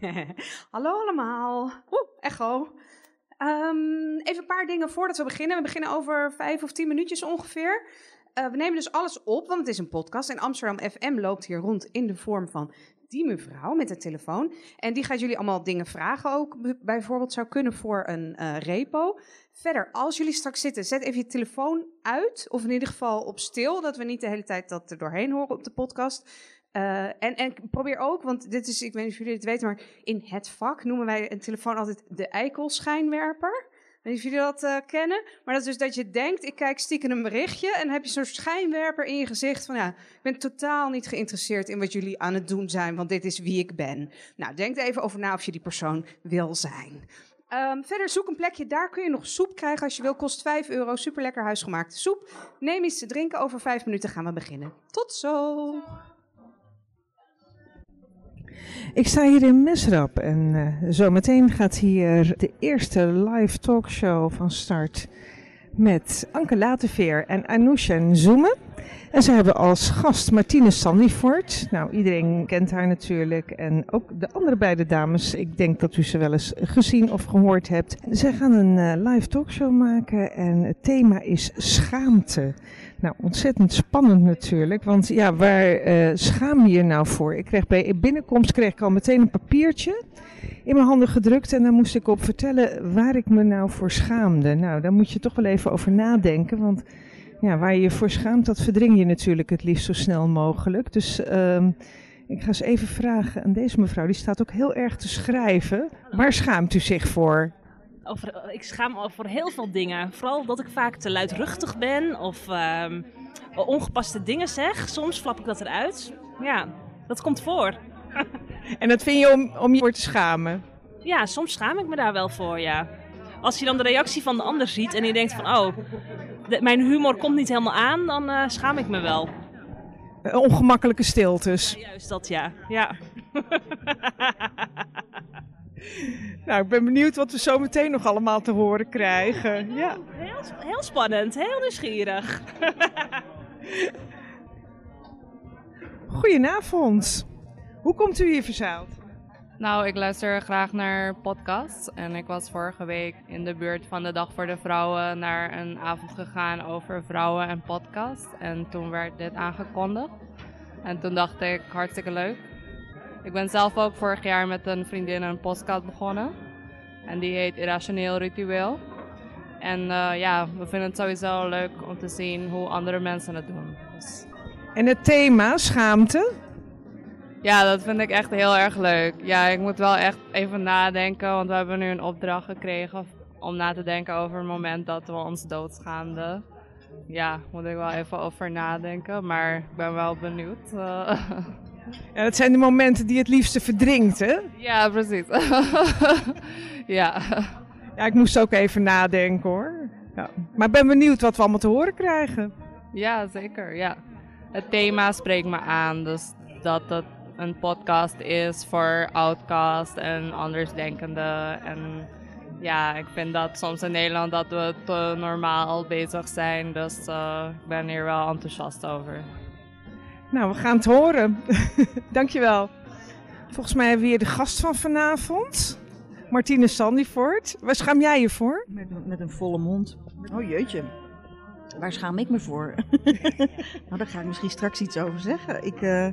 Hallo allemaal. Oeh, echo. Ehm, even een paar dingen voordat we beginnen. We beginnen over vijf of tien minuutjes ongeveer. Uh, we nemen dus alles op, want het is een podcast. En Amsterdam FM loopt hier rond in de vorm van die mevrouw met de telefoon. En die gaat jullie allemaal dingen vragen ook. Bijvoorbeeld zou kunnen voor een uh, repo. Verder, als jullie straks zitten, zet even je telefoon uit. Of in ieder geval op stil, dat we niet de hele tijd dat er doorheen horen op de podcast. Uh, en, en, probeer ook, want dit is, ik weet niet of jullie het weten, maar in het vak noemen wij een telefoon altijd de eikelschijnwerper. Niet of jullie dat uh, kennen, maar dat is dus dat je denkt, ik kijk stiekem een berichtje en dan heb je zo'n schijnwerper in je gezicht van ja, ik ben totaal niet geïnteresseerd in wat jullie aan het doen zijn, want dit is wie ik ben. Nou, denk even over na of je die persoon wil zijn. Um, verder zoek een plekje, daar kun je nog soep krijgen als je wil. Kost 5 euro, super lekker huisgemaakte soep. Neem iets te drinken, over 5 minuten gaan we beginnen. Tot zo! Ik sta hier in Mesrap en uh, zometeen gaat hier de eerste live talkshow van start met Anke Lateveer en Anousha Zoemen. En ze hebben als gast Martine Sandifort. Nou, iedereen kent haar natuurlijk. En ook de andere beide dames. Ik denk dat u ze wel eens gezien of gehoord hebt. Zij gaan een uh, live talkshow maken en het thema is schaamte. Nou, ontzettend spannend natuurlijk. Want ja, waar uh, schaam je je nou voor? Ik kreeg bij binnenkomst kreeg ik al meteen een papiertje in mijn handen gedrukt. En daar moest ik op vertellen waar ik me nou voor schaamde. Nou, daar moet je toch wel even over nadenken. Want ja, waar je je voor schaamt, dat verdring je natuurlijk het liefst zo snel mogelijk. Dus uh, ik ga eens even vragen aan deze mevrouw. Die staat ook heel erg te schrijven. Waar schaamt u zich voor? Over, ik schaam me voor heel veel dingen. Vooral dat ik vaak te luidruchtig ben of uh, ongepaste dingen zeg. Soms flap ik dat eruit. Ja, dat komt voor. en dat vind je om, om je voor te schamen? Ja, soms schaam ik me daar wel voor, ja. Als je dan de reactie van de ander ziet en je denkt van... oh, mijn humor komt niet helemaal aan, dan uh, schaam ik me wel. Ongemakkelijke stiltes. Ja, juist dat, ja. ja. nou, ik ben benieuwd wat we zo meteen nog allemaal te horen krijgen. Ja. Heel, heel spannend, heel nieuwsgierig. Goedenavond. Hoe komt u hier verzeild? Nou, ik luister graag naar podcasts. En ik was vorige week in de buurt van de Dag voor de Vrouwen naar een avond gegaan over vrouwen en podcast. En toen werd dit aangekondigd. En toen dacht ik, hartstikke leuk. Ik ben zelf ook vorig jaar met een vriendin een podcast begonnen. En die heet Irrationeel Ritueel. En uh, ja, we vinden het sowieso leuk om te zien hoe andere mensen het doen. Dus... En het thema, schaamte? Ja, dat vind ik echt heel erg leuk. Ja, ik moet wel echt even nadenken, want we hebben nu een opdracht gekregen om na te denken over het moment dat we ons doodschaamden. Ja, moet ik wel even over nadenken, maar ik ben wel benieuwd. Uh, ja, dat zijn de momenten die het liefste verdrinkt, hè? Ja, precies. ja. Ja, ik moest ook even nadenken hoor. Ja. Maar ik ben benieuwd wat we allemaal te horen krijgen. Ja, zeker. Ja. Het thema spreekt me aan, dus dat het een podcast is voor outcast en andersdenkenden. En ja, ik vind dat soms in Nederland dat we te normaal bezig zijn. Dus uh, ik ben hier wel enthousiast over. Nou, we gaan het horen. Dankjewel. Volgens mij hebben we hier de gast van vanavond. Martine Sandyvoort. Waar schaam jij je voor? Met, met een volle mond. Oh jeetje. Waar schaam ik me voor? nou, daar ga ik misschien straks iets over zeggen. Ik, uh,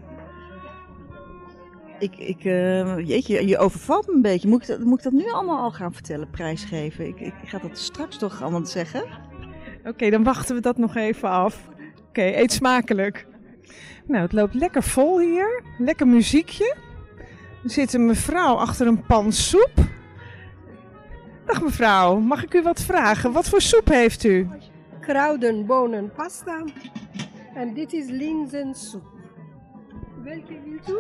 ik, ik, uh, jeetje, je overvalt me een beetje. Moet ik, dat, moet ik dat nu allemaal al gaan vertellen, prijsgeven? Ik, ik, ga dat straks toch allemaal zeggen. Oké, okay, dan wachten we dat nog even af. Oké, okay, eet smakelijk. Nou, het loopt lekker vol hier. Lekker muziekje. Er zit een mevrouw achter een pan soep. Dag mevrouw, mag ik u wat vragen? Wat voor soep heeft u? Kruiden, bonen, pasta. En dit is linzensoep. Welke wilt u?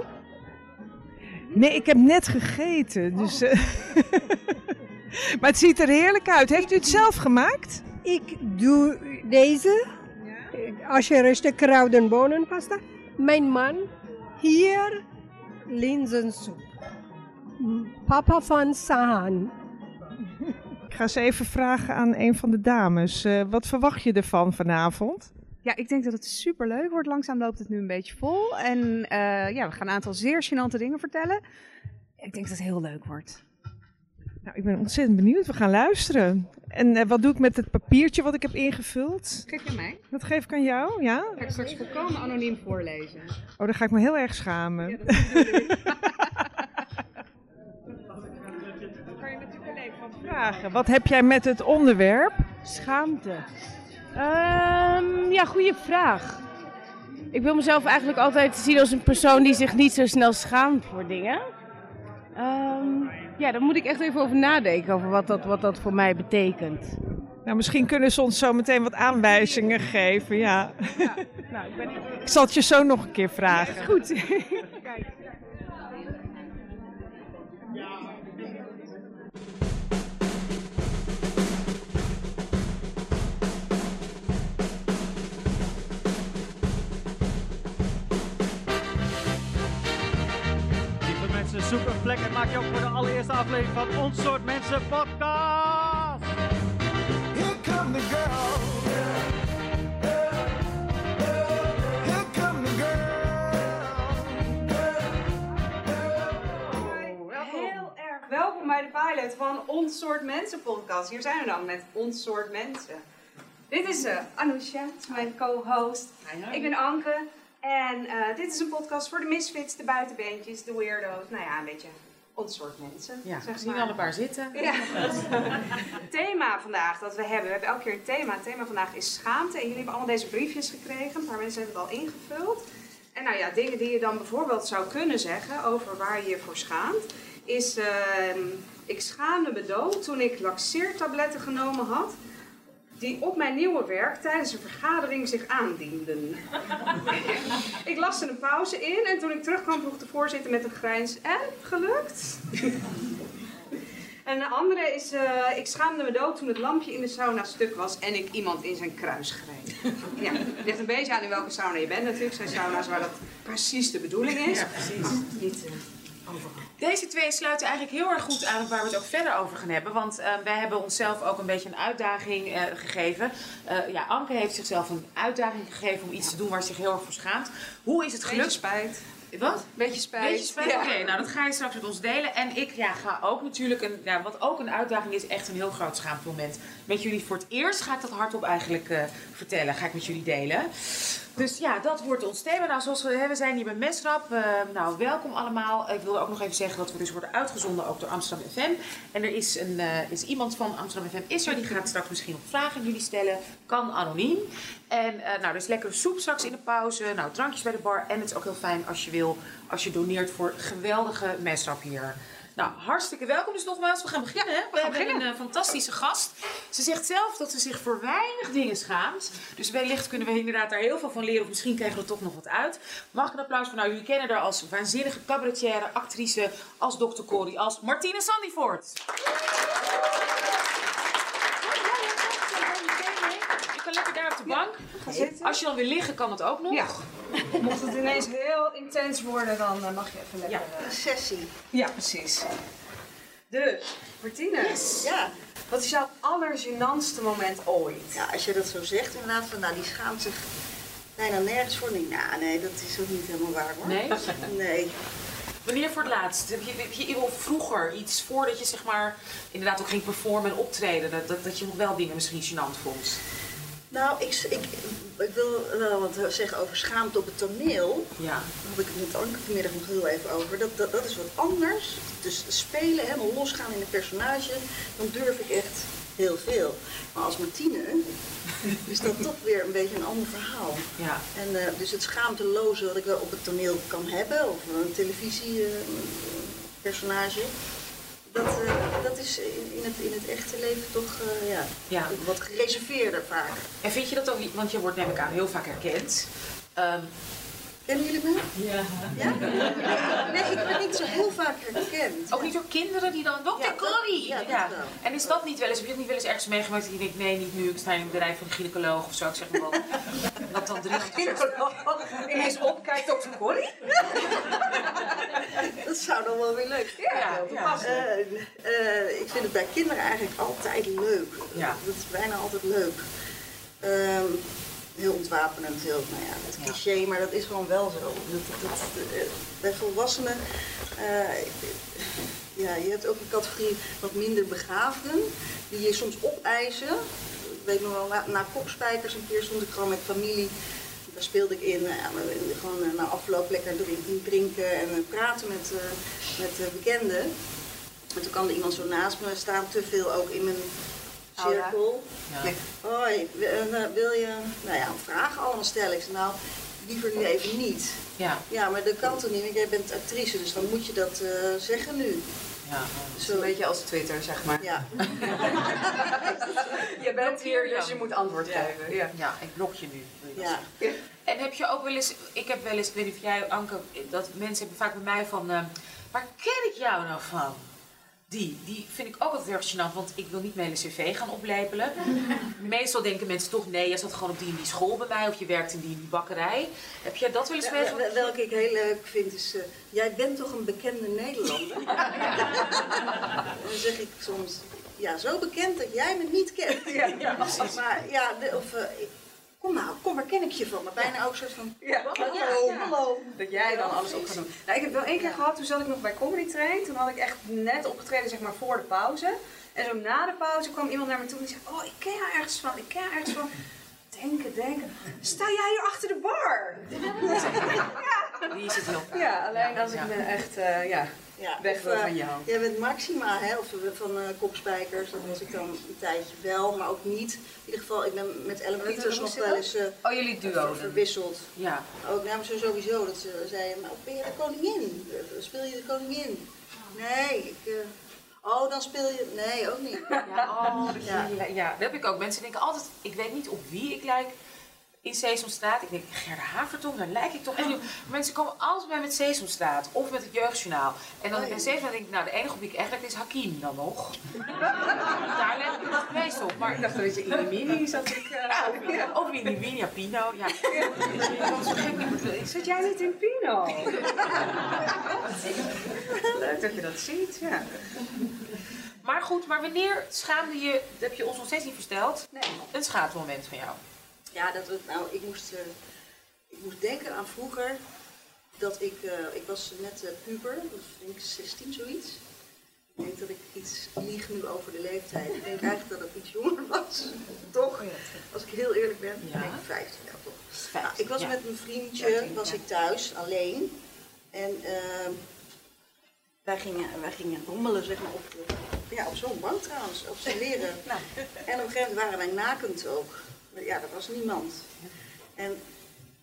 Nee, ik heb net gegeten. Dus, uh, maar het ziet er heerlijk uit. Heeft u het zelf gemaakt? Ik doe deze. Als je rust kruiden, bonen, pasta. Mijn man hier linzensoep. Papa van Sahan. Ik ga eens even vragen aan een van de dames. Uh, wat verwacht je ervan vanavond? Ja, ik denk dat het super leuk wordt. Langzaam loopt het nu een beetje vol. En eh, ja, we gaan een aantal zeer gênante dingen vertellen. Ik denk dat het heel leuk wordt. Nou, ik ben ontzettend benieuwd. We gaan luisteren. En eh, wat doe ik met het papiertje wat ik heb ingevuld? Geef je mij? Dat geef ik aan jou, ja? Ga ik straks volkomen anoniem voorlezen. Oh, dan ga ik me heel erg schamen. Ja, dat. Dan kan je natuurlijk alleen van Vragen. Wat heb jij met het onderwerp? Schaamte. Ehm, ja, goede vraag. Ik wil mezelf eigenlijk altijd zien als een persoon die zich niet zo snel schaamt voor dingen. Ehm, ja, daar moet ik echt even over nadenken, over wat dat, wat dat voor mij betekent. Nou, misschien kunnen ze ons zo meteen wat aanwijzingen geven, ja. Nou, ik ben Ik zal het je zo nog een keer vragen. goed. Lieve mensen, zoek een plek en maak je op voor de allereerste aflevering van Ons Soort Mensen Podcast. Here come the girl. Here come the girl. Heel erg welkom bij de pilot van Ons Soort Mensen podcast. Hier zijn we dan met Ons Soort Mensen. Dit is uh, Anousha, mijn co-host. Ik ben Anke. En eh, dit is een podcast voor de misfits, de buitenbeentjes, de weirdo's. Nou ja, een beetje ons soort mensen. Ja, zeg zien maar. alle paar zitten. Ja. Het thema vandaag dat we hebben, we hebben elke keer een thema. Het thema vandaag is schaamte. En jullie hebben allemaal deze briefjes gekregen. Een paar mensen hebben het al ingevuld. En nou ja, dingen die je dan bijvoorbeeld zou kunnen zeggen over waar je je voor schaamt. Is, ehm, ik schaamde me dood toen ik laxeertabletten genomen had. Die op mijn nieuwe werk tijdens een vergadering zich aandienden. ik las er een pauze in en toen ik terugkwam vroeg de voorzitter met een grijns. En, gelukt? En een andere is, eh, ik schaamde me dood toen het lampje in de sauna stuk was en ik iemand in zijn kruis greep. Ja, het ligt een beetje aan in welke sauna je bent natuurlijk. Zijn sauna's waar dat precies de bedoeling is. Ja, precies. Niet eh, overal. Deze twee sluiten eigenlijk heel erg goed aan op waar we het ook verder over gaan hebben. Want eh, wij hebben onszelf ook een beetje een uitdaging eh, gegeven. Eh, ja, Anke heeft zichzelf een uitdaging gegeven om iets te doen waar ze zich heel erg voor schaamt. Hoe is het Beetje gelukt? spijt. Wat? Beetje spijt. Beetje spijt? Ja. Oké, nou dat ga je straks met ons delen. En ik ja, ga ook natuurlijk, een, ja, wat ook een uitdaging is, echt een heel groot schaamtemoment. Met jullie voor het eerst ga ik dat hardop eigenlijk vertellen. Ga ik met jullie delen. Dus ja, dat wordt ons thema. Nou, zoals we, hè, we zijn hier bij Mesrap. Eh, nou, welkom allemaal. Ik wilde ook nog even zeggen dat we dus worden uitgezonden ook door Amsterdam FM. En er is, een, eh, is iemand van Amsterdam FM is er. Die gaat straks misschien nog vragen aan jullie stellen. Kan anoniem. En eh, nou, er is lekkere soep straks in de pauze. Nou, drankjes bij de bar. En het is ook heel fijn als je wil, als je doneert voor geweldige Mesrap hier. Nou, hartstikke welkom dus nogmaals. We gaan beginnen. Hè? We, hebben een eh, fantastische gast. Ze zegt zelf dat ze zich voor weinig dingen schaamt. Dus wellicht kunnen we inderdaad daar heel veel van leren. Of misschien krijgen we er toch nog wat uit. Mag ik een applaus voor? Nou, jullie kennen haar als waanzinnige cabaretière, actrice, als Dr. Corrie, als Martine Sandyvoort. Je kan lekker daar op de bank. Als je dan wil liggen, kan het ook nog. Ja. Mocht het ineens heel intens worden, dan eh, mag je even lekker... Ja. eh, Sessie. ja, precies. Dus, Martine. Ja. Wat is jouw allergenantste moment ooit? ja, als je dat zo zegt inderdaad, van nou die schaamt zich bijna nergens voor. Nee, nou, nee, dat is ook niet helemaal waar hoor. Nee? Nee. Wanneer voor het laatst? Heb je, heb je vroeger iets voordat je zeg maar inderdaad ook ging performen en optreden, dat, dat, dat je nog wel dingen misschien gênant vond? Nou, ik, ik, ik wil wel wat zeggen over schaamte op het toneel. Ja. Daar had ik het met Anke vanmiddag nog heel even over. Dat, dat, dat is wat anders. Dus spelen, helemaal losgaan in een personage, dan durf ik echt heel veel. Maar als Martine is dat toch weer een beetje een ander verhaal. Ja. En eh, dus het schaamteloze wat ik wel op het toneel kan hebben, of een televisiepersonage, dat, eh, dat is in, in, het, in het echte leven toch eh, ja, Ja. wat gereserveerder vaak. En vind je dat ook want je wordt neem ik aan heel vaak herkend. Ehm, Kennen jullie me? ja. Ja? Nee, ik ben niet zo heel vaak herkend. Ook niet door kinderen die dan, Dr. Ja, Corrie! ja, wel. En is dat niet wel eens, heb je dat niet wel eens ergens meegemaakt dat je denkt, nee niet nu, ik sta in een bedrijf van een gynaecoloog of zo, ik zeg maar wat. Dat dan drie Ineens opkijkt op zijn Corrie? Dat zou dan wel weer leuk zijn. Ja, ja. Eh, ik vind het bij kinderen eigenlijk altijd leuk. Ja. Dat is bijna altijd leuk. Ehm, heel ontwapenend, heel, nou ja, het cliché, maar dat is gewoon wel zo. Dat, dat, dat, eh, bij volwassenen, eh, ja, je hebt ook een categorie wat minder begaafden, die je soms opeisen. Ik weet nog wel, na, na kopspijkers een keer stond ik gewoon met familie, daar speelde ik in, ja, we- gewoon eh, na afloop lekker drin- drinken en eh, praten met, eh, met eh, bekenden. En toen kwam er iemand zo naast me staan, te veel ook in mijn. Cirkel. Ja. Hoi, eh, wil je nou ja, vragen allemaal stellen? Ik zei, nou, liever nu even niet. Ja. Ja, maar dat kan toch niet, want jij bent actrice, dus dan moet je dat eh, zeggen nu. Ja. Zo. Een beetje als Twitter, zeg maar. Ja. je bent hier, dus je moet antwoord Ja. geven. Ja. Ja, ik blok je nu. wil je dat Ja. En heb je ook wel eens, ik heb wel eens, ik weet niet of jij, Anke, dat mensen hebben vaak bij mij van, eh, waar ken ik jou nou van? Die, die vind ik ook altijd heel erg gênant, want ik wil niet mijn hele cv gaan oplepelen. Meestal denken mensen toch, nee, je zat gewoon op die en die school bij mij, of je werkt in die en die bakkerij. Heb jij dat wel eens Ja, meegemaakt? wel- welke ik heel leuk vind is, eh, jij bent toch een bekende Nederlander? dan zeg ik soms, ja, zo bekend dat jij me niet kent. Ja, ja, precies. Maar ja, de- of, eh, kom nou, kom, waar ken ik je van? Maar bijna ook soort van, Ja, hallo, hallo. Dat jij dan alles op gaat doen. Nou, ik heb wel één keer gehad, toen zat ik nog bij Comedy Train. Toen had ik echt net opgetreden, zeg maar, voor de pauze. En zo na de pauze kwam iemand naar me toe en die zei, oh, ik ken jou ergens van, ik ken jou ergens van. Denken, denken. Sta jij hier achter de bar? Die is het fijn. Ja, alleen als ik Ja. me echt, eh, ja, Ja, weg wil eh, van jou. Jij bent Maxima, hè, of van eh Kopspijkers. Dat was ik dan een tijdje wel, maar ook niet. In ieder geval, ik ben met Ellen Pieters nog wel eens eh, Oh, jullie duo verwisseld. Ja. Ook namens zo sowieso, dat ze zeiden, nou ben je de koningin? Speel je de koningin? Nee, ik... oh, dan speel je... Nee, ook niet. Ja, oh, ja. ja, dat heb ik ook. Mensen denken altijd, ik weet niet op wie ik lijk in Sesamstraat. Ik denk, Gerda Havertong, daar lijk ik toch op. Mensen komen altijd bij met Sesamstraat of met het Jeugdjournaal. En dan Oh, ja. Sesamstraat denk ik, nou de enige op wie ik echt lijk is Hakim dan nog. daar lijk ik het meest op. Maar Ik dacht dat je in de mini zat. Ik, eh, ja, of in die Winia Pino. Ja. Zit jij niet in Pino? Leuk dat je dat ziet, ja. Maar goed, maar wanneer schaamde je, dat heb je ons nog steeds niet verteld, Nee. een schaamtemoment van jou? Ja, dat was, nou, ik moest, eh, ik moest denken aan vroeger. Dat ik, eh, ik was net eh, puber, was denk ik 16 zoiets. Ik denk dat ik iets lieg nu over de leeftijd. Ik denk eigenlijk dat ik iets jonger was. Toch? Als ik heel eerlijk ben. Ja. Ik denk 15 ja, toch. Nou, ik was ja. met mijn vriendje, 13, was ja. ik thuis, alleen. En eh, wij, gingen, wij gingen rommelen, zeg maar, op, ja, op zo'n bank trouwens, op zijn leren. Nou. En op een gegeven moment waren wij nakend ook. Ja, er was niemand. En,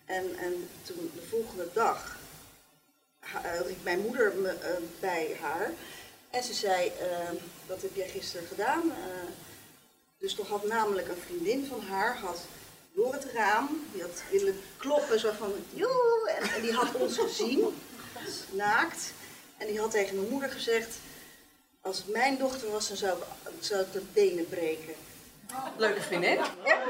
en, en toen de volgende dag eh, riep mijn moeder me eh, bij haar. En ze zei, eh, wat heb jij gisteren gedaan? Dus toen had namelijk een vriendin van haar, had door het raam, die had willen kloppen, zo van, joe, en, die had ons gezien, naakt. En die had tegen mijn moeder gezegd, als het mijn dochter was, dan zou zou ik de benen breken. Leuke vriendin.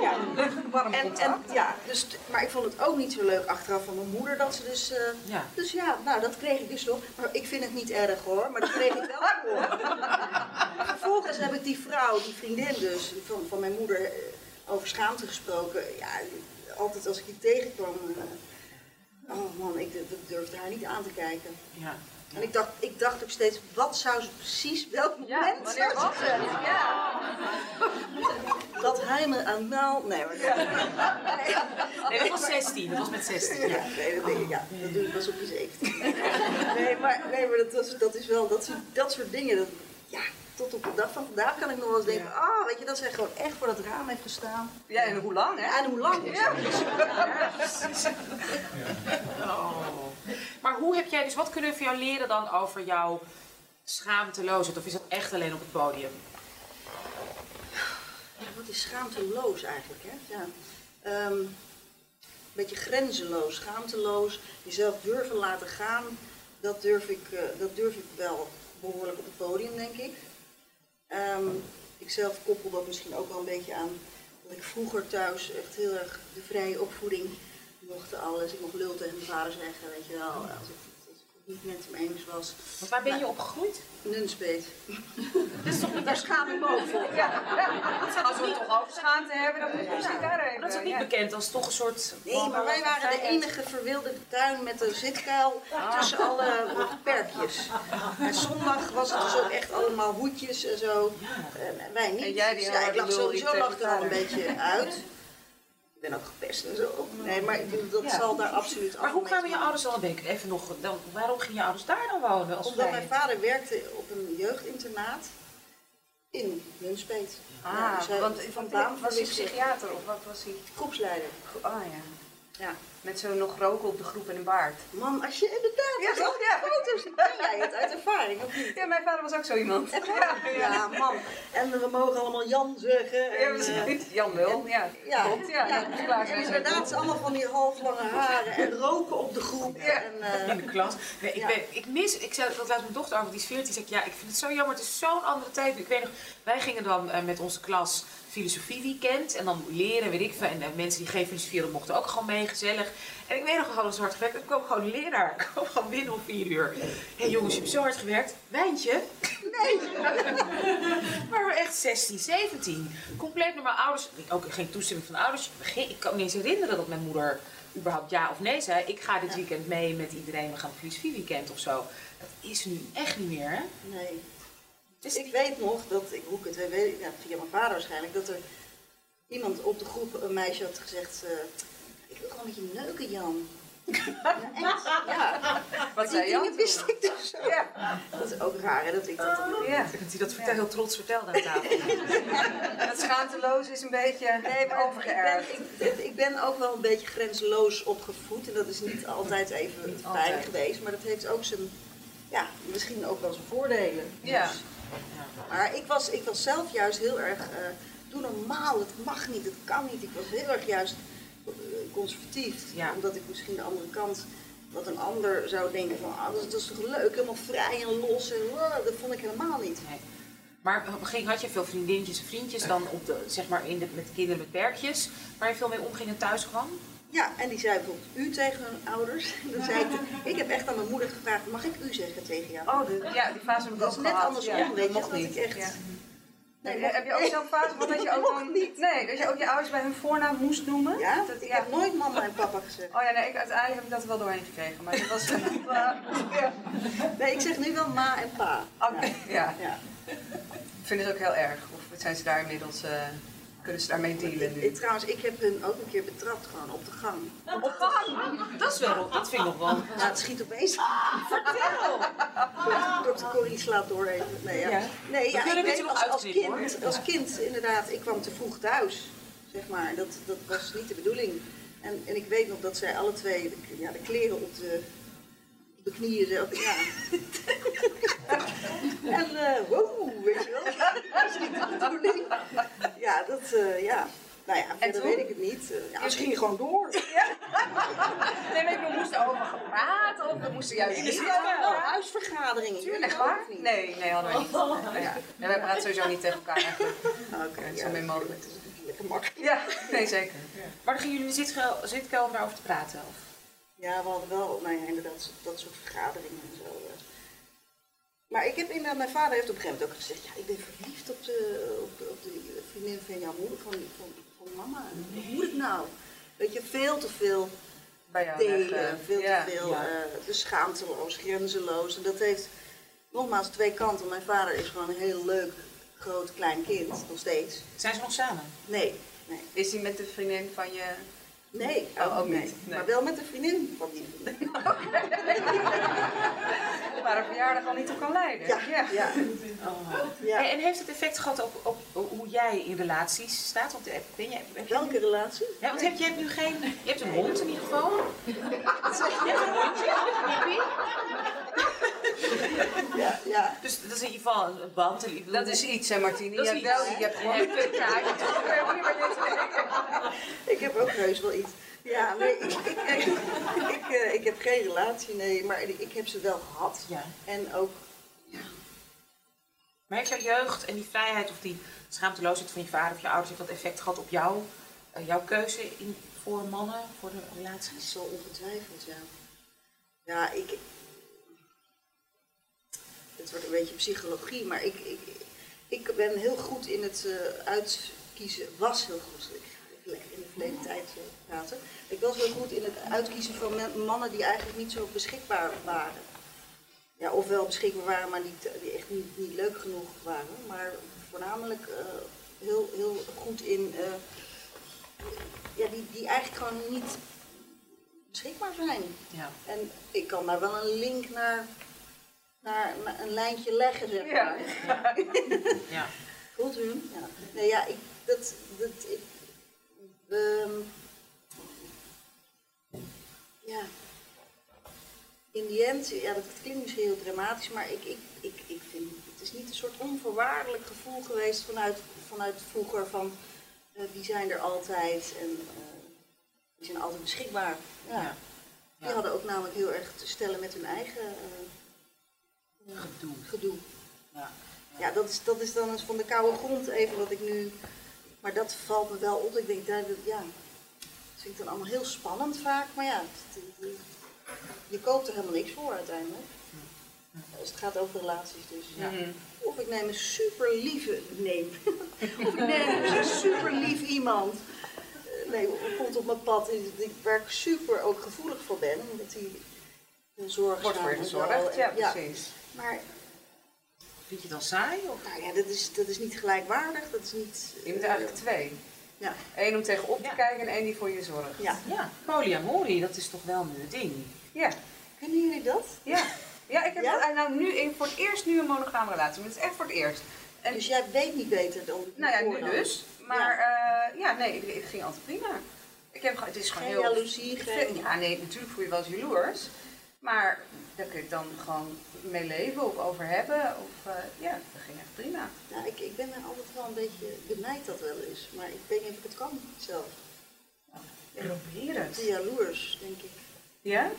Ja, leuk warm En, en, ja, dus, maar ik vond het ook niet zo leuk achteraf van mijn moeder dat ze dus. eh, Ja. Dus ja, nou dat kreeg ik dus nog. Maar ik vind het niet erg hoor, maar dat kreeg ik wel voor. Vervolgens heb ik die vrouw, die vriendin dus, van, van mijn moeder, eh, over schaamte gesproken. Ja, altijd als ik die tegenkwam. eh, oh man, ik durfde haar niet aan te kijken. Ja. En ik dacht, ik dacht ook steeds, wat zou ze precies, welk moment zou ze-? Ja. Dat hij me aan naal... Nee, maar... Nee, dat was 16. Dat was met 16. Ja, nee, dat, denk ik, ja, dat doe ik pas op je 17. Nee, maar, nee, maar dat, was- dat is wel, dat, soort- dat soort dingen, dat, ja, tot op de dag van vandaag kan ik nog wel eens denken, ah, weet je, dat zij gewoon echt voor dat raam heeft gestaan. Ja, en hoe lang, hè? En hoe lang? Ja. Oh. Maar hoe heb jij, dus wat kunnen we van jou leren dan over jouw schaamteloosheid? Of is dat echt alleen op het podium? Ja, wat is schaamteloos eigenlijk, hè? Ja. Ehm, een beetje grenzeloos, schaamteloos, jezelf durven laten gaan, dat durf ik, eh, dat durf ik wel behoorlijk op het podium, denk ik. Ehm, ik zelf koppel dat misschien ook wel een beetje aan dat ik vroeger thuis echt heel erg de vrije opvoeding mocht alles. Ik mocht lul tegen mijn vader zeggen, weet je wel. Als ik, als ik niet met hem eens was. Want waar ben je opgegroeid? Nunspeet. Dat is toch niet Daar schaam ik me ook voor. Ja, als we het toch over schaamte hebben, dan moet je misschien daar even. Maar dat is ook niet bekend als toch een soort... Nee, maar wij waren de enige verwilderde tuin met een zitkuil tussen alle perkjes. En zondag was het dus ook echt allemaal hoedjes en zo. En wij niet. En jij die Dus ja, ik lag sowieso lag er al een beetje uit. Ik ben ook gepest en zo. Nee, maar ik dat Ja. zal daar absoluut Maar hoe kwamen je ouders dan, ik even nog, dan, waarom gingen je ouders daar dan wonen? Als Omdat mijn vader werkte op een jeugdinternaat in Nunspeet. Ah, Ja, dus hij- want van baan was hij psychiater of wat was hij? Groepsleider. Oh ja. Ja. Met zo nog roken op de groep en een baard. Man, als je inderdaad Ja, toch? Ja. foto's ken jij het uit ervaring, of niet? Ja, mijn vader was ook zo iemand. Ja, man. En we mogen allemaal Jan zeggen. En, Ja, precies. Jan Lul, ja. Ja, Klopt, ja. ja. ja. Klaar En ze. inderdaad, is allemaal van die halflange haren en roken op de groep. Ja. En, eh, in de klas. Nee, ik, Ja. ben, ik mis, ik zei dat laatst mijn dochter over, die is 14, zei ik, ja, ik vind het zo jammer, het is zo'n andere tijd. Ik weet nog, wij gingen dan eh, met onze klas filosofie weekend en dan leren, weet ik veel. En mensen die geen filosofie hadden, mochten ook gewoon mee, gezellig. En ik weet nog, we hadden zo hard gewerkt, er kwam gewoon een leraar, ik kwam gewoon binnen om vier uur. Hé hey, jongens, je hebt zo hard gewerkt, wijntje? Nee. maar we echt 16, 17. Compleet normaal ouders, ook geen toestemming van de ouders. Ik kan me niet eens herinneren dat mijn moeder überhaupt ja of nee zei. Ik ga dit weekend mee met iedereen, we gaan een filosofieweekend of zo. Dat is nu echt niet meer, hè? nee. Dus ik weet nog dat, ik, hoe ik het weet, ja, via mijn vader waarschijnlijk, dat er iemand op de groep, een meisje had gezegd, eh, ik wil gewoon met je neuken, Jan. Ja, echt? Ja. Wat Die zei Jan dingen wist ik dus. Ja. Dat is ook raar, hè, dat ik dat... Ja. Dat hij dat vertel, heel trots vertelde aan tafel. Dat schaamteloos is een beetje Nee, maar overgeërfd. ben, ik, ik ben ook wel een beetje grenzeloos opgevoed. En dat is niet altijd even Niet fijn altijd. geweest. Maar dat heeft ook zijn, ja, misschien ook wel zijn voordelen. Ja. Maar ik was, ik was zelf juist heel erg, eh, doe normaal, het mag niet, het kan niet. Ik was heel erg juist eh, conservatief. Ja. Omdat ik misschien de andere kant, wat een ander zou denken van, ah, dat, is, dat is toch leuk, helemaal vrij en los. En, ah, dat vond ik helemaal niet. Nee. Maar ging, had je veel vriendinnetjes en vriendjes dan op de, zeg maar in de, met kinderen met bergjes, waar je veel mee omging en thuis kwam? Ja, en die zei bijvoorbeeld u tegen hun ouders. Dan zei ik, ik heb echt aan mijn moeder gevraagd, mag ik u zeggen tegen jou? Oh, de, ja, die fase heb ik Dat is net gehad. andersom, ja, weet je, dat niet. ik echt... Ja. Nee, heb je ook zo'n fase gehad dat je ook dan... Nee, dat je ook je ouders bij hun voornaam moest noemen? Ja, Dat, ik ja. heb nooit mama en papa gezegd. Oh ja, nee, ik, uiteindelijk heb ik dat er wel doorheen gekregen. Maar dat was... ja. Nee, ik zeg nu wel ma en pa. Oké, ja. Ja. Ik vind het ook heel erg. Of zijn ze daar inmiddels... eh, kunnen ze daarmee dealen Ik, nu? ik- trouwens, ik heb hun ook een keer betrapt gewoon op de gang. Op gang? Dat is wel, dat vind ik nog wel. Ja, het schiet opeens. Vertel! Dokter Corrie slaat door even. Nee, ja. Nee, ja, ik weet nog als, kind, hoor. als kind inderdaad, ik kwam te vroeg thuis. Zeg maar, dat, dat was niet de bedoeling. En, en ik weet nog dat zij alle twee de, ja, de kleren op de, de knieën, zo, ja. en eh, wow, weet je wel. Dat is niet de bedoeling. Ja, dat, eh, ja. Nou ja, verder toen? weet ik het niet. Eh, ja, ze gingen gewoon door. Nee, maar we moesten over gepraat of we moesten juist In de over... Jullie Echt ook waar? Nee, nee, hadden we niet. Nee, ja. nee, wij praten sowieso niet tegen elkaar. Oké, Zo min mogelijk. Lekker makkelijk. Ja, nee, zeker. Maar dan gingen jullie in de zitkel- zitkelder daarover te praten? Of? Ja, we hadden wel, nou ja, inderdaad, dat soort vergaderingen en zo. Maar ik heb inderdaad, mijn vader heeft op een gegeven moment ook gezegd, ja, ik ben verliefd op de, op de, op de vriendin van jouw moeder, van, van, van mama. Hoe moet ik nou? Weet je, veel te veel Bij delen, weg, veel ja. te veel, ja. eh, dus schaamteloos, grenzeloos. En dat heeft nogmaals twee kanten. Mijn vader is gewoon een heel leuk, groot, klein kind, nog steeds. Zijn ze nog samen? Nee, nee. Is hij met de vriendin van je... Nee, Oh, ook nee. niet. Nee. Maar wel met de vriendin van die vriendin. Waar een verjaardag al niet toe kan leiden? Ja, ja. ja. En, en heeft het effect gehad op, op, op hoe jij in relaties staat? Want, eh, ben je, heb je Welke relatie? Ja, want heb, je hebt nu geen... Je hebt een hond in ieder geval. Wat zeg je? Je hebt een hondje, Nippie. Ja, ja. Dus dat is in ieder geval een band. Dat is iets, hè Martine? Dat Je is hebt wel, je hebt gewoon een punt. Ja, ook Ik heb ook heus wel iets. Ja, nee, ik, ik, ik, ik, eh, ik heb geen relatie, nee, maar ik, heb ze wel gehad. Ja. En ook, Maar heeft jouw jeugd en die vrijheid of die schaamteloosheid van je vader of je ouders... heeft dat effect gehad op jou, eh, jouw keuze in, voor mannen, voor de relaties? zo ongetwijfeld, ja. Ja, ik, het wordt een beetje psychologie, maar ik, ik, ik ben heel goed in het eh, uitkiezen, was heel goed, verleden tijd eh, praten. Ik was heel goed in het uitkiezen van mannen die eigenlijk niet zo beschikbaar waren. Ja, ofwel beschikbaar waren, maar niet, die echt niet, niet leuk genoeg waren. Maar voornamelijk eh, heel, heel goed in, eh, ja, die, die eigenlijk gewoon niet beschikbaar zijn. Ja. En ik kan daar wel een link naar, naar, naar een lijntje leggen, zeg Ja. maar. Ja. Voelt u hem? Ja. Nee, ja, ik, dat, dat, ik, ehm, ja. In die end, ja, dat klinkt misschien heel dramatisch, maar ik, ik, ik, ik vind, het is niet een soort onvoorwaardelijk gevoel geweest vanuit, vanuit vroeger van, eh, die zijn er altijd en eh, die zijn altijd beschikbaar. Ja. Ja. Die hadden ook namelijk heel erg te stellen met hun eigen eh, Gedoe. gedoe. Ja. Ja, dat is, dat is dan eens van de koude grond even wat ik nu. Maar dat valt me wel op. Ik denk, daar, dat- ja. Dat vind ik dan allemaal heel spannend vaak. Maar ja, het- het- het- je koopt er helemaal niks voor uiteindelijk. Als het gaat over relaties dus. Ja. Of ik neem een super lieve. Neem. of ik neem een super lief iemand. Nee, komt op mijn pad waar ik super ook gevoelig voor ben. Omdat hij heel zorgzaam Wordt voor je gezorgd, ja, precies. Maar Vind je het dan saai? Of? nou ja, dat is, dat is niet gelijkwaardig. Dat is niet. Je moet eigenlijk twee. Ja. Eén om tegenop te kijken en één die voor je zorgt. Ja. Ja, polyamorie, dat is toch wel nu het ding. Ja. Kennen jullie dat? Ja. Ja, ik heb Ja? nou, nu in- voor het eerst nu een monogame relatie. Maar het is echt voor het eerst. En, Dus jij weet niet beter dan. nou ja, nu dan? dus. Maar ja, ja nee, het, het ging altijd prima. Ik heb, gewoon- het is gewoon Geen heel... jaloezie, geen- Ja, nee, natuurlijk voel je wel eens jaloers. Maar daar kun je dan gewoon mee leven of over hebben. Of, eh, ja, dat ging echt prima. Nou, ik, ik ben er altijd wel een beetje benijd dat wel eens. Maar ik weet niet of ik het kan zelf. Probeer het. Te jaloers, denk ik. Ja?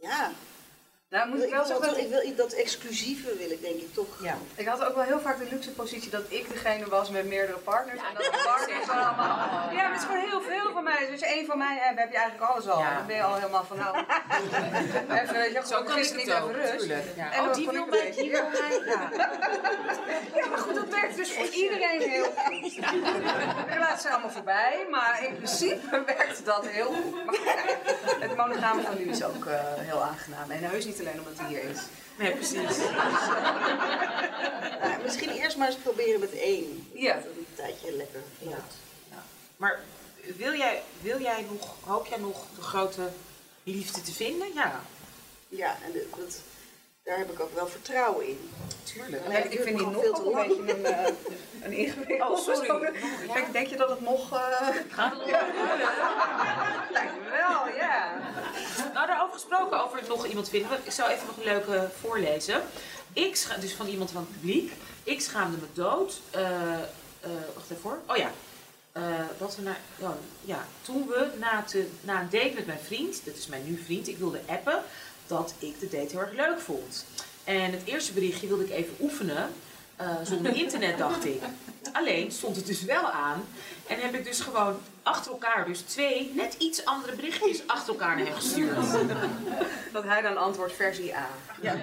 Ja. Nou, moet ik wel zeggen dat, ik wil iets- dat exclusieve wil ik denk ik toch. Ja, ik had ook wel heel vaak de luxe positie dat ik degene was met meerdere partners. en dat de partners allemaal. Ja, maar het is gewoon heel veel van mij. Dus als je één van mij hebt, heb je eigenlijk alles al. Ja. Dan ben je al helemaal van nou. even, weet je, Zo kan ik niet het even ook, rust. Ja. En Oh, die wil die mij. Ja. Ja, maar goed, dat werkt dus voor iedereen heel goed. De relaties zijn allemaal voorbij, maar in principe werkt dat heel goed. Maar het monogame van nu is ook eh, heel aangenaam. En heus niet alleen omdat hij hier is. Nee, precies. Nou, misschien eerst maar eens proberen met één. Ja. Dat het een tijdje lekker loopt. Maar wil jij, wil jij nog, hoop jij nog de grote liefde te vinden? Ja. Ja, en de- dat, daar heb ik ook wel vertrouwen in. Tuurlijk. Nee, ik vind die nog veel te een lang. beetje een, eh, een ingewikkeld. Oh, sorry. Denk, denk je dat het nog... eh Gaat het ja. Lijkt me wel, ja. Nou, daarover gesproken, over nog iemand vinden. Ik zou even nog een leuke voorlezen. Ik scha- dus van iemand van het publiek. Ik schaamde me dood. Eh, eh, wacht even hoor. Oh ja. Eh, dat we naar, ja, ja, toen we na, te, na een date met mijn vriend, dat is mijn nu vriend, ik wilde appen dat ik de date heel erg leuk vond. En het eerste berichtje wilde ik even oefenen, eh, zonder internet dacht ik. Alleen stond het dus wel aan en heb ik dus gewoon achter elkaar, dus twee net iets andere berichtjes achter elkaar naar hem gestuurd. Dat hij dan antwoordt versie A. Ja.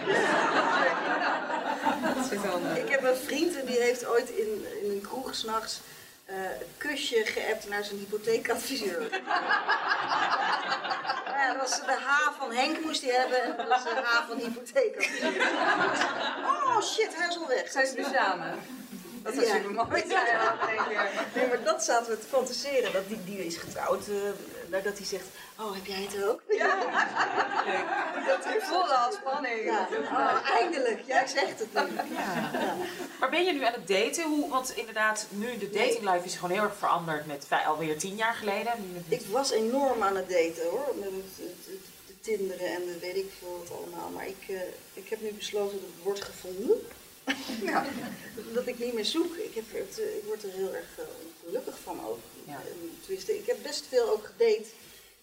Dat eh, Ik heb een vriend en die heeft ooit in, in een kroeg s'nachts eh een kusje geappt naar zijn hypotheekadviseur. Ja, dat was de H van Henk moest hij hebben en dat was de H van hypotheekadviseur. Oh shit, hij is al weg. Zijn ze nu samen? Dat. Ja, dat denk ik. Nee, maar dat zaten we te fantaseren. Dat die, die is getrouwd. eh, nou, dat hij zegt, oh, heb jij het ook? Ja. Dat is volle al spanning. Ja. Oh, eindelijk. Jij zegt het nu. Ja. Maar ben je nu aan het daten? Hoe, want inderdaad, nu de dating life is gewoon heel erg veranderd met alweer tien jaar geleden. Ik was enorm aan het daten hoor. Met het, het, het, het tinderen en de weet ik veel wat allemaal. Maar ik, eh, ik heb nu besloten dat het wordt gevonden. Ja. Dat ik niet meer zoek. Ik, heb het, eh, ik word er heel erg eh, gelukkig van ook. Ja. Ik heb best veel ook gedate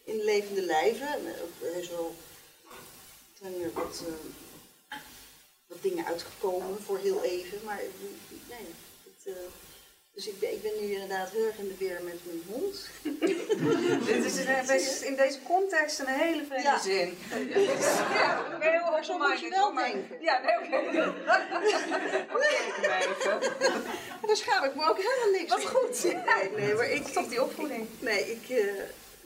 in levende lijven. Heus wel zijn er wat, eh, wat dingen uitgekomen voor heel even. Maar nee, het, eh, Dus ik ben, ik ben nu inderdaad heel erg in de weer met mijn hond. Dit is in, deze- in deze context een hele vreemde Ja. zin. Ja, heel maar zo moet je wel denken. Ja, nee, oké. Daar schaam ik me ook helemaal niks Wat goed. Nee, nee, maar ik... Toch die opvoeding. Nee, ik... eh,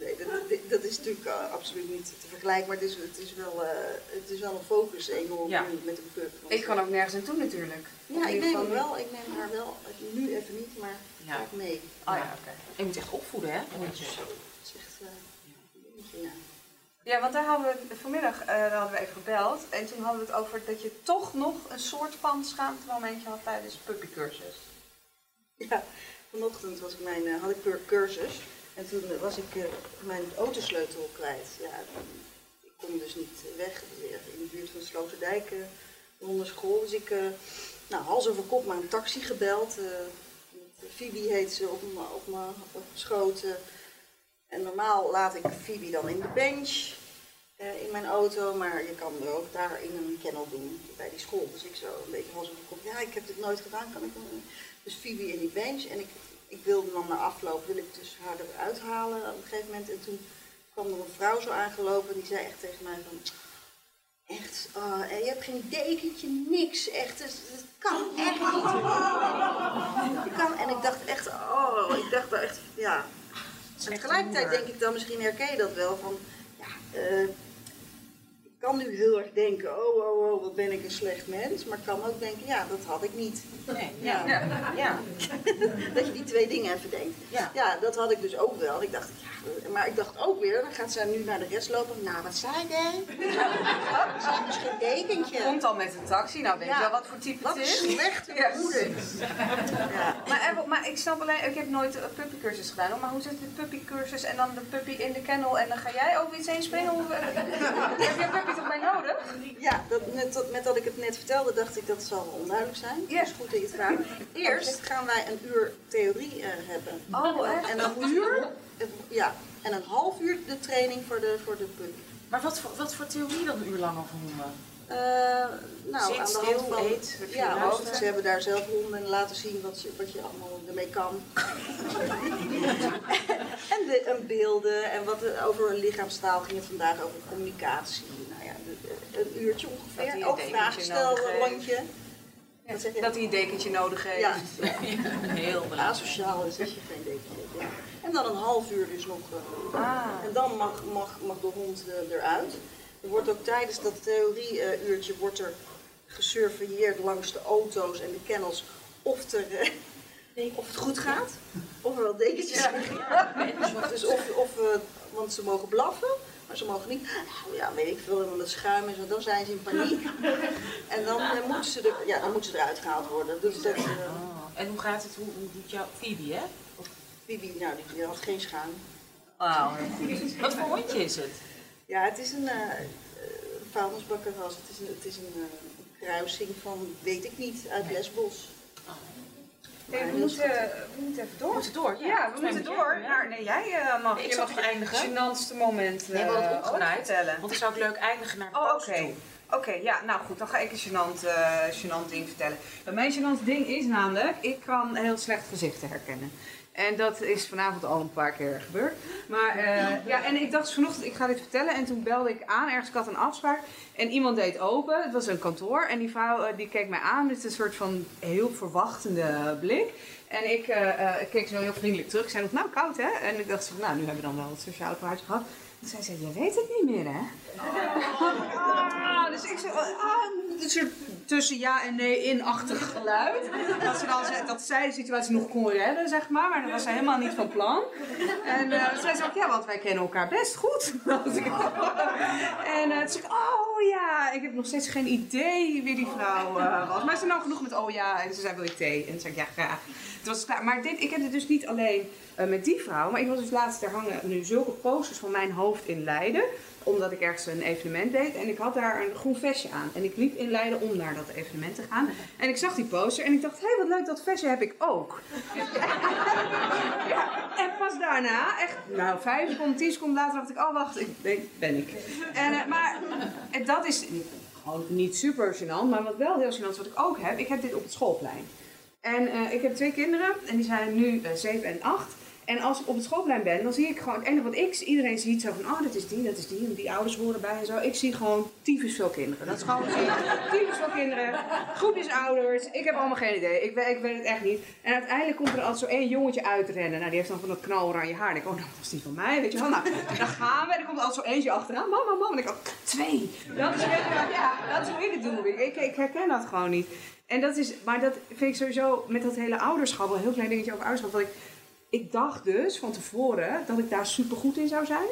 nee, dat, dat is natuurlijk eh, absoluut niet te vergelijken, maar het is, het is, wel, eh, het is wel een focus enorm Ja. met de. Want- Ik kan ook nergens aan toe natuurlijk. Ja, ik neem hem wel, ik neem haar wel, nu even niet, maar Ja. vaak mee. Oh ja, oké. Je moet echt opvoeden, hè? Het is echt eh, een dingetje, ja. Ja, want daar hadden we vanmiddag eh, daar hadden we even gebeld. En toen hadden we het over dat je toch nog een soort van schaamtemomentje had tijdens puppycursus. Ja, vanochtend was ik mijn, eh, had ik cur- cursus en toen was ik eh, mijn autosleutel kwijt. Ja, ik kon dus niet weg, in de buurt van Sloterdijk, eh, de hondenschool. Dus ik, eh, nou, hals over kop maar een taxi gebeld. Phoebe heet ze op mijn op op schoot. en normaal laat ik Phoebe dan in de bench in mijn auto, maar je kan er ook daar in een kennel doen bij die school. Dus ik zo een beetje over kop. Ja, ik heb dit nooit gedaan, kan ik hem dus Phoebe in die bench. En ik, ik wilde dan na afloop, wil ik dus haar eruit halen op een gegeven moment. En toen kwam er een vrouw zo aangelopen en die zei echt tegen mij van... Echt, en je hebt geen dekentje, niks, echt, het, het kan echt niet. Kan, en ik dacht echt, oh, ik dacht echt, ja. En tegelijkertijd denk ik dan, misschien herken je dat wel, van, ja, eh, kan nu heel erg denken, oh, oh, oh, wat ben ik een slecht mens. Maar ik kan ook denken, ja, dat had ik niet. Nee, Ja. ja. ja. dat je die twee dingen even denkt. Ja. dat had ik dus ook wel. Ik dacht, ja, maar ik dacht ook weer, dan gaat zij nu naar de rest lopen. Nou, wat zei jij? Dat is misschien een dekentje. Komt al met een taxi, nou weet je Ja. wel wat voor type Wat het is. een slechte Ja. moeder. Maar, en- maar ik snap alleen, ik heb nooit een puppycursus gedaan, hoor, maar hoe zit de puppycursus en dan de puppy in de kennel en dan ga jij over iets heen springen? Eh, heb je puppy toch bij nodig? Ja, dat, net, dat, met dat ik het net vertelde, dacht ik dat zal wel onduidelijk zijn. Ja. Dus goed dat je het vraagt. Eerst gaan wij een uur theorie eh, hebben. Oh, echt? En een uur, ja, en een half uur de training voor de, voor de puppy. Maar wat voor, wat voor theorie dan een uur lang over honden? Eh, nou, Zit aan de hand van... eet, heb je ja, ze hebben daar zelf honden en laten zien wat, ze, wat je allemaal ermee kan. en, de, en beelden en wat er over lichaamstaal ging het vandaag, over communicatie. Nou ja, de- een uurtje Dat ongeveer. Ook vraagstel rondje. Je? Dat hij een dekentje nodig heeft. Ja, Heel belangrijk. asociaal is als je geen dekentje hebt. Ja. En dan een half uur dus nog. eh, Ah. En dan mag, mag, mag de hond eh, eruit. Er wordt ook tijdens dat theorieuurtje wordt er gesurveilleerd langs de auto's en de kennels of, er, eh, of het goed gaat. Of er wel dekentjes zijn. Dus of, of, eh, want ze mogen blaffen, maar ze mogen niet. Nou ja, weet ik veel, want het schuim is, dan zijn ze in paniek. En dan, eh, moeten, ze er, ja, dan moeten ze eruit gehaald worden. Dus dat, eh, Oh. En hoe gaat het? Hoe, hoe doet jouw Phoebe, hè? Bibi, nou, die, die had geen schuim. Goed. Wat voor hondje is het? Ja, het is een uh. Het is een, het is een, eh, kruising van, weet ik niet, uit Lesbos. Nee, we, moeten, we moeten even door. We moeten door, ja. Ja, we moeten door. ja. Maar nee, jij eh, mag. Nee, ik je zal mag toch eindigen? Het gênantste moment Nee, we hadden vertellen. Want dan zou ik leuk eindigen naar de Oh, oké. Oké, ja, nou goed, dan ga ik een gênant, eh, gênant ding vertellen. Mijn gênant ding is namelijk, ik kan heel slecht gezichten herkennen. En dat is vanavond al een paar keer gebeurd. Maar eh, ja, en ik dacht vanochtend, ik ga dit vertellen. En toen belde ik aan, ergens, ik had een afspraak. En iemand deed open, het was een kantoor. En die vrouw eh, die keek mij aan met een soort van heel verwachtende blik. En ik eh, keek zo heel vriendelijk terug. Ik zei nog, nou koud hè? En ik dacht, nou nu hebben we dan wel het sociaal praatje gehad. Toen zei ze, je weet het niet meer hè? Ah, dus ik zei, ah, een soort tussen ja en nee in-achtig geluid. Dat, ze dan, dat zij de situatie nog kon redden, zeg maar. Maar dat was zij helemaal niet van plan. En eh toen zei ze ook, ja, want wij kennen elkaar best goed. En eh, toen zei ik, oh ja, ik heb nog steeds geen idee wie die vrouw eh, was. Maar ze nam genoeg met oh ja. En ze zei, wil je thee? En zei ik, ja, graag. Het was klaar. Maar dit, ik heb het dus niet alleen met die vrouw. Maar ik was dus laatst, er hangen nu zulke posters van mijn hoofd in Leiden. Omdat ik ergens een evenement deed. En ik had daar een groen vestje aan. En ik liep in Leiden om naar dat evenement te gaan. En ik zag die poster en ik dacht, hé, hey, wat leuk, dat vestje heb ik ook. en pas daarna, echt, nou, vijf seconden, tien seconden later dacht ik, oh wacht, ik, nee, ben ik. En, eh, maar en dat is gewoon niet super gênant. Maar wat wel heel gênant is, wat ik ook heb, ik heb dit op het schoolplein. En eh, ik heb twee kinderen en die zijn nu eh, 7 en 8. En als ik op het schoolplein ben, dan zie ik gewoon het enige wat ik. Iedereen ziet zo van, oh, dat is die, dat is die. En die ouders horen bij en zo. Ik zie gewoon tyfus veel kinderen. Dat is gewoon tyfus veel kinderen. Groepjes ouders. Ik heb allemaal geen idee. Ik, weet- ik weet het echt niet. En uiteindelijk komt er altijd zo één jongetje uitrennen. Nou, die heeft dan van dat knaloranje haar. En ik denk, oh, nou, dat is die van mij. Weet je wel. Nou, dan gaan we. En er komt altijd zo eentje achteraan. Mama, mama. En ik oh, twee. Dat is, ja, dat is hoe ik het doe. Ik, ik, ik herken dat gewoon niet. En dat is, maar dat vind ik sowieso met dat hele ouderschap, wel een heel klein dingetje over ouderschap. Dat ik, ik dacht dus van tevoren dat ik daar super goed in zou zijn.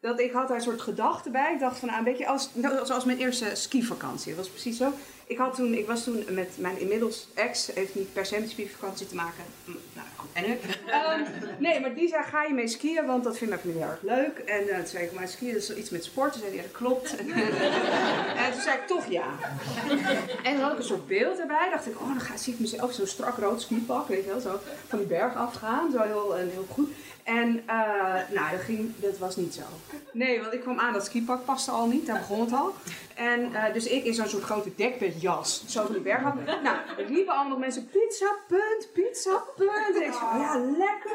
Dat ik had daar een soort gedachte bij. Ik dacht van, nou, een beetje als, nou, zoals mijn eerste skivakantie. Dat was precies zo. Ik, had toen, ik was toen met mijn inmiddels ex, heeft niet per se met skivakantie te maken. Nou, goed, en nu? Ehm, nee, maar die zei, ga je mee skiën? Want dat vind ik heel erg leuk. En eh, toen zei ik, maar skiën is iets met sport. Toen zei hij, dat klopt. en toen zei ik, toch ja. En dan had ik een soort beeld erbij. Dacht ik, oh, dan ga, zie ik mezelf zo'n strak rood skipak, weet je wel, zo van die berg afgaan. Zo heel, heel goed. En eh, nou, dat, ging, dat was niet zo. Nee, want ik kwam aan, dat skipak paste al niet, daar begon het al. En eh, dus ik in zo'n soort grote dekbedjas, zo van die berg af. Nou, er liepen allemaal mensen, pizza punt, pizza punt. En ik zei, ja, lekker.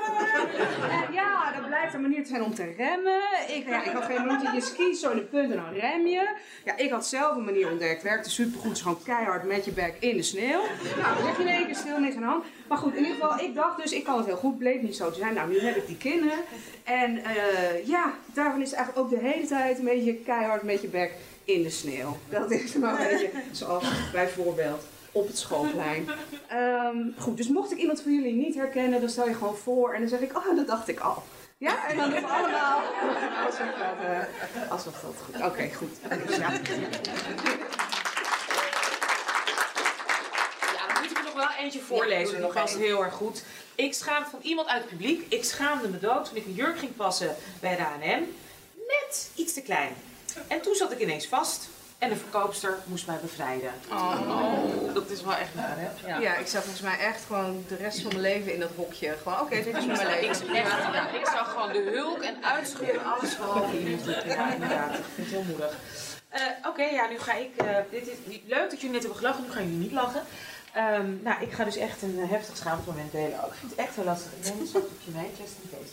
En ja, dat blijft een manier te zijn om te remmen. Ik, ja, ik had geen manier, je skiet zo in de punt en dan rem je. Ja, ik had zelf een manier ontdekt, werkte supergoed, gewoon keihard met je bek in de sneeuw. Nou, dan lig je in één keer stil, niks aan de hand. Maar goed, in ieder geval, ik dacht dus, ik kan het heel goed, bleek niet zo te zijn. Nou, nu heb ik die kinderen. En eh, ja, daarvan is eigenlijk ook de hele tijd een beetje keihard met je bek in de sneeuw. Dat is maar een beetje zoals bijvoorbeeld op het schoolplein. Ehm, goed, dus mocht ik iemand van jullie niet herkennen, dan stel je gewoon voor en dan zeg ik, oh, dat dacht ik al. Ja, en dan doen we allemaal alsof dat, eh, alsof dat goed. Oké, goed. Dus ja. Ja, dan moet ik er nog wel eentje voorlezen. Nog was heel erg goed. Ik schaamde van iemand uit het publiek. Ik schaamde me dood toen ik een jurk ging passen bij de H&M. Net iets te klein. En toen zat ik ineens vast. En de verkoopster moest mij bevrijden. Oh. Dat is wel echt naar, hè? Ja. ik zou volgens mij echt gewoon de rest van mijn leven in dat hokje. Gewoon, oké, dit is mijn Ik, leven. echt, ja, ik zag gewoon de hulk en uitschudden, alles gewoon. Ja, inderdaad. Ik vind het heel moedig. Eh, Oké, ja, nu ga ik. eh, dit is niet leuk dat jullie net hebben gelachen, nu gaan jullie niet lachen. Ehm, nou, ik ga dus echt een eh, heftig schaamtemoment delen. ook. ik vind het echt heel lastig. Ik neem een zakdoekje mee, just in case.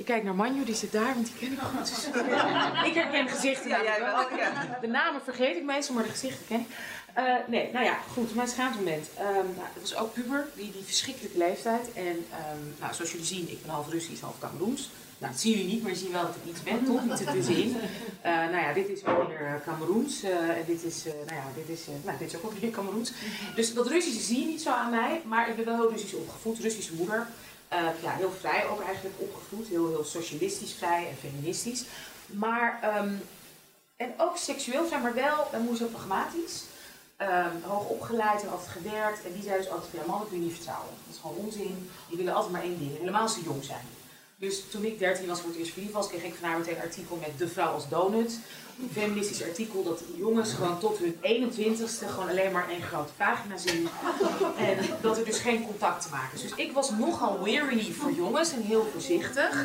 Ik kijk naar Manju, die zit daar, want die ken ik goed. Ik herken gezichten. Ja, jij wel. wel, ja. De namen vergeet ik meestal, maar de gezichten ken ik. Eh, nee, nou ja, goed, mijn schaamtemoment. Ehm nou, dat was ook puber, die, die verschrikkelijke leeftijd. En ehm, nou, zoals jullie zien, ik ben half Russisch, half Cameroens. Nou, dat zien jullie niet, maar je ziet wel dat ik iets ben, toch? Iets ertussenin. Eh nou ja, dit is ook weer eh, Cameroens. en dit is, nou ja, dit is, nou, dit is ook weer Cameroens. Dus dat Russische zie je niet zo aan mij, maar ik ben wel heel Russisch opgevoed. Russische moeder. Eh, ja, heel vrij ook eigenlijk opgevoed. Heel, heel socialistisch vrij en feministisch. Maar, ehm, en ook seksueel zijn, maar wel, dan moest ook pragmatisch. Ehm, hoog opgeleid en altijd gewerkt. En die zei dus altijd, ja, mannen kun je niet vertrouwen. Dat is gewoon onzin. Die willen altijd maar één ding. Helemaal als ze jong zijn. Dus toen ik 13 was voor het eerst verliefd was, kreeg ik van haar meteen een artikel met De Vrouw als Donut. Feministisch artikel dat jongens gewoon tot hun 21ste gewoon alleen maar één grote pagina zien. En dat er dus geen contact te maken is. Dus ik was nogal weary voor jongens en heel voorzichtig.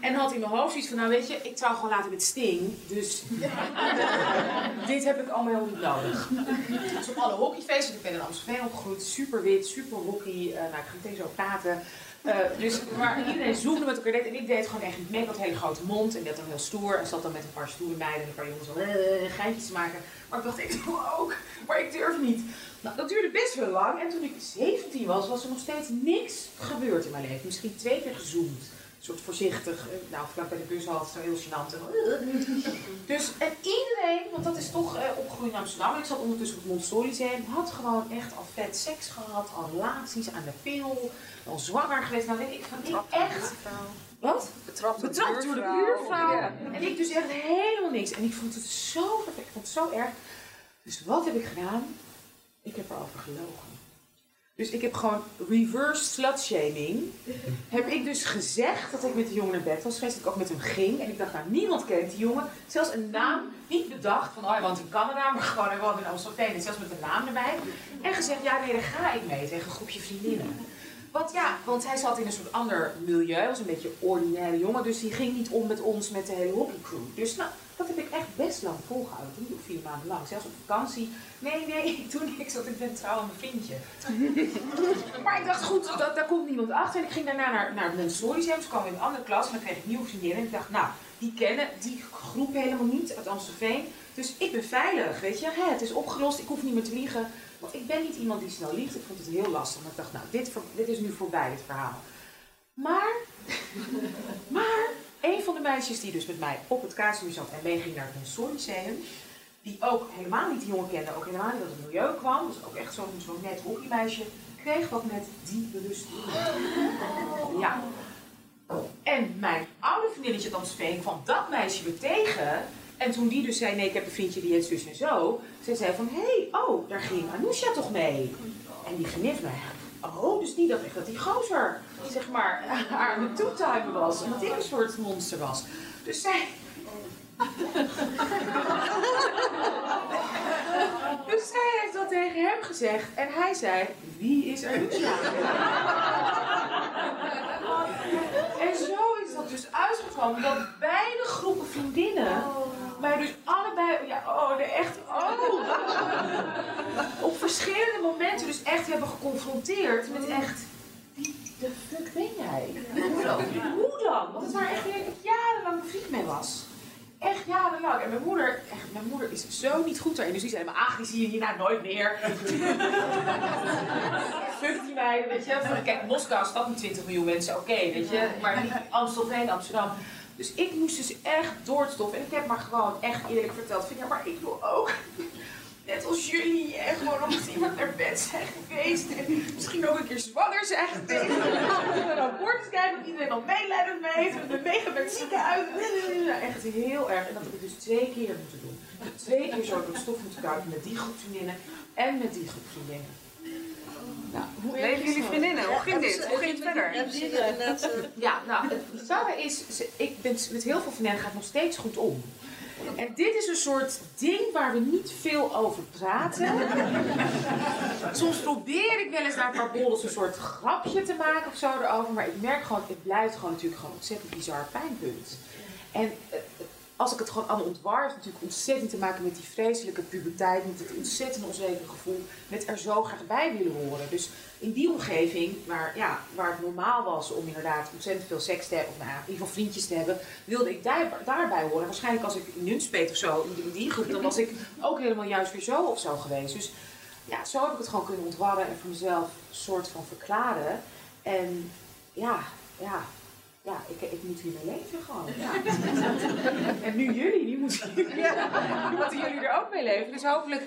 En had in mijn hoofd zoiets van, nou weet je, ik trouw gewoon later met Sting. Dus dit heb ik allemaal heel niet nodig. Dus op alle hockeyfeesten, ik ben in Amsterdam opgegroeid, super wit, super hockey. eh, nou, ik ga meteen zo praten. Eh, dus waar iedereen zoende met elkaar en ik deed gewoon echt niet mee. Ik had een hele grote mond en dat dan heel stoer. En zat dan met een paar stoere meiden en een paar jongens al eh, geintjes maken. Maar ik dacht, ik doe ook, maar ik durf niet. Nou, dat duurde best wel lang. En toen ik 17 was, was er nog steeds niks gebeurd in mijn leven. Misschien twee keer gezoomd. Een soort voorzichtig, eh, nou, vlak bij de bushalte, zo heel gênant. Dus, en iedereen, want dat is toch eh, opgegroeid in Amsterdam. Ik zat ondertussen op het Montessori-museum. Had gewoon echt al vet seks gehad, al relaties aan de pil. Al zwanger geweest. Nou weet ik van, ik echt... Wat? Betrapt door de Betrapt door de buurvrouw. Ja. En ik dus echt helemaal niks. En ik vond het zo. Ik vond het zo erg. Dus wat heb ik gedaan? Ik heb erover gelogen. Dus ik heb gewoon reverse slut-shaming. heb ik dus gezegd dat ik met die jongen naar bed was geweest. Dat ik ook met hem ging. En ik dacht, nou, niemand kent die jongen. Zelfs een naam niet bedacht. Van, oh, hij woont in Canada. Maar gewoon, hij woont in Amstelveen. En zelfs met een naam erbij. En gezegd, ja, nee, ga ik mee. Tegen een groepje vriendinnen. Want ja, want hij zat in een soort ander milieu. was een beetje ordinaire jongen. Dus die ging niet om met ons, met de hele hockeycrew. Dus nou, Dat heb ik echt best lang volgehouden. Drie of vier maanden lang. Zelfs op vakantie. Nee, nee, ik doe niks, want ik ben trouw aan mijn vriendje. maar ik dacht, goed, dat, daar komt niemand achter. En ik ging daarna naar, naar het Montessori-museum. Dus kwam in een andere klas en dan kreeg ik nieuwe vriendinnen. En ik dacht, nou, die kennen die groep helemaal niet uit Amstelveen. Dus ik ben veilig, weet je. Hè, het is opgelost, ik hoef niet meer te liegen. Want ik ben niet iemand die snel liegt. Ik vond het heel lastig. Maar ik dacht, nou, dit, dit is nu voorbij, het verhaal. Maar, maar, een van de meisjes die dus met mij op het kaatsmuseum zat en meeging naar het Montessori-museum, die ook helemaal niet die jongen kende, ook helemaal niet uit het milieu kwam, dus ook echt zo'n zo'n net hockeymeisje, kreeg wat met die bewustwording. Ja. En mijn oude vriendinnetje uit Amstelveen kwam dat meisje weer tegen. En toen die dus zei, nee, ik heb een vriendje die heet zus en zo. Ze zei van, hé, hey, oh, daar ging Anousha toch mee? En die vriendin van mij, oh, dus die dacht echt dat die gozer, zeg maar, aan het toetimen was. En dat ik een soort monster was. Dus zij... dus zij heeft dat tegen hem gezegd. En hij zei, wie is Anousha? En zo is dat dus uitgekomen dat beide groepen vriendinnen mij dus allebei, ja, oh, de echt, oh, op verschillende momenten dus echt hebben geconfronteerd met echt, wie de fuck ben jij? Hoe dan? Hoe dan? Want het waren echt ik jarenlang bevriend mee was. Echt jarenlang. En mijn moeder, echt, mijn moeder is zo niet goed daarin. Dus die zei, maar ach, die zie je hierna nooit meer. Fuck die meiden, weet je. Kijk, Moskou stad met 20 miljoen mensen, oké, weet je. Maar niet Amstelveen, Amsterdam. Dus ik moest dus echt doorstoffen. En ik heb maar gewoon echt eerlijk verteld ja, maar ik doe ook. Net als jullie, en gewoon omdat iemand naar zijn geweest. En misschien ook een keer zwanger zijn geweest. En dan rapporten krijgen, dat iedereen al medelijden mee. En dan mega met ziekenhuis. Echt heel erg. En dat heb ik dus twee keer moeten doen. Twee keer zo door het stof moeten kuipen met die groep vriendinnen en met die groep vriendinnen. Nou, hoe Leven jullie vriendinnen? Hoe ging dit? Hoe ging het verder? Ja, nou, het bizarre is, ze- ik ben met heel veel vriendinnen gaat het nog steeds goed om. En dit is een soort ding waar we niet veel over praten. Soms probeer ik wel eens naar een paar een soort grapje te maken of zo erover. Maar ik merk gewoon, het blijft gewoon natuurlijk gewoon ontzettend bizar pijnpunt. En eh, als ik het gewoon allemaal ontwar, heeft natuurlijk ontzettend te maken met die vreselijke puberteit, met het ontzettend onzekere gevoel, met er zo graag bij willen horen. Dus in die omgeving, waar, ja, waar het normaal was om inderdaad ontzettend veel seks te hebben, of nou in ieder geval vriendjes te hebben, wilde ik daar, daarbij horen. Waarschijnlijk als ik in Nunspeet of zo, in die, in die groep, dan was ik ook helemaal juist weer zo of zo geweest. Dus ja, zo heb ik het gewoon kunnen ontwarren en voor mezelf een soort van verklaren. En ja, ja, ja, ik, ik moet hiermee leven gewoon. Ja. en nu jullie, nu moeten jullie, nu moeten jullie er ook mee leven. Dus hopelijk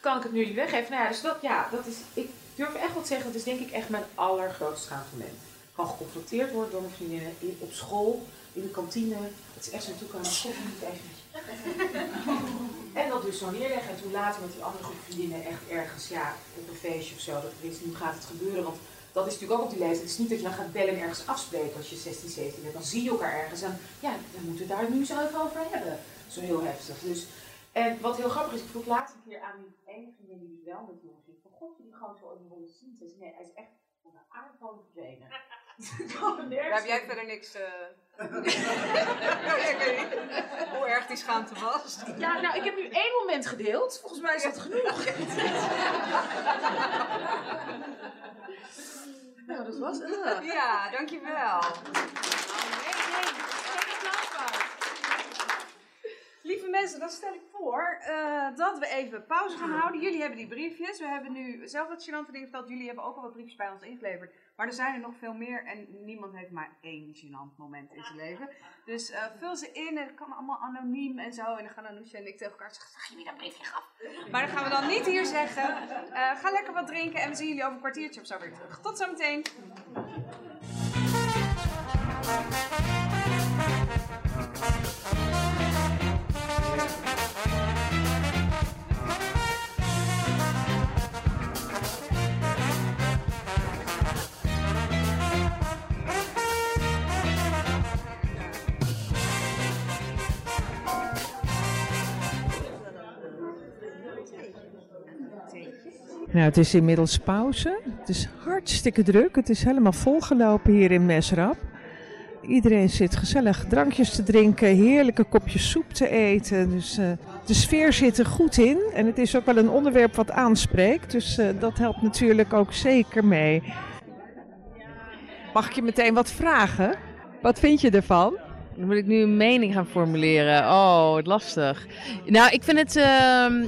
kan ik het nu jullie weggeven. Nou ja, dus dat, ja, dat is, ik durf echt wel te zeggen, dat is denk ik echt mijn allergrootste schaamtemoment. Gewoon geconfronteerd worden door mijn vriendinnen in, op school, in de kantine. Het is echt zo naartoe komen, god, niet even. En dat dus zo neerleggen. En toen later met die andere groep vriendinnen echt ergens, ja, op een feestje of zo. Dat ik wist, nu gaat het gebeuren. Want dat is natuurlijk ook op die leeftijd. Het is niet dat je dan gaat bellen en ergens afspreken als je 16, 17 bent. Dan zie je elkaar ergens. En ja, dan moeten we daar nu zo even over hebben. Zo heel heftig. Dus, en wat heel grappig is, ik vroeg laatst een keer aan die ene vriendin die dus wel met die jongen ging. Van god, die gewoon zo in de ronde zien. Nee, hij is echt van de aardbodem verdwenen. Daar heb jij verder niks. eh ik weet niet hoe erg die schaamte was. Ja, nou, ik heb nu één moment gedeeld. Volgens mij is dat genoeg. nou, dat was het. Ja, dankjewel. Lieve mensen, dan stel ik voor eh, dat we even pauze gaan houden. Jullie hebben die briefjes. We hebben nu zelf wat gênante dingen verteld. Jullie hebben ook al wat briefjes bij ons ingeleverd. Maar er zijn er nog veel meer. En niemand heeft maar één gênant moment in zijn leven. Dus eh, vul ze in. En het kan allemaal anoniem en zo. En dan gaan Anousha en ik tegen elkaar zeggen: Zag je wie dat briefje gaf? Maar dat gaan we dan niet hier zeggen. Eh, ga lekker wat drinken. En we zien jullie over een kwartiertje of zo weer terug. Tot zometeen. Nou, het is inmiddels pauze. Het is hartstikke druk. Het is helemaal volgelopen hier in Mesrap. iedereen zit gezellig drankjes te drinken, heerlijke kopjes soep te eten. Dus eh, de sfeer zit er goed in. En het is ook wel een onderwerp wat aanspreekt. Dus eh, dat helpt natuurlijk ook zeker mee. Mag ik je meteen wat vragen? Wat vind je ervan? Dan moet ik nu een mening gaan formuleren. Oh, wat lastig. Nou, ik vind het ehm,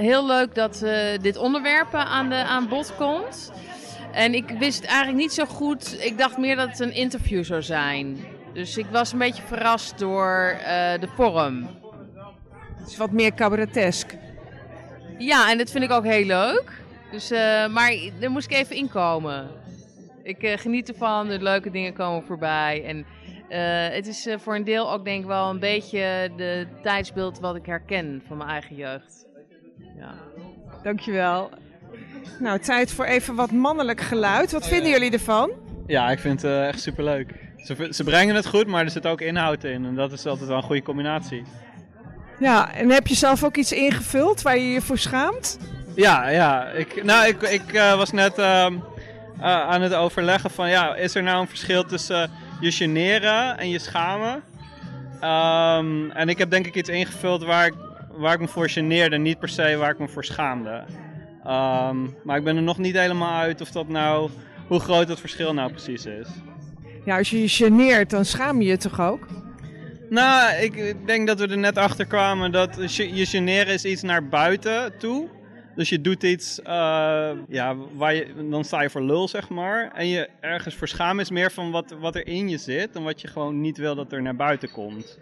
heel leuk dat eh, dit onderwerp aan, de, aan bod komt. En ik wist eigenlijk niet zo goed. Ik dacht meer dat het een interview zou zijn. Dus ik was een beetje verrast door eh, de vorm. Het is wat meer cabaretesk. Ja, en dat vind ik ook heel leuk. Dus, eh, maar daar moest ik even inkomen. Ik eh, geniet ervan, de leuke dingen komen voorbij. En eh, het is eh, voor een deel ook denk ik wel een beetje de tijdsbeeld wat ik herken van mijn eigen jeugd. Ja. Dankjewel. Nou, tijd voor even wat mannelijk geluid. Wat vinden jullie ervan? Ja, ik vind het eh, echt superleuk. Ze, ze brengen het goed, maar er zit ook inhoud in. En dat is altijd wel een goede combinatie. Ja, en heb je zelf ook iets ingevuld waar je je voor schaamt? Ja, ja. Ik, nou, ik, ik eh, was net ehm, eh, aan het overleggen van... Ja, is er nou een verschil tussen je generen en je schamen? Ehm, en ik heb denk ik iets ingevuld waar ik, waar ik me voor geneerde. Niet per se waar ik me voor schaamde. Ehm, maar ik ben er nog niet helemaal uit of dat nou... Hoe groot dat verschil nou precies is. Ja, als je je geneert, dan schaam je je toch ook? Nou, ik denk dat we er net achter kwamen dat je generen is iets naar buiten toe. Dus je doet iets, eh, ja, waar je, dan sta je voor lul, zeg maar. En je ergens voor schamen is meer van wat, wat er in je zit en wat je gewoon niet wil dat er naar buiten komt.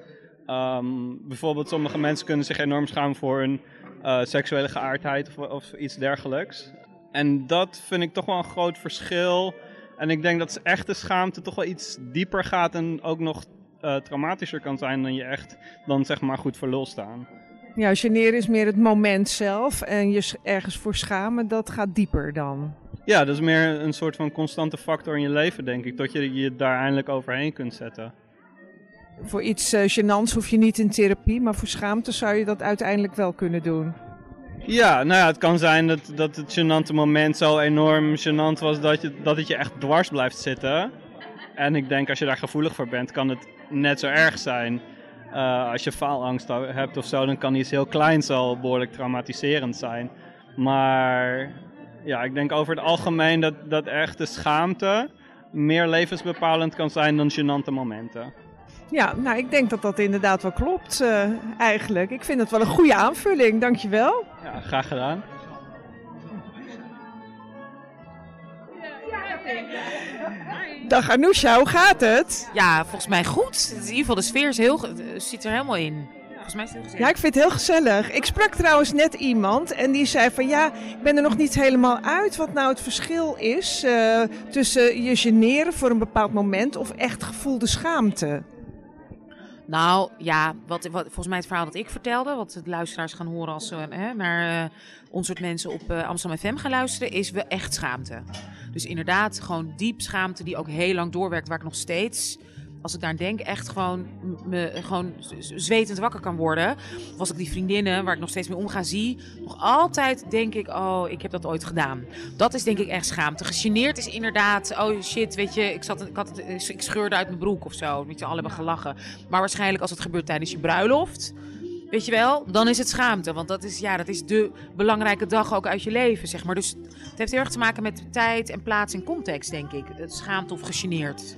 Ehm, bijvoorbeeld, sommige mensen kunnen zich enorm schamen voor hun eh, seksuele geaardheid of, of iets dergelijks. En dat vind ik toch wel een groot verschil. En ik denk dat echte schaamte toch wel iets dieper gaat en ook nog eh, traumatischer kan zijn dan je echt dan zeg maar goed voor lul staan. Ja, generen is meer het moment zelf en je ergens voor schamen, dat gaat dieper dan. Ja, dat is meer een soort van constante factor in je leven, denk ik. Dat je je daar eindelijk overheen kunt zetten. Voor iets eh gênants hoef je niet in therapie, maar voor schaamte zou je dat uiteindelijk wel kunnen doen. Ja, nou ja, het kan zijn dat, dat het gênante moment zo enorm gênant was dat, je, dat het je echt dwars blijft zitten. En ik denk als je daar gevoelig voor bent, kan het net zo erg zijn. Eh, als je faalangst hebt of zo, dan kan iets heel kleins al behoorlijk traumatiserend zijn. Maar ja, ik denk over het algemeen dat, dat echt de schaamte meer levensbepalend kan zijn dan gênante momenten. Ja, nou ik denk dat dat inderdaad wel klopt eh, eigenlijk. Ik vind het wel een goede aanvulling, dankjewel. Ja, graag gedaan. Dag Anousha, hoe gaat het? Ja, volgens mij goed. In ieder geval, de sfeer is heel, eh, zit er helemaal in. Volgens mij is het heel gezellig. Ja, ik vind het heel gezellig. Ik sprak trouwens net iemand en die zei van ja, ik ben er nog niet helemaal uit wat nou het verschil is eh, tussen je generen voor een bepaald moment of echt gevoelde schaamte. Nou ja, wat, volgens mij het verhaal dat ik vertelde, wat de luisteraars gaan horen als ze hè, naar eh, ons soort mensen op eh, Amsterdam FM gaan luisteren, is wel echt schaamte. Dus inderdaad, gewoon diep schaamte die ook heel lang doorwerkt, waar ik nog steeds, als ik daar denk, echt gewoon, me, gewoon zwetend wakker kan worden. Of als ik die vriendinnen, waar ik nog steeds mee omga, zie, nog altijd denk ik, oh, ik heb dat ooit gedaan. Dat is denk ik echt schaamte. Gegeneerd is inderdaad, oh shit, weet je, ik, zat, ik, had het, ik scheurde uit mijn broek of zo. Weet je, alle hebben gelachen. Maar waarschijnlijk als het gebeurt tijdens je bruiloft, weet je wel, dan is het schaamte. Want dat is, ja, dat is de belangrijke dag ook uit je leven, zeg maar. Dus het heeft heel erg te maken met tijd en plaats en context, denk ik. Het schaamte of gegeneerd.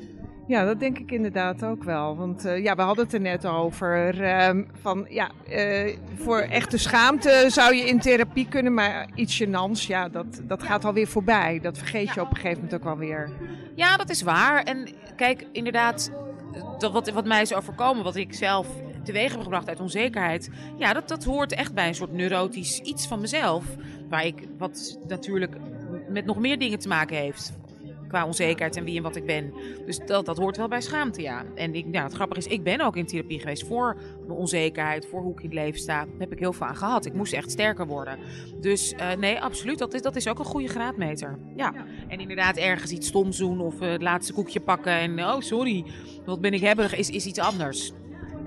Ja, dat denk ik inderdaad ook wel. Want eh, ja, we hadden het er net over. ehm, van ja, eh, voor echte schaamte zou je in therapie kunnen, maar iets gênants, ja, dat, dat gaat alweer voorbij. Dat vergeet je op een gegeven moment ook alweer. Ja, dat is waar. En kijk, inderdaad, dat wat, wat mij is overkomen, wat ik zelf teweeg heb gebracht uit onzekerheid. Ja, dat, dat hoort echt bij een soort neurotisch iets van mezelf. Waar ik, wat natuurlijk met nog meer dingen te maken heeft. Qua onzekerheid en wie en wat ik ben. Dus dat, dat hoort wel bij schaamte, ja. En ik, nou, het grappige is, ik ben ook in therapie geweest voor mijn onzekerheid, voor hoe ik in het leven sta. Daar heb ik heel veel aan gehad. Ik moest echt sterker worden. Dus eh, nee, absoluut. Dat is, dat is ook een goede graadmeter. Ja. En inderdaad, ergens iets stoms doen of eh, het laatste koekje pakken en oh, sorry, wat ben ik hebberig, is, is iets anders.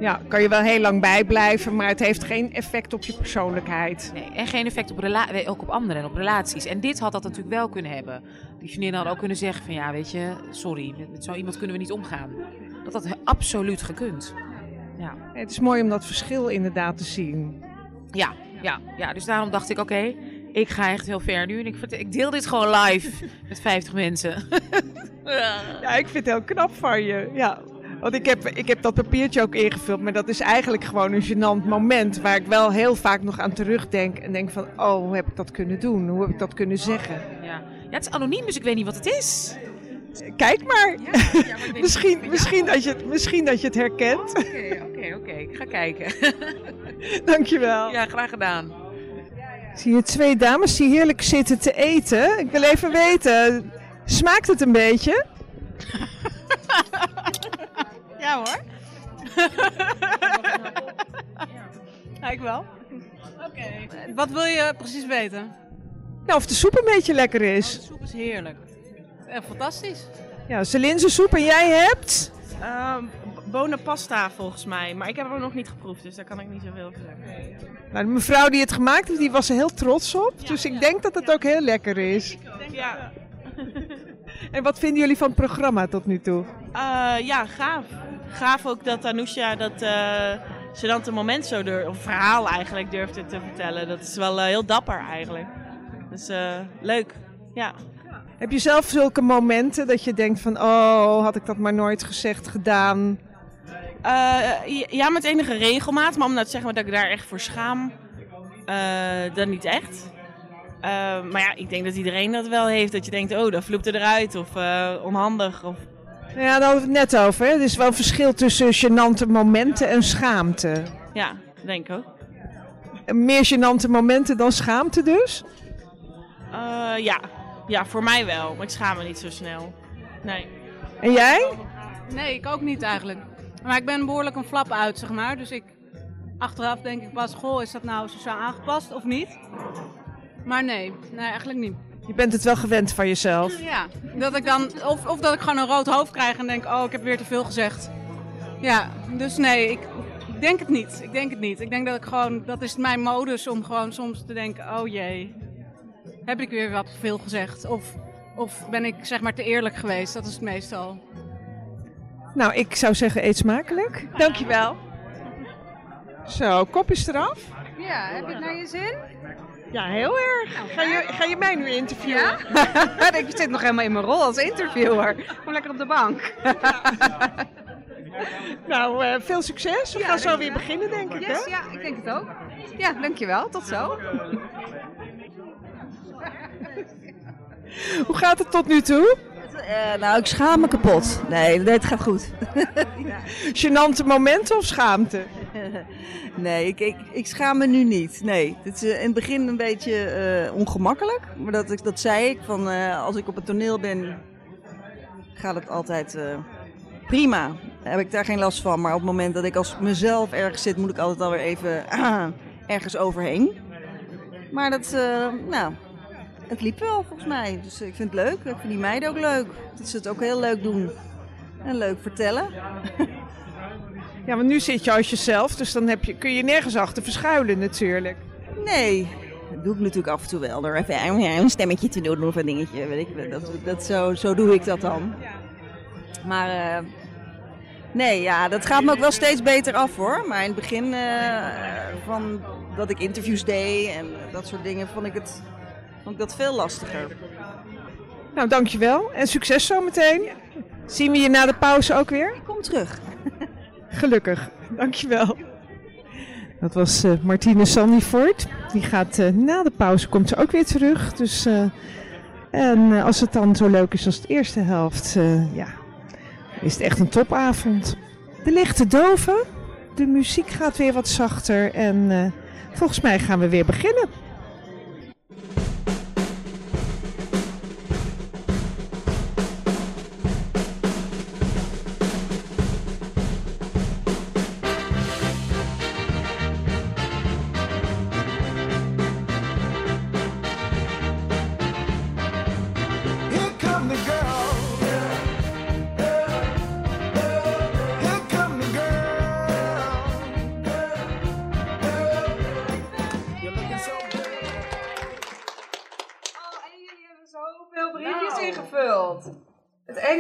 Ja, kan je wel heel lang bijblijven, maar het heeft geen effect op je persoonlijkheid. Nee, en geen effect op, rela- ook op anderen en op relaties. En dit had dat natuurlijk wel kunnen hebben. Die vriendinnen hadden ook kunnen zeggen van ja, weet je, sorry, met, met zo iemand kunnen we niet omgaan. dat dat absoluut gekund. Ja. Het is mooi om dat verschil inderdaad te zien. Ja, ja, ja. Dus daarom dacht ik, oké, ik ga echt heel ver nu. En ik, ik deel dit gewoon live met 50 mensen. Ja, ik vind het heel knap van je. Ja. Want ik heb, ik heb dat papiertje ook ingevuld, maar dat is eigenlijk gewoon een gênant moment waar ik wel heel vaak nog aan terugdenk en denk van, oh, hoe heb ik dat kunnen doen? Hoe heb ik dat kunnen zeggen? Ja. ja, het is anoniem, dus ik weet niet wat het is. Kijk maar. misschien, misschien, dat je, het- misschien dat je het herkent. Oké, oké, oké. Ik ga kijken. Dankjewel. Ja, graag gedaan. Zie je twee dames die heerlijk zitten te eten. Ik wil even weten, smaakt het een beetje? Ja hoor. Ja, ik wel. Oké. Wat wil je precies weten? Nou, of de soep een beetje lekker is. De soep is heerlijk. Echt fantastisch. Ja, Celinse-soep en jij hebt? Ehm, bonenpasta volgens mij, maar ik heb hem nog niet geproefd, dus daar kan ik niet zoveel over zeggen. Nou, de mevrouw die het gemaakt heeft, die was er heel trots op. Dus ik denk dat het ook heel lekker is. Ja, En wat vinden jullie van het programma tot nu toe? Eh, ja gaaf. Gaaf ook dat Anousha dat eh ze dan het moment zo durf, of verhaal eigenlijk durfde te vertellen. Dat is wel eh, heel dapper eigenlijk. Dus eh, leuk, ja. Heb je zelf zulke momenten dat je denkt van, oh, had ik dat maar nooit gezegd, gedaan? Ja, met enige regelmaat, maar om nou te zeggen dat ik daar echt voor schaam, eh, dan niet echt. Maar ja, ik denk dat iedereen dat wel heeft. Dat je denkt, oh, dat vloept er eruit. Of onhandig. Of... Nou Ja, daar hadden we het net over. Hè? Er is wel een verschil tussen gênante momenten en schaamte. Ja, denk ik ook. Meer gênante momenten dan schaamte dus? Eh, ja. ja, voor mij wel. Maar ik schaam me niet zo snel. Nee. En jij? Nee, ik ook niet eigenlijk. Maar ik ben behoorlijk een flap uit, zeg maar. Dus ik, achteraf denk ik pas, goh, is dat nou sociaal aangepast of niet? Maar nee, nee, eigenlijk niet. Je bent het wel gewend van jezelf. Ja, dat ik dan, of, of dat ik gewoon een rood hoofd krijg en denk, oh, ik heb weer te veel gezegd. Ja, dus nee, ik, ik denk het niet. Ik denk het niet. Ik denk dat ik gewoon, dat is mijn modus om gewoon soms te denken, oh jee, heb ik weer wat te veel gezegd? Of, of ben ik zeg maar te eerlijk geweest? Dat is het meestal. Nou, ik zou zeggen, eet smakelijk. Dankjewel. Zo, kopjes eraf. Ja, heb je het naar je zin? Ja, heel erg. Ga je, ga je mij nu interviewen? Ja? ik zit nog helemaal in mijn rol als interviewer. Kom lekker op de bank. nou, eh, veel succes. We Ja, gaan zo weer beginnen, denk ik. Yes, hè? ja, ik denk het ook. Ja, dankjewel. Tot zo. Hoe gaat het tot nu toe? Eh, nou, ik schaam me kapot. Nee, nee het gaat goed. Gênante momenten of schaamte? nee, ik, ik, ik schaam me nu niet. Nee, het is eh, in het begin een beetje eh, ongemakkelijk. Maar dat, dat zei ik, van, eh, als ik op het toneel ben, gaat het altijd prima. Heb ik daar geen last van. Maar op het moment dat ik als mezelf ergens zit, moet ik altijd alweer even ergens overheen. Maar dat, nou, het liep wel volgens mij. Dus ik vind het leuk. Ik vind die meiden ook leuk. Dat ze het ook heel leuk doen. En leuk vertellen. Ja, want nu zit je als jezelf, dus dan heb je, kun je nergens achter verschuilen natuurlijk. Nee, dat doe ik natuurlijk af en toe wel. Door even een- stemmetje te doen of een dingetje. Weet ik, wel. dat, dat, zo, zo doe ik dat dan. Maar eh, nee, ja, dat gaat me ook wel steeds beter af hoor. Maar in het begin eh, van dat ik interviews deed en dat soort dingen vond ik, het, vond ik dat veel lastiger. Nou, dankjewel. En succes zometeen. Zien we je na de pauze ook weer? Ik kom terug. Gelukkig. Dankjewel. Dat was eh, Martine Sandyford. Die gaat eh, na de pauze komt ze ook weer terug. Dus, eh, en als het dan zo leuk is als de eerste helft, ja, is het echt een topavond. De lichten doven, de muziek gaat weer wat zachter en volgens mij gaan we weer beginnen.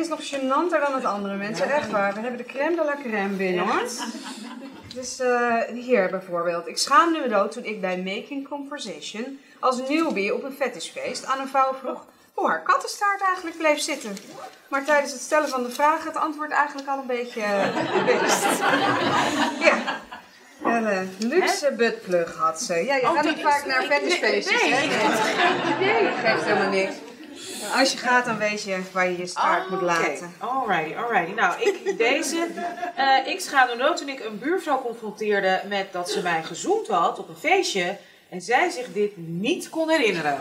Is nog gênanter dan het andere, mensen. Echt waar. We hebben de crème de la crème binnen, hoor. Dus eh, hier bijvoorbeeld. Ik schaamde me dood toen ik bij Making Conversation als newbie op een fetishfeest aan een vrouw vroeg hoe haar kattenstaart eigenlijk bleef zitten. Maar tijdens het stellen van de vraag het antwoord eigenlijk al een beetje wist. ja. Een eh, luxe buttplug had ze. Ja, je Oh, gaat niet vaak naar fetishfeestjes, nee, hè? nee. Dat geeft helemaal niks. Als je gaat, dan weet je waar je je staart moet laten. Alrighty, alrighty. Nou, ik, deze. eh, ik schaamde me dood toen ik een buurvrouw confronteerde met dat ze mij gezoend had op een feestje. En zij zich dit niet kon herinneren.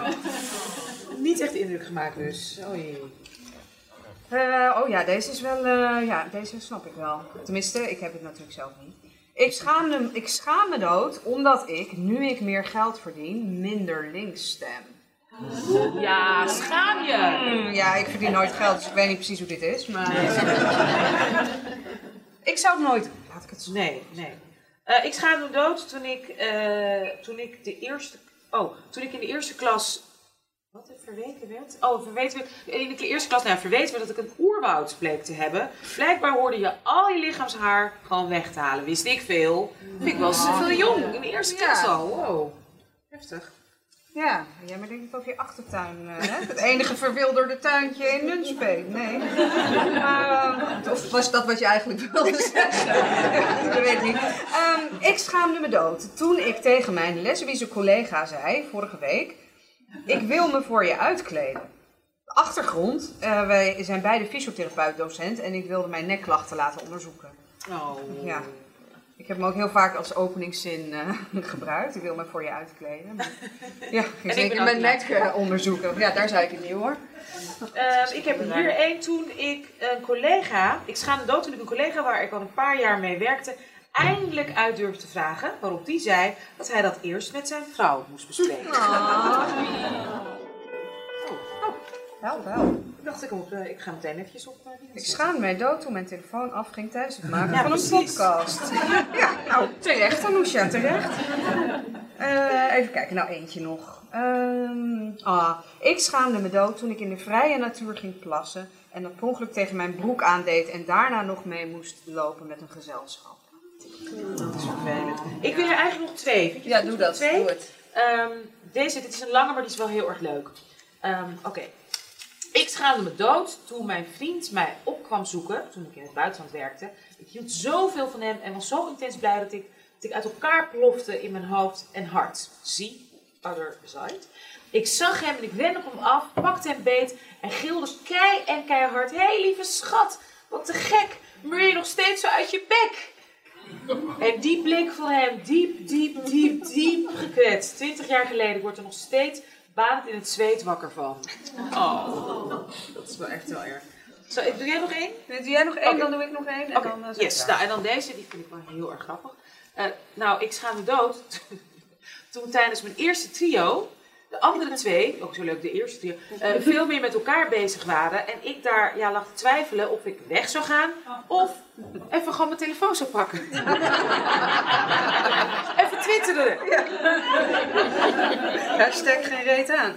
niet echt indruk gemaakt dus. Oh jee. Eh, oh ja, deze is wel, eh, ja, deze snap ik wel. Tenminste, ik heb het natuurlijk zelf niet. Ik schaam, me, ik schaam me dood omdat ik, nu ik meer geld verdien, minder links stem. Ja, schaam je. Hmm, ja, ik verdien nooit geld, dus ik weet niet precies hoe dit is, maar... ik zou het nooit... Laat ik het zo Nee, nee. Eh, ik schaamde me dood toen ik, eh, toen ik de eerste... Oh, toen ik in de eerste klas... Wat er verweten werd? Oh, verweten werd... In de eerste klas, nou ja, verweten werd dat ik een oerwoud bleek te hebben. Blijkbaar hoorde je al je lichaamshaar gewoon weg te halen. Wist ik veel. Ik wel zoveel jong. In de eerste klas al. Wow. Heftig. Ja, jij maar denkt over je achtertuin. eh, hè? Het enige verwilderde tuintje in Nunspeet. Nee. Maar, eh, of was dat wat je eigenlijk wilde zeggen? dat weet ik niet. Ehm, ik schaamde me dood toen ik tegen mijn lesbische collega zei, vorige week... Ik wil me voor je uitkleden. De achtergrond, eh, wij zijn beide fysiotherapeut-docent en ik wilde mijn nekklachten laten onderzoeken. Oh. Ja. Ik heb hem ook heel vaak als openingszin eh, gebruikt. Ik wil me voor je uitkleden. Maar, ja, ik ben zeker mijn nek onderzoeken. Ja, daar zei ik het niet hoor. Eh, ik heb er hier één toen ik een collega, ik schaamde dood toen ik een collega waar ik al een paar jaar mee werkte, eindelijk uit durfde te vragen. Waarop die zei dat hij dat eerst met zijn vrouw moest bespreken. Wel, wel. Ik dacht, ik, op, eh, ik ga meteen eventjes op. eh, Ik schaamde mij dood toen mijn telefoon afging tijdens het maken Ja, van een precies. podcast. Ja, nou, terecht Anousha, terecht. Eh, even kijken, nou eentje nog. Ehm, ah, ik schaamde me dood toen ik in de vrije natuur ging plassen en dat per ongeluk tegen mijn broek aandeed en daarna nog mee moest lopen met een gezelschap. Dat is vervelend. Ik wil er eigenlijk nog twee. Ja, doe dat. Twee? Doe het. Ehm, deze, dit is een lange, maar die is wel heel erg leuk. Ehm, Oké. Ik schaamde me dood toen mijn vriend mij op kwam zoeken, toen ik in het buitenland werkte. Ik hield zoveel van hem en was zo intens blij dat ik, dat ik uit elkaar plofte in mijn hoofd en hart. Zie, other side. Ik zag hem en ik op hem af, pakte hem beet en gilde kei en keihard. Hé hey, lieve schat, wat te gek, meur je nog steeds zo uit je bek? En die blik van hem, diep, diep, diep, diep gekwetst. Twintig jaar geleden, ik word er nog steeds in het zweet wakker van. Oh, dat is wel echt wel erg. Zo, doe jij nog één? Doe jij nog één, dan doe ik nog één. En Oké, dan, eh, yes. Nou, en dan deze, die vind ik wel heel erg grappig. Eh, nou, ik schaam me dood toen tijdens mijn eerste trio, de andere twee, ook zo leuk, de eerste trio, eh, veel meer met elkaar bezig waren. En ik daar ja, lag te twijfelen of ik weg zou gaan of even gewoon mijn telefoon zou pakken. even twitteren. Hashtag geen reet aan.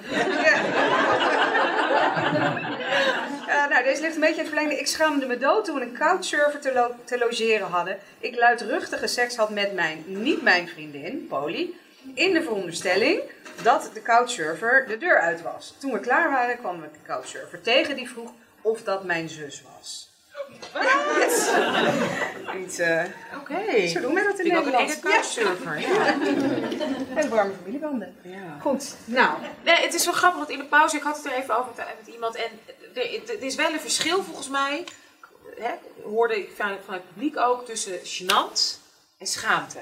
Ja, nou, deze ligt een beetje in het verlengde. Ik schaamde me dood toen we een couchsurfer te, lo- te logeren hadden. Ik luidruchtige seks had met mijn, niet mijn vriendin, Polly. In de veronderstelling dat de couchsurfer de deur uit was. Toen we klaar waren kwam de couchsurfer tegen die vroeg of dat mijn zus was. Wat? Iets, eh Oké. Zo doen we dat in ik Nederland. ene couchsurfer, ja. En warme familiebanden. Goed, nou. Nee, het is wel grappig, want in de pauze, ik had het er even over met, iemand. En er, het is wel een verschil volgens mij, hè, hoorde ik van, van het publiek ook, tussen gênant en schaamte.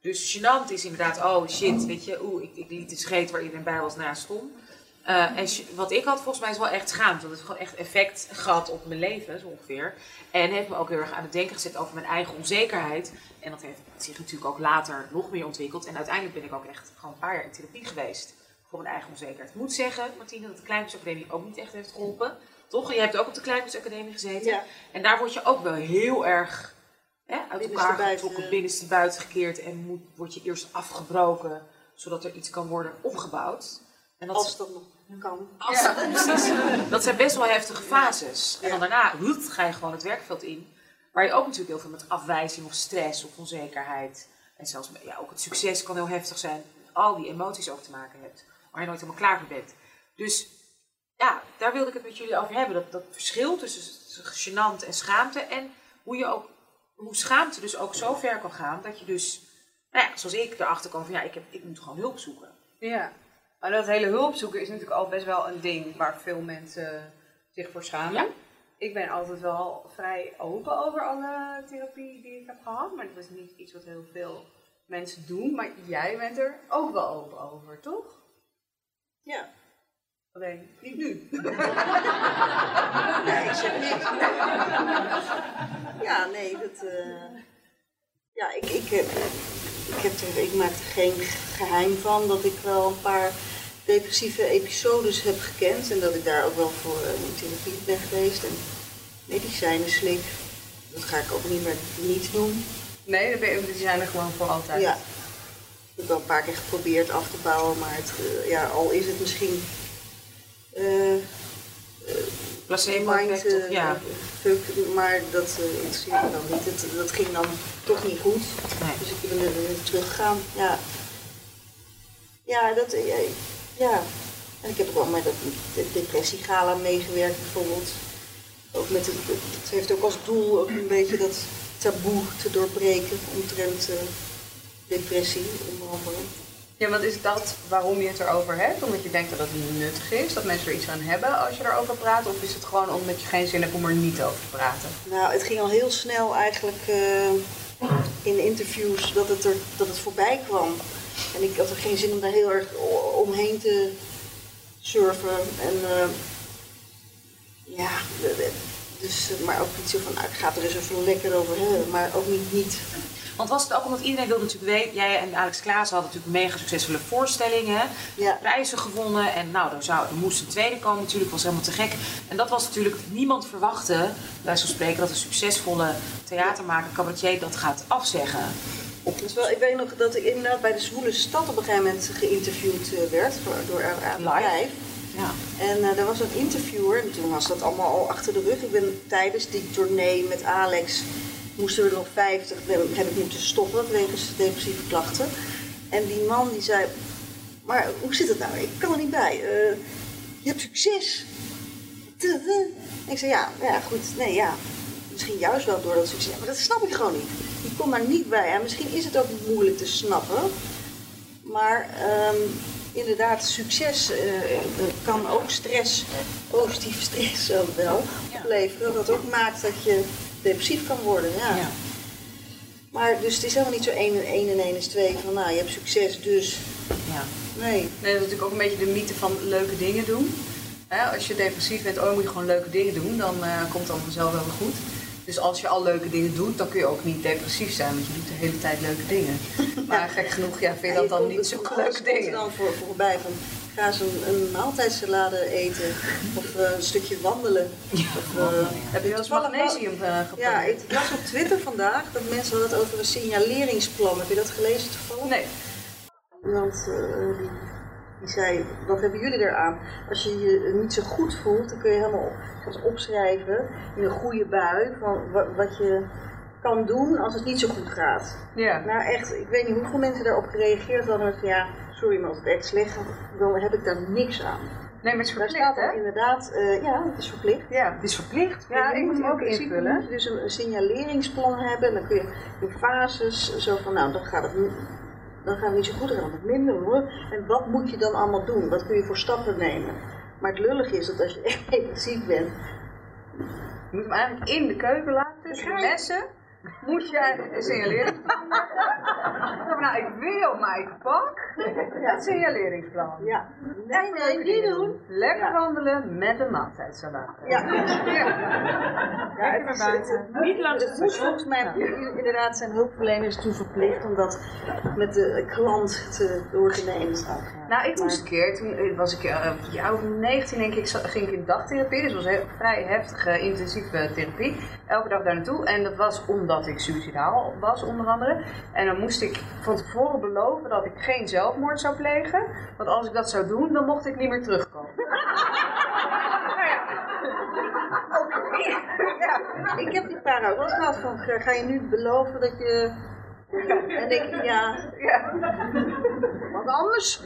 Dus gênant is inderdaad, oh shit, weet je, oeh, ik, ik liet de scheet waar iedereen bij was naast stond. Eh, en wat ik had volgens mij is wel echt schaamte. Want het heeft gewoon echt effect gehad op mijn leven, zo ongeveer. En heeft me ook heel erg aan het denken gezet over mijn eigen onzekerheid. En dat heeft zich natuurlijk ook later nog meer ontwikkeld. En uiteindelijk ben ik ook echt gewoon een paar jaar in therapie geweest. Voor mijn eigen onzekerheid. Ik moet zeggen, Martine, dat de Kleinkunstacademie ook niet echt heeft geholpen. Toch? Je hebt ook op de Kleinkunstacademie gezeten. Ja. En daar word je ook wel heel erg hè, uit elkaar getrokken, binnenste buiten gekeerd. En moet, word je eerst afgebroken, zodat er iets kan worden opgebouwd. En dat, Als dat nog kan. Als- Ja. precies. Dat zijn best wel heftige fases. En dan daarna huut, ga je gewoon het werkveld in. Waar je ook natuurlijk heel veel met afwijzing of stress of onzekerheid. En zelfs met, ja, ook het succes kan heel heftig zijn. Al die emoties over te maken hebt. Waar je nooit helemaal klaar voor bent. Dus ja, daar wilde ik het met jullie over hebben. Dat, dat verschil tussen gênant en schaamte. En hoe, je ook, hoe schaamte dus ook zo ver kan gaan. Dat je dus, nou ja, zoals ik erachter kwam van ja, ik, heb, ik moet gewoon hulp zoeken. Ja, maar dat hele hulp zoeken is natuurlijk al best wel een ding waar veel mensen zich voor schamen. Ik ben altijd wel vrij open over alle therapie die ik heb gehad, maar dat is niet iets wat heel veel mensen doen. Maar jij bent er ook wel open over, toch? Ja. Alleen niet nu. Nee, ik zeg niks. Ja, nee, dat. eh, ja, ik, ik, heb, ik, heb er, ik maak er geen geheim van dat ik wel een paar depressieve episodes heb gekend en dat ik daar ook wel voor eh, in therapie ben geweest en medicijnen slik. Dat ga ik ook niet meer niet doen. Nee, dan ben je, die zijn er gewoon voor altijd. Ja. Ik heb wel een paar keer geprobeerd af te bouwen, maar het, eh, ja, al is het misschien. Eh, eh, Placebo effect, eh, ja. maar dat eh, interesseert me dan niet. Het, dat ging dan toch niet goed. Dus ik ben er weer teruggegaan. Ja. Ja, dat. eh, ja. En ik heb ook wel met de depressiegala meegewerkt bijvoorbeeld. Ook met het, het heeft ook als doel ook een beetje dat taboe te doorbreken omtrent depressie onder andere. Ja, want is dat waarom je het erover hebt? Omdat je denkt dat het nuttig is, dat mensen er iets aan hebben als je erover praat? Of is het gewoon omdat je geen zin hebt om er niet over te praten? Nou, het ging al heel snel eigenlijk eh, in interviews dat het, er, dat het voorbij kwam. En ik had er geen zin om daar heel erg omheen te surfen. En eh, ja, de- dus, eh, maar ook niet zo van, nou, ik ga er eens even lekker over hebben. Maar ook niet, niet. Want was het ook omdat iedereen wilde natuurlijk weten, jij en Alex Klaas hadden natuurlijk mega succesvolle voorstellingen, prijzen gewonnen en nou, er, zou, er moest een tweede komen natuurlijk, was helemaal te gek. En dat was natuurlijk, niemand verwachtte, bij zo'n spreken, dat een succesvolle theatermaker, cabaretier dat gaat afzeggen. Dus wel, ik weet nog dat ik inderdaad bij de Zwoele Stad op een gegeven moment geïnterviewd eh, werd voor- door AD5. Ja. En eh er was een interviewer, en toen was dat allemaal al achter de rug. Ik ben tijdens die tournee met Alex, moesten we er nog 50, ben- heb ik moeten stoppen wegens depressieve klachten. En die man die zei, maar hoe zit het nou? Ik kan er niet bij. Eh, je hebt succes. En ik zei, ja, ja, goed, nee, ja. Misschien juist wel door dat succes. Maar dat snap ik gewoon niet. Ik kom daar niet bij. En misschien is het ook moeilijk te snappen. Maar ehm, inderdaad, succes eh, eh, kan ook stress, positieve stress ook wel opleveren. Dat ook maakt dat je depressief kan worden. Ja. Maar dus het is helemaal niet zo 1 en 1 en 1 is 2 van nou, je hebt succes, dus. Ja. Nee. Nee, dat is natuurlijk ook een beetje de mythe van leuke dingen doen. Hè, als je depressief bent, oh, moet je gewoon leuke dingen doen, dan eh, komt het vanzelf wel weer goed. Dus als je al leuke dingen doet, dan kun je ook niet depressief zijn, want je doet de hele tijd leuke dingen. Maar gek genoeg, ja, vind je dat dan niet zo leuke dingen? dan voor, voorbij van ga eens een, een maaltijdsalade eten of eh, een stukje wandelen. Of, eh, Heb je wel eens magnesium geprobeerd? Ja, ik las op Twitter vandaag dat mensen hadden het over een signaleringsplan. Heb je dat gelezen toevallig? Nee. Iemand die, die zei, wat hebben jullie eraan? Als je je niet zo goed voelt, dan kun je helemaal opschrijven in een goede bui van wat, wat je kan doen als het niet zo goed gaat. Ja. Nou echt, ik weet niet hoeveel mensen daarop gereageerd hadden van ja, sorry maar als het echt slecht gaat, dan heb ik daar niks aan. Nee, maar het is verplicht, staat ook inderdaad, eh, ja, het is verplicht. Ja, het is verplicht. Ja, ik moet hem ook invullen. moet je dus een, een signaleringsplan hebben en dan kun je in fases zo van nou, dan gaat het dan gaat het niet zo goed, dan gaat het minder hoor. En wat moet je dan allemaal doen? Wat kun je voor stappen nemen? Maar het lullig is dat als je echt depressief bent, Je moet hem eigenlijk in de keuken laten, tussen de messen. Moet je een signaleringsplan maken. Nou, ik wil, maar ik pak het signaleringsplan. Ja. Nee, nee, niet doen. Lekker wandelen met een maaltijdsalade. Ja. ja. Ja, het is, het, het, Niet langs het volgens mij inderdaad zijn hulpverleners toe verplicht om dat met de klant te door te nemen. Nou, ik moest een keer, toen eh, was ik eh, een jaar of 19 denk ik, ging ik in dagtherapie. Dus was heel vrij heftige, intensieve therapie. Elke dag daar naartoe. En dat was omdat ik suicidaal was, onder andere. En dan moest ik van tevoren beloven dat ik geen zelfmoord zou plegen. Want als ik dat zou doen, dan mocht ik niet meer terugkomen. Nou ja. Oké. Ja, ik heb die eens gehad van, ga ga je nu beloven dat je... En ik, ja, ja. Wat anders?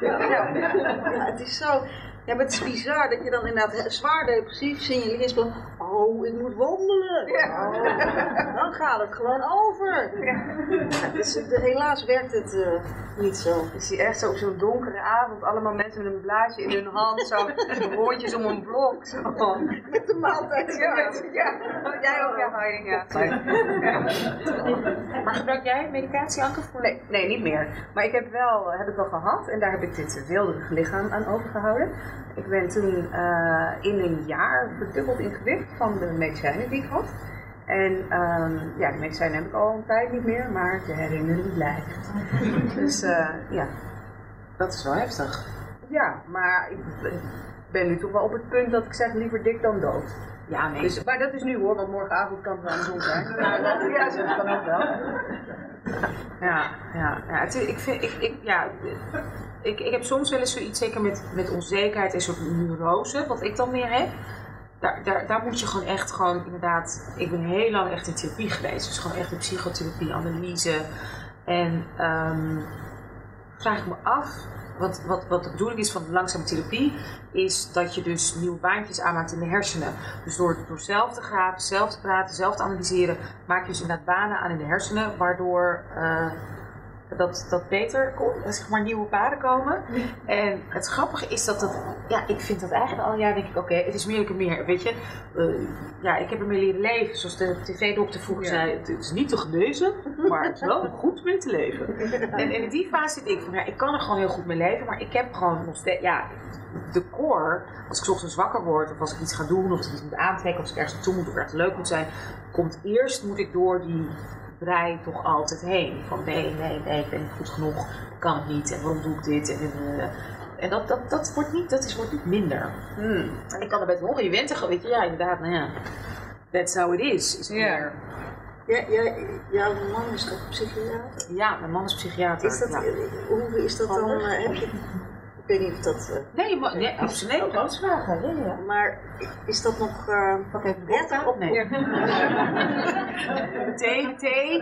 Ja, ja, het is zo... Ja, maar het is bizar dat je dan inderdaad zwaar depressief signaleert van... Oh, ik moet wandelen. Oh, dan gaat het gewoon over. Ja. dus, eh, helaas werkt het eh, niet zo. Ik zie echt zo op zo'n donkere avond allemaal mensen met een blaadje in hun hand. Zo rondjes om een blok. Zo. Met de maaltijd. Ja, ja. Jij ook, ja, Heiding, ja. Maar gebruik jij medicatie, Anke? Voor... Nee, nee, niet meer. Maar ik heb wel, heb ik wel gehad en daar heb ik dit weelderige lichaam aan overgehouden. Ik ben toen eh, in een jaar verdubbeld in gewicht van de medicijnen die ik had. En ehm, ja, de medicijnen heb ik al een tijd niet meer, maar de herinnering blijft. dus eh, ja, Dat is wel heftig. ja, maar ik ben nu toch wel op het punt dat ik zeg liever dik dan dood. Ja, nee. Dus, maar dat is nu hoor, want morgenavond kan het wel andersom zijn. Dat, ja, dat kan ook wel. Ja, ja, ja. Het, ik, vind, ik, ik, ja ik, ik heb soms wel eens zoiets, zeker met, met onzekerheid en soort neurose, wat ik dan meer heb. Daar, daar, daar moet je gewoon echt gewoon inderdaad. Ik ben heel lang echt in therapie geweest. Dus gewoon echt in psychotherapie, analyse. En ehm, vraag ik me af, wat, wat, wat de bedoeling is van langzame therapie, is dat je dus nieuwe baantjes aanmaakt in de hersenen. Dus door, door zelf te graven, zelf te praten, zelf te analyseren, maak je dus inderdaad banen aan in de hersenen, waardoor eh, dat, dat beter komt, zeg maar nieuwe paden komen. En het grappige is dat dat, ja, ik vind dat eigenlijk al jaar denk ik, oké, het is meer en meer, weet je. Eh, ja, ik heb ermee leren leven, zoals de tv-dokter vroeger zei, het is niet te genezen, maar het is wel goed mee te leven. En, en in die fase zit ik van, ja, ik kan er gewoon heel goed mee leven, maar ik heb gewoon nog steeds, ja, de core, als ik 's ochtends wakker word, of als ik iets ga doen, of als ik iets moet aantrekken, of als ik ergens naartoe moet, of ergens leuk moet zijn, komt eerst, moet ik door die brei toch altijd heen. Van nee, nee, nee, ik ben niet goed genoeg, kan het niet, en waarom doe ik dit? En, eh, en dat, dat, dat, wordt niet, dat is, wordt niet minder. Hmm. En ik kan erbij te horen, je bent er gewoon, weet je, ja, inderdaad, nou ja, that's how it is. is meer. Ja, ja, jouw man is toch psychiater? Ja, mijn man is psychiater. Is dat, ja. Hoe is dat dan? eh, heb je, ik weet niet of dat... eh, Nee, maar, nee, absoluut. Nee, grootsvragen. Ja, ja. Maar is dat nog uh, prettig? Of Nee. Thee, thee.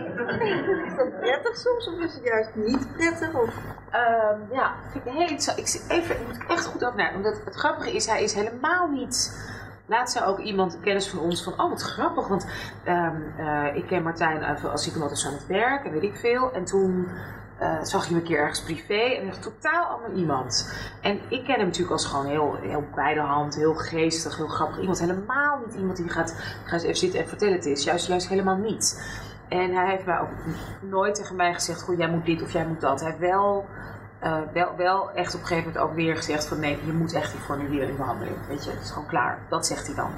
Is dat prettig soms of is het juist niet prettig? Of? Ehm, ja, vind ik heel interessant. Ik zit even, ik moet ik echt goed nadenken. Omdat het grappige is, hij is helemaal niet. Laat zei ook iemand, kennis van ons, van oh wat grappig. Want ehm, eh, ik ken Martijn als psycholoog aan het werk en weet ik veel. En toen eh, zag je een keer ergens privé en echt totaal ander iemand. En ik ken hem natuurlijk als gewoon heel, heel bij hand, heel geestig, heel grappig iemand. Helemaal niet iemand die gaat, ga eens even zitten en vertellen het is. Juist, juist helemaal niet. En hij heeft mij ook nooit tegen mij gezegd, goh, jij moet dit of jij moet dat. Hij wel, eh, wel, wel echt op een gegeven moment ook weer gezegd van nee, je moet echt hiervoor nu weer in behandeling. Weet je, het is gewoon klaar. Dat zegt hij dan.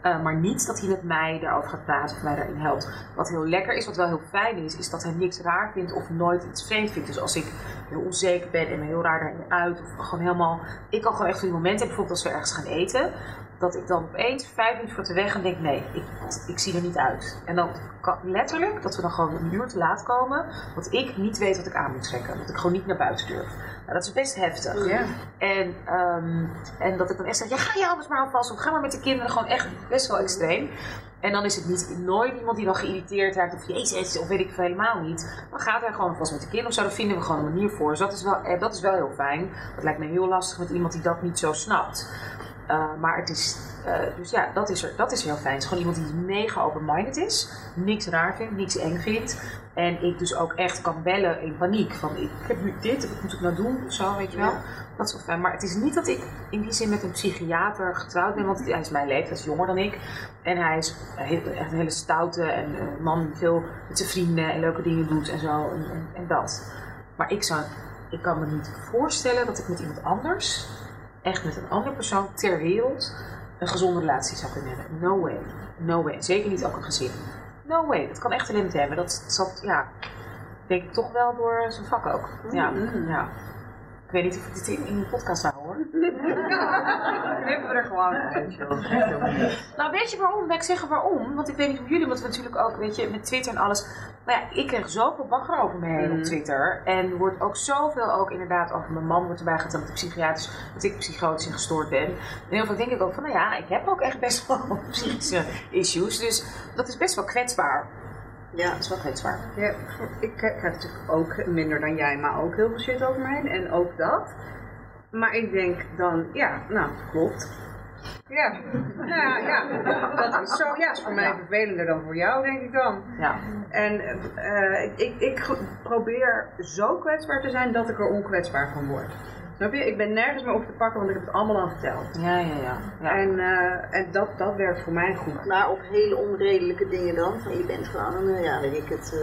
Eh, maar niet dat hij met mij daarover gaat praten of mij daarin helpt. Wat heel lekker is, wat wel heel fijn is, is dat hij niks raar vindt of nooit iets vreemd vindt. Dus als ik heel onzeker ben en heel raar daarin uit, of gewoon helemaal. Ik kan gewoon echt van die momenten, bijvoorbeeld als we ergens gaan eten, dat ik dan opeens vijf minuten voor te weg en denk: nee, ik, ik zie er niet uit. En dan kan, letterlijk dat we dan gewoon een uur te laat komen, dat ik niet weet wat ik aan moet trekken. Dat ik gewoon niet naar buiten durf. Nou, dat is best heftig. Ja. En, ehm, en dat ik dan echt zeg, ja, ga je alles maar alvast op. Ga maar met de kinderen gewoon echt best wel extreem. En dan is het niet nooit iemand die dan geïrriteerd raakt of jezus of weet ik veel helemaal niet. Dan gaat hij gewoon vast met de kinderen of zo. Daar vinden we gewoon een manier voor. Dus dat is wel, eh, dat is wel heel fijn. Dat lijkt me heel lastig met iemand die dat niet zo snapt. Uh, maar het is, uh, dus ja, dat is, er, dat is heel fijn. Het is gewoon iemand die mega open-minded is, niks raar vindt, niks eng vindt. En ik dus ook echt kan bellen in paniek. Van ik heb nu dit, wat moet ik nou doen? Of zo, weet je wel. Ja. Dat is wel fijn. Maar het is niet dat ik in die zin met een psychiater getrouwd ben, want hij is mijn leeftijd, hij is jonger dan ik. En hij is echt een hele stoute en, eh, man die veel met zijn vrienden en leuke dingen doet en zo. En, en, en dat. Maar ik, zou, ik kan me niet voorstellen dat ik met iemand anders echt met een andere persoon ter wereld een gezonde relatie zou kunnen hebben. No way. No way. Zeker niet ook een gezin. No way. Dat kan echt alleen met hem. Dat zat, ja, denk ik toch wel door zijn vak ook. Ja. Mm. ja. Ik weet niet of ik dit in, in de podcast zou horen. Knippen we er gewoon uit. Nou, weet je waarom? Wil ik zeggen waarom? Want ik weet niet hoe jullie, want we natuurlijk ook, weet je, met Twitter en alles. Maar ja, ik kreeg zoveel bagger over me heen op Twitter. En er wordt ook zoveel ook inderdaad over mijn man wordt erbij geteld, psychiatrisch, dat ik psychotisch en gestoord ben. En heel veel denk ik ook van, nou ja, ik heb ook echt best wel psychische issues. Dus dat is best wel kwetsbaar. Ja, dat is wel kwetsbaar. Ja, ik krijg natuurlijk ook minder dan jij, maar ook heel veel shit over heen. En ook dat. Maar ik denk dan, ja, nou, klopt. Ja, nou ja, ja, dat is zo. Ja, is voor mij vervelender dan voor jou, denk ik dan. Ja. En eh, ik, ik, probeer zo kwetsbaar te zijn dat ik er onkwetsbaar van word. Snap je? Ik ben nergens meer op te pakken, want ik heb het allemaal al verteld. Ja, ja, ja. En, eh, en dat, dat werkt voor mij goed. Maar op hele onredelijke dingen dan? Van je bent gewoon een, eh, ja, weet ik het.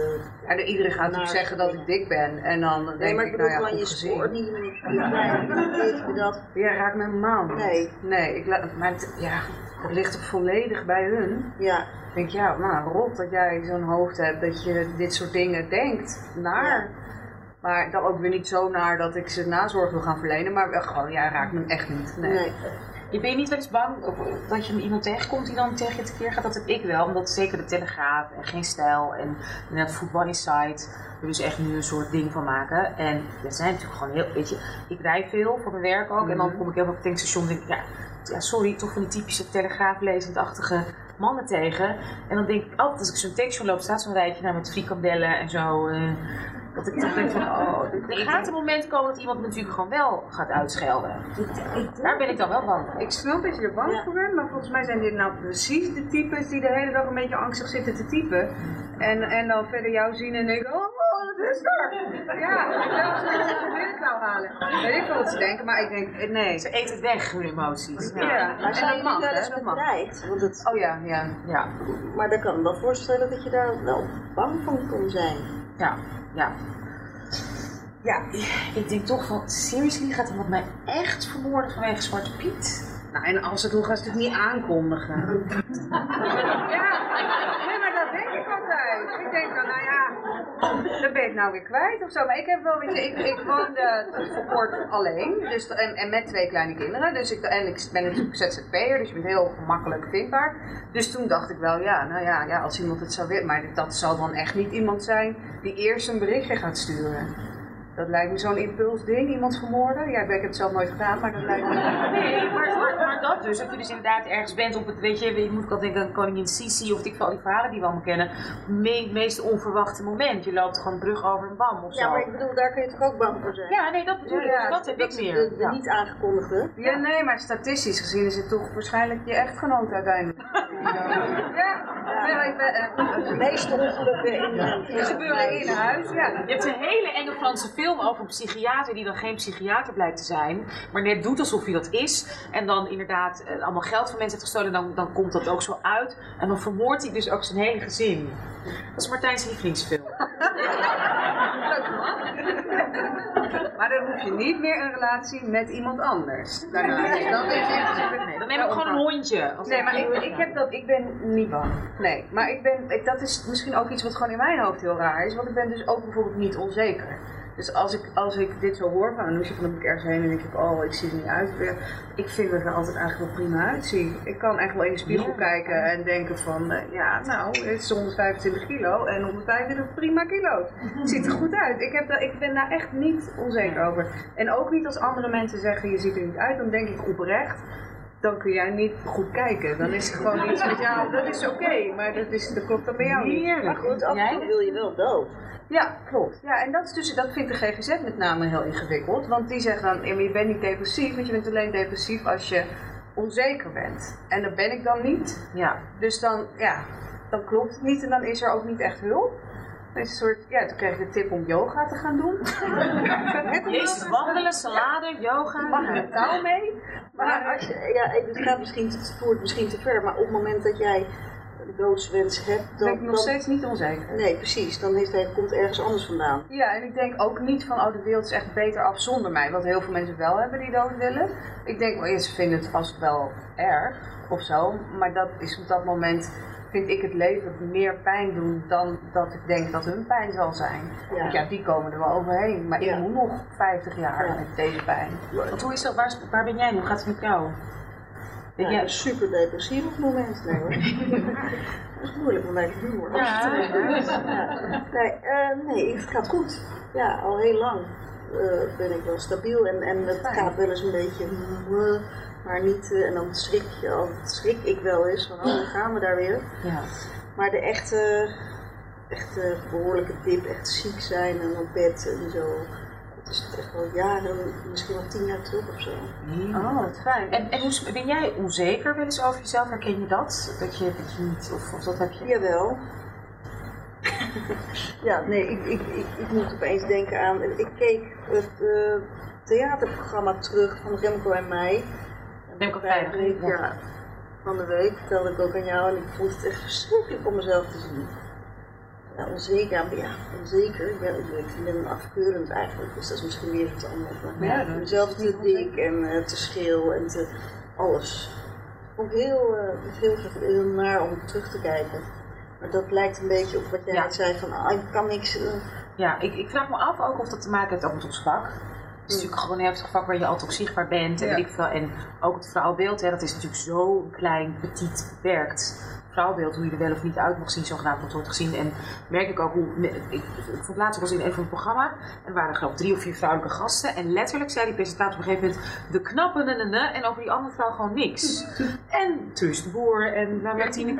eh, En iedereen gaat natuurlijk zeggen dat ik dik ben. En dan denk Nee, maar ik nou ja, van je goed gezien. spoort niet meer. Dat. Ja, raakt mijn maan. niet. Nee. Nee, ik la- maar het, ja, dat ligt toch volledig bij hun. Ja. Ik denk, ja, nou, rot dat jij zo'n hoofd hebt, dat je dit soort dingen denkt. Naar. Maar dan ook weer niet zo naar dat ik ze nazorg wil gaan verlenen. Maar wel gewoon, ja, raakt me echt niet. Nee. Je ben je niet wel eens bang dat je iemand tegenkomt die dan tegen je tekeer gaat? Dat heb ik wel, omdat zeker de Telegraaf en Geen Stijl en inderdaad Voetbal Insight er dus echt nu een soort ding van maken. En er zijn natuurlijk gewoon heel, weet je, ik rij veel voor mijn werk ook en dan Mhm. kom ik heel veel op het tankstation en denk ik, ja, ja, sorry, toch van die typische Telegraaf-lezendachtige mannen tegen. En dan denk ik altijd als ik zo'n tankstation loop, staat zo'n rijtje nou, met frikandellen en zo. eh, dat ik toch denk van, oh, er gaat een moment komen dat iemand me natuurlijk gewoon wel gaat uitschelden. Daar ben ik dan wel bang voor. Ik snap dat je er bang voor bent, maar volgens mij zijn dit nou precies de types die de hele dag een beetje angstig zitten te typen. En, en dan verder jou zien en denken, oh, wat is er? Ja, ik wil ze een binnenklauw halen. Weet ik veel wat ze denken, maar ik denk, eh, nee. Ze eten weg, hun emoties. Ja, Maar en zijn dat mag, wel eens dat bedreigd? Want het, Oh ja, ja. ja. Maar dan kan ik me wel voorstellen dat je daar wel bang van kon zijn. Ja, ja. Ja, ik denk toch van, seriously, gaat iemand mij echt vermoorden vanwege Zwarte Piet? Nou, en als het doen, gaan ze het niet aankondigen. ja, nee, maar dat denk ik altijd. Ik denk dan, nou ja, dan ben het nou weer kwijt of zo. Maar ik heb wel, weet je, ik, ik woonde tot kort alleen. Dus, en, en met twee kleine kinderen. Dus ik, en ik ben natuurlijk ZZP'er, dus je bent heel gemakkelijk vindbaar. Dus toen dacht ik wel, ja, nou ja, ja als iemand het zou willen. Maar dat zal dan echt niet iemand zijn die eerst een berichtje gaat sturen. Dat lijkt me zo'n impulsding, iemand vermoorden. Ja, ik heb het zelf nooit gedaan, maar dat lijkt me... Nee, maar, maar, maar dat dus. Dat je dus inderdaad ergens bent op het, weet je, je moet ik altijd denken aan koningin Sisi of ik al die verhalen die we allemaal kennen. Het meest onverwachte moment. Je loopt gewoon brug over een bam of zo. Ja, maar ik bedoel, daar kun je toch ook bang voor zijn? Ja, nee, dat bedoel ik. Ja, dat heb dat ik meer. De, de Ja. niet aangekondigde. Ja, nee, maar statistisch gezien is het toch waarschijnlijk je echtgenoot uiteindelijk. ja, nee, maar ik ben, De meeste ongelukken in Ze gebeuren in huis, ja. Je hebt een hele enge Franse film over een psychiater die dan geen psychiater blijkt te zijn, maar net doet alsof hij dat is. En dan inderdaad eh, allemaal geld van mensen heeft gestolen, dan, dan komt dat ook zo uit. En dan vermoordt hij dus ook zijn hele gezin. Dat is Martijn's lievelingsfilm. Leuk man. Maar dan hoef je niet meer een relatie met iemand anders. Daarna. Nee, dan is het Nee, dan neem ik gewoon een hondje. Nee, maar ik, ik heb dat, ik ben niet bang. Nee, maar ik ben, ik- dat is misschien ook iets wat gewoon in mijn hoofd heel raar is, want ik ben dus ook bijvoorbeeld niet onzeker. Dus als ik, als ik dit zo hoor van Anousje, van dan moet ik ergens heen en denk ik, oh, ik zie er niet uit. Ik vind dat ik er altijd eigenlijk wel prima uitzie. Ik kan echt wel in de spiegel kijken en denken van, eh, ja, nou, het is 125 kilo en 125 prima kilo's. Het ziet er goed uit. Ik, heb daar, ik ben daar echt niet onzeker over. En ook niet als andere mensen zeggen, je ziet er niet uit, dan denk ik oprecht, dan kun jij niet goed kijken. Dan is het gewoon iets met jou, dat is oké, maar dat, is, dat klopt dan bij jou niet. Maar goed, af en toe wil je wel dood. Ja, klopt. Ja, en dat, is dus, dat vindt de GGZ met name heel ingewikkeld. Want die zeggen dan, je bent niet depressief, want je bent alleen depressief als je onzeker bent. En dat ben ik dan niet. Ja. Dus dan, ja, dan klopt het niet en dan is er ook niet echt hulp. Een soort, ja, toen kreeg ik de tip om yoga te gaan doen. Jezus, wandelen, salade, yoga. Mag er een touw mee? Maar als je, ja, het gaat misschien, het voert misschien te ver, maar op het moment dat jij doodswens hebt, dan... Ben ik nog dan- steeds niet onzeker. Nee, precies. Dan heeft hij, komt ergens anders vandaan. Ja, en ik denk ook niet van, oh, de wereld is echt beter af zonder mij. Wat heel veel mensen wel hebben die dood willen. Ik denk, wel, ja, ze vinden het vast wel erg of zo. Maar dat is op dat moment, vind ik het leven meer pijn doen dan dat ik denk dat hun pijn zal zijn. Ja. Want ja, die komen er wel overheen. Maar Ja. ik moet nog 50 jaar Ja. met deze pijn. Want hoe is dat? Waar, waar ben jij nu? Hoe gaat het met jou? Ja, jij... super depressief op het moment. Nee hoor. dat is moeilijk mijn humor. Ja, Ja. Nee, eh, nee, het gaat goed. Ja, al heel lang eh, ben ik wel stabiel en, en het gaat wel eens een beetje, mm, maar niet. eh, en dan schrik, je, al- schrik ik wel eens van, oh, dan gaan we daar weer. Ja. Maar de echte, echte behoorlijke dip, echt ziek zijn en op bed en zo. Dat is echt wel jaren, misschien wel tien jaar terug of zo. Oh, wat fijn. En, en hoe, ben jij onzeker wel eens over jezelf? Herken je dat? Dat je, dat je niet, of, of dat heb je? Jawel. ja, nee, ik, ik, ik, ik moet opeens denken aan. Ik keek het eh, theaterprogramma terug van Remco en mij. Remco Vrijdag, ja. ja. Van de week vertelde ik ook aan jou en ik vond het echt verschrikkelijk om mezelf te zien. Ja, onzeker, ja, onzeker. Ik ben, ik ben afkeurend eigenlijk, dus dat is misschien weer iets anders. Maar Ja, ja, mezelf te dik en eh, te schreeuw en te alles. Ik heel, eh, heel, heel naar om terug te kijken. Maar dat lijkt een beetje op wat jij Ja. zei van, ah, ik kan niks. eh, Ja, ik, ik vraag me af ook of dat te maken heeft ook met ons vak. Het is natuurlijk gewoon een vak waar je altijd ook zichtbaar bent en Ja. ik. En ook het vrouwbeeld, hè, dat is natuurlijk zo klein, petit, beperkt. Vrouwbeeld, hoe je er wel of niet uit mag zien, zogenaamd wordt wordt gezien. En merk ik ook hoe. Ik, ik vond laatst was in een van het programma. En er waren geloof ik drie of vier vrouwelijke gasten. En letterlijk zei die presentator op een gegeven moment. De knappe ne, ne, ne, En over die andere vrouw gewoon niks. En Truus de Boer en nou, Martine.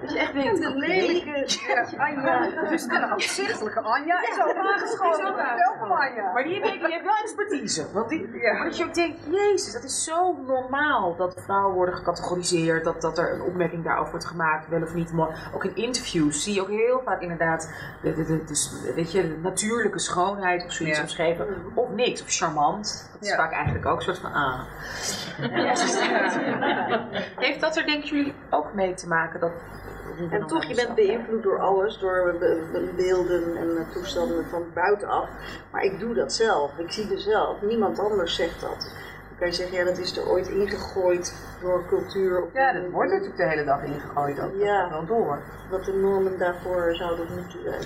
Dat je echt denkt. de lelijke Anja. Dus en een afzichtelijke Anja is ook aangeschoten. Welkom Anja. Maar die die heeft wel expertise. Want die, maar dat je ook denkt, jezus, dat is zo normaal dat vrouwen worden gecategoriseerd. Dat, dat er een opmerking daarover wordt gemaakt, wel of niet. Maar ook in interviews zie je ook heel vaak inderdaad, de, de, de, de- weet je, de natuurlijke schoonheid of zoiets Ja. omschreven. Of niks, of charmant. Dat is Ja. vaak eigenlijk ook een soort van, ah. Heeft dat er denken jullie ook mee te maken? Dat, En toch, je bent beïnvloed door alles, door be- be- beelden en eh, toestanden van buitenaf. Maar ik doe dat zelf, ik zie het zelf. Niemand anders zegt dat. Dan kan je zeggen, ja, dat is er ooit ingegooid door cultuur. Of Ja, dat wordt natuurlijk de hele dag ingegooid. ook. Ja. wel door. Wat de normen daarvoor zouden moeten zijn.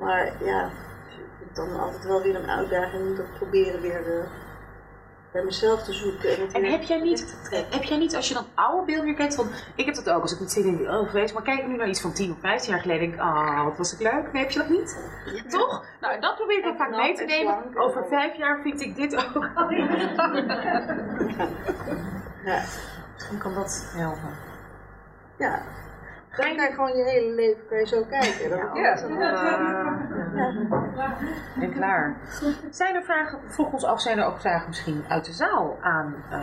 Maar ja, dan altijd wel weer een uitdaging om dat proberen weer eh, bij mezelf te zoeken. En, heb jij, niet, heb jij niet, als je dan oude beelden weer kijkt, van, ik heb dat ook, als ik niet zie, denk ik, oh vreselijk, maar kijk ik nu naar iets van 10 of 15 jaar geleden, denk ik, ah, wat was ik leuk. Nee, heb je dat niet? Toch? Nou, dat probeer ik dan vaak mee te en nemen. Over vijf jaar vind ik dit ook. Ja. Misschien kan dat helpen. Ja. Kan je gewoon je hele leven kan je zo kijken. Dan Ja. wel, eh, En klaar. Zijn er vragen, vroeg ons af, zijn er ook vragen misschien uit de zaal aan, eh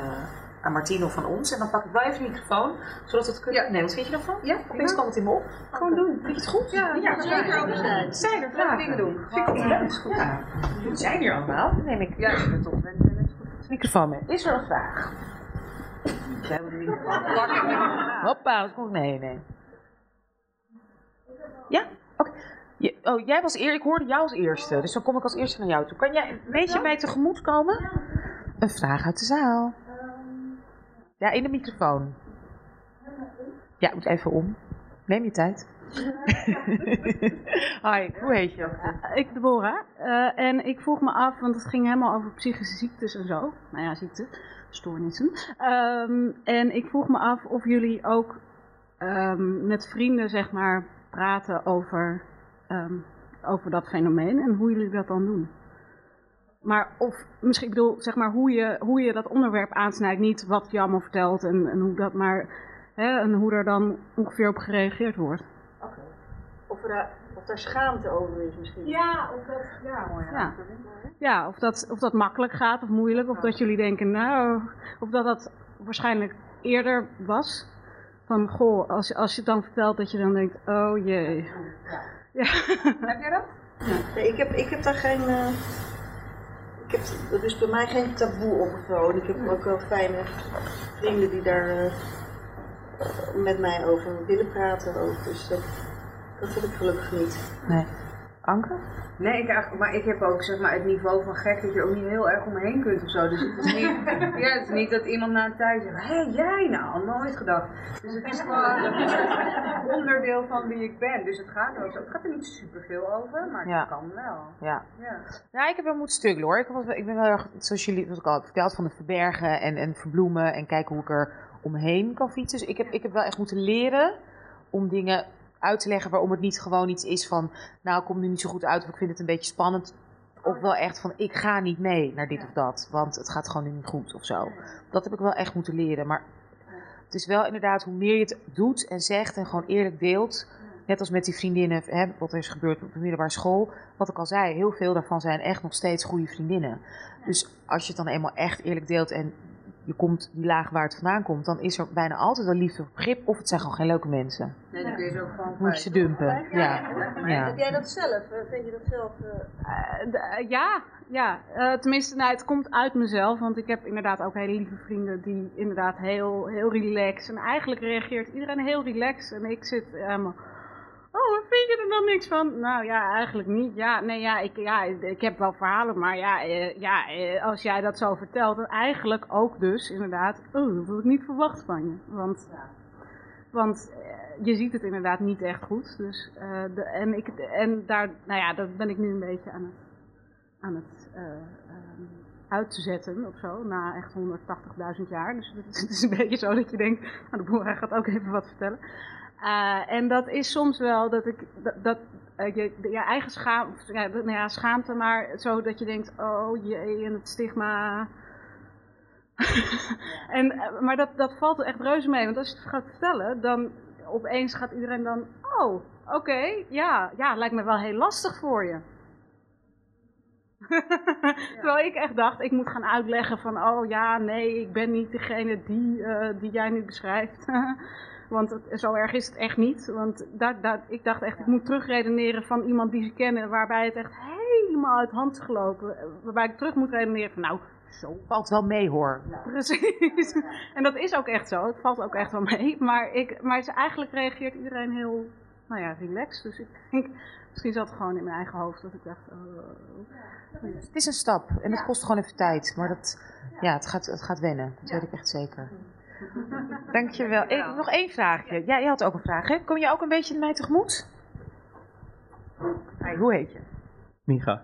aan Martine of van ons? En dan pak ik wel even de microfoon, zodat we het kunnen... Nee, wat vind je daarvan? Ja? Opeens kwam het in me op. Gewoon doen. Vind je het goed? Ja, ja, zeker zijn. Er vragen? dingen doen. Vind ik het leuk. Ja. We zijn hier allemaal. Neem ik ja. het op. En dan is goed de microfoon mee. Is er een vraag? We hebben de microfoon. Hoppa, dat goed. Nee, nee. Ja? Oké. Oh, jij was eer, ik hoorde jou als eerste, dus dan kom ik als eerste naar jou toe. Kan jij een beetje mij tegemoet komen? Een vraag uit de zaal. Ja, in de microfoon. Ja, moet even om. Neem je tijd. Hi, hoe heet je? Ik, Deborah. Eh, en ik vroeg me af, want het ging helemaal over psychische ziektes en zo. Nou ja, ziekte, stoornissen. Ehm, en ik vroeg me af of jullie ook ehm, met vrienden, zeg maar, praten over, ehm, over dat fenomeen en hoe jullie dat dan doen. Maar of, misschien, ik bedoel, zeg maar, hoe je, hoe je dat onderwerp aansnijdt. Niet wat je allemaal vertelt en, en hoe dat maar, hè, en hoe er dan ongeveer op gereageerd wordt. Of, er, daar- of daar schaamte over is misschien. Ja, of dat, ja, ja. Ja, of dat, of dat makkelijk gaat of moeilijk. Of dat jullie denken, nou, of dat dat waarschijnlijk eerder was. Van, goh, als, als je het dan vertelt, dat je dan denkt, oh jee. Ja. Heb jij dat? Nee, ik, heb, ik heb daar geen. eh, ik heb, er is bij mij geen taboe opgevallen. Ik heb ook wel fijne vrienden die daar eh, met mij over willen praten. Ook. Dus dat, dat heb ik gelukkig niet. Nee. Anke? Nee, ik eigenlijk, maar ik heb ook zeg maar, het niveau van gek dat je ook niet heel erg omheen kunt of zo. Dus het is niet, ja, het is niet dat iemand na een tijd zegt, hé jij nou, nooit gedacht. Dus het is gewoon een onderdeel van wie ik ben. Dus het gaat er ook zo. Het gaat er niet superveel over, maar Ja. het kan wel. Ja. Ja. Nou, ik heb wel moeten stukkelen hoor. Ik, was, ik ben wel erg, zoals jullie, wat ik al verteld, van het verbergen en, en verbloemen en kijken hoe ik er omheen kan fietsen. Dus ik heb, ik heb wel echt moeten leren om dingen uit te leggen waarom het niet gewoon iets is van, nou, ik kom nu niet zo goed uit of ik vind het een beetje spannend. Of wel echt van, ik ga niet mee naar dit of dat, want het gaat gewoon nu niet goed of zo. Dat heb ik wel echt moeten leren. Maar het is wel inderdaad, hoe meer je het doet en zegt en gewoon eerlijk deelt. Net als met die vriendinnen, hè, wat er is gebeurd op de middelbare school. Wat ik al zei, heel veel daarvan zijn echt nog steeds goede vriendinnen. Dus als je het dan eenmaal echt eerlijk deelt en je komt die laag waar het vandaan komt, dan is er bijna altijd wel liefde of begrip. Of het zijn gewoon geen leuke mensen. Nee, dan kun je ze ook gewoon Moet je ze dumpen. Ja. ja. Heb jij dat zelf? Eh, Vind je dat zelf? eh, Eh, ja, ja. Eh, tenminste, nou, het komt uit mezelf. Want ik heb inderdaad ook hele lieve vrienden die inderdaad heel, heel relaxed. En eigenlijk reageert iedereen heel relaxed. En ik zit helemaal... Oh, vind je er dan niks van? Nou ja, eigenlijk niet. Ja, nee, ja, ik, ja, ik heb wel verhalen, maar ja, eh, ja eh, als jij dat zo vertelt, dan eigenlijk ook dus inderdaad, oh, dat had ik niet verwacht van je. Want, want eh, je ziet het inderdaad niet echt goed. Dus, eh, de, en, ik, en daar, nou ja, dat ben ik nu een beetje aan het, aan het ehm, uitzetten of zo, na echt 180.000 jaar. Dus het is, het is een beetje zo dat je denkt, nou, de boer gaat ook even wat vertellen. Eh, en dat is soms wel dat ik dat, dat eh, je, je eigen schaam, ja, nou ja, schaamte, maar zo dat je denkt, oh jee, en het stigma. en, eh, maar dat, dat valt er echt reuze mee, want als je het gaat vertellen, dan opeens gaat iedereen dan, oh, oké, ja, ja, lijkt me wel heel lastig voor je. Terwijl ik echt dacht, ik moet gaan uitleggen van, oh ja, nee, ik ben niet degene die, die jij nu beschrijft. Want het- zo erg is het echt niet. Want daar, daar, ik dacht echt, ik moet terugredeneren van iemand die ze kennen, waarbij het echt helemaal uit hand is gelopen. Waarbij ik terug moet redeneren van, nou, zo. Valt wel mee hoor. Precies. En dat is ook echt zo. Het valt ook echt wel mee. Maar, ik, maar eigenlijk reageert iedereen heel, nou ja, relaxed. Dus ik denk, misschien zat het gewoon in mijn eigen hoofd dat ik dacht, oh. Het is een stap en het kost gewoon even tijd. Maar dat, ja, het gaat, het gaat wennen. Dat weet ik echt zeker. Dankjewel. Ik, nog één vraagje. Ja, jij had ook een vraag, hè? Kom je ook een beetje mij tegemoet? Hey, hoe heet je? Micha.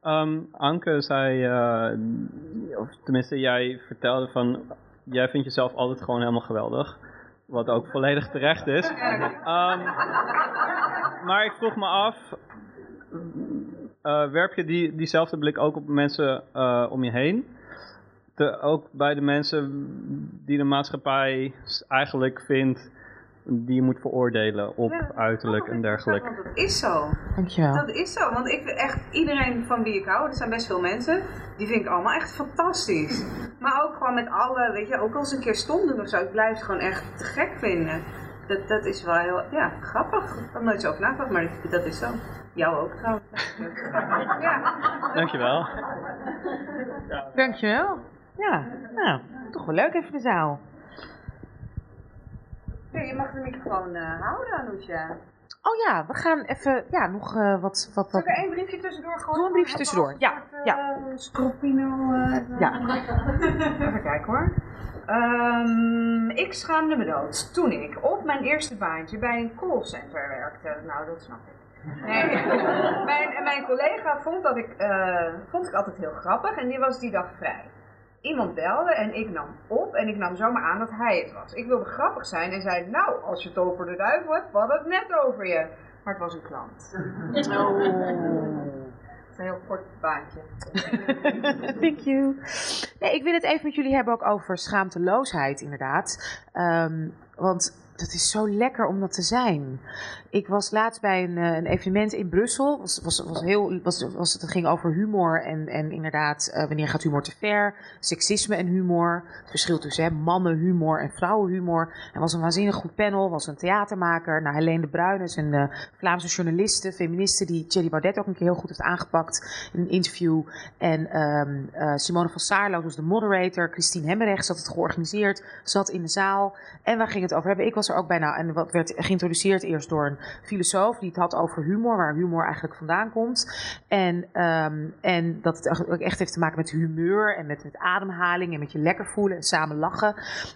Ehm, Anke zei, eh, of tenminste jij vertelde van, jij vindt jezelf altijd gewoon helemaal geweldig. Wat ook volledig terecht is. Ehm, maar ik vroeg me af, eh, werp je die, diezelfde blik ook op mensen eh, om je heen? Te, ook bij de mensen die de maatschappij eigenlijk vindt die je moet veroordelen op Ja, uiterlijk en dergelijke. Want dat is zo. Dankjewel. Dat is zo, want ik vind echt iedereen van wie ik hou, er zijn best veel mensen, die vind ik allemaal echt fantastisch. Maar ook gewoon met alle, weet je, ook als ze een keer stom doen of zo, ik blijf het gewoon echt te gek vinden. Dat, dat is wel heel, ja, grappig. Ik heb er nooit zo over nagedacht, maar dat is zo. Jou ook trouwens. ja. Dankjewel. Dankjewel. Ja, nou, toch wel leuk even de zaal. Ja, je mag de microfoon eh, houden, Anousha. Oh ja, we gaan even, ja, nog eh, wat... wat, Zal wat... ik er één briefje tussendoor gooien? Doe een briefje tussendoor, ja, ja. Scropino. eh, Ja. Even kijken hoor. Ehm, ik schaamde me dood toen ik op mijn eerste baantje bij een callcenter werkte. Nou, dat snap ik. Nee, mijn, mijn collega vond, dat ik, vond ik altijd heel grappig en die was die dag vrij. Iemand belde en ik nam op en ik nam zomaar aan dat hij het was. Ik wilde grappig zijn en zei, nou, als je het over de duivel hebt, we hadden het net over je. Maar het was een klant. Oh. Het is een heel kort baantje. Thank you. Nee, ik wil het even met jullie hebben ook over schaamteloosheid, inderdaad. Ehm, want dat is zo lekker om dat te zijn. Ik was laatst bij een, eh, een evenement in Brussel. Was, was, was heel, was, was, het ging over humor en, en inderdaad, eh, wanneer gaat humor te ver? Seksisme en humor. Het verschil tussen hè, mannenhumor en vrouwenhumor. Er was een waanzinnig goed panel. was een theatermaker. Nou, Helene de Bruin is een eh, Vlaamse journaliste, feministe, die Thierry Baudet ook een keer heel goed heeft aangepakt in een interview. En ehm, eh, Simone van Saarloos was de moderator. Christine Hemmerrecht zat het georganiseerd, zat in de zaal. En we gingen het over hebben. Ik was er ook bijna en wat werd geïntroduceerd eerst door een filosoof die het had over humor, waar humor eigenlijk vandaan komt. En, ehm, en dat het ook echt heeft te maken met humeur en met, ademhaling en met je lekker voelen en samen lachen.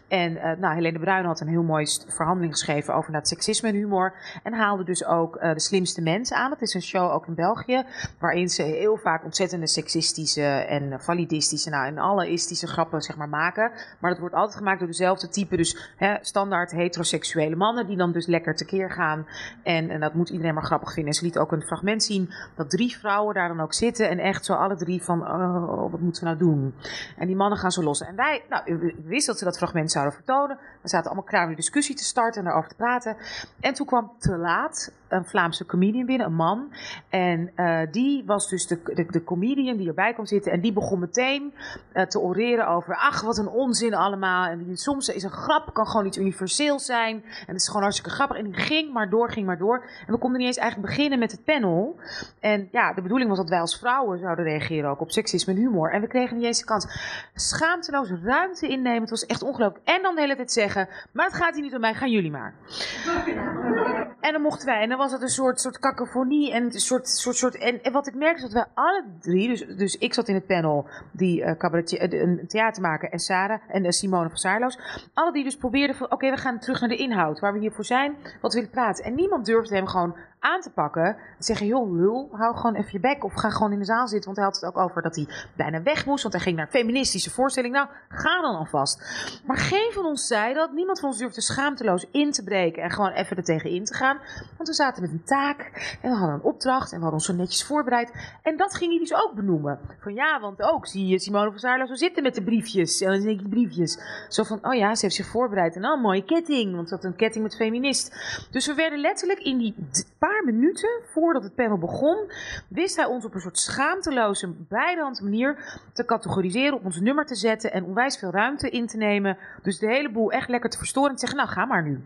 En eh nou, Helene Bruin had een heel mooi verhandeling geschreven over dat seksisme en humor. En haalde dus ook eh, de slimste mensen aan. Dat is een show ook in België, waarin ze heel vaak ontzettende seksistische en validistische, nou en alleïstische grappen zeg maar maken. Maar dat wordt altijd gemaakt door dezelfde type, dus hè, standaard heteroseksuele mannen die dan dus lekker tekeer gaan. En, en dat moet iedereen maar grappig vinden. En ze liet ook een fragment zien dat drie vrouwen daar dan ook zitten en echt zo alle drie van, oh, wat moeten we nou doen? En die mannen gaan zo los. En wij, nou, we wisten dat ze dat fragment zouden vertonen. We zaten allemaal klaar om die discussie te starten en daarover te praten. En toen kwam te laat een Vlaamse comedian binnen, een man. En eh, die was dus de, de, de comedian die erbij kwam zitten. En die begon meteen eh, te oreren over, ach, wat een onzin allemaal. En soms is een grap, kan gewoon iets universeels zijn. En het is gewoon hartstikke grappig. En die ging maar door, ging maar door. En we konden niet eens eigenlijk beginnen met het panel. En ja, de bedoeling was dat wij als vrouwen zouden reageren ook op seksisme en humor. En we kregen niet eens de kans. Schaamteloos ruimte innemen. Het was echt ongelooflijk. En dan de hele tijd zeggen, maar het gaat hier niet om mij, gaan jullie maar. En dan mochten wij, en dan was het een soort, soort cacophonie en een soort, soort, soort en, en wat ik merkte is dat wij alle drie, dus, dus ik zat in het panel, die eh, een theatermaker en Sarah en eh, Simone van Saarloos, alle die dus probeerden van, oké, we gaan terug naar de inhoud, waar we hiervoor zijn, wat we willen praten. En niemand durfde hem gewoon aan te pakken, en zeggen, joh, lul, hou gewoon even je bek, of ga gewoon in de zaal zitten, want hij had het ook over dat hij bijna weg moest, want hij ging naar een feministische voorstelling. Nou, ga dan alvast. Maar geen van ons zei dat, niemand van ons durfde schaamteloos in te breken en gewoon even er tegen in te gaan. Want we zaten met een taak en we hadden een opdracht en we hadden ons zo netjes voorbereid. En dat ging hij dus ook benoemen. Van ja, want ook zie je Simone van Zaarlo zo zitten met de briefjes. En dan denk ik briefjes. Zo van, oh ja, ze heeft zich voorbereid. En een mooie ketting, want ze had een ketting met feminist. Dus we werden letterlijk in die d- paar minuten voordat het panel begon, wist hij ons op een soort schaamteloze, beidehand manier te categoriseren, op ons nummer te zetten en onwijs veel ruimte in te nemen. Dus de hele boel echt lekker te verstoren en te zeggen, nou ga maar nu.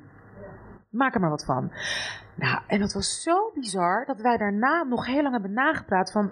Maak er maar wat van. Nou, en dat was zo bizar dat wij daarna nog heel lang hebben nagepraat van.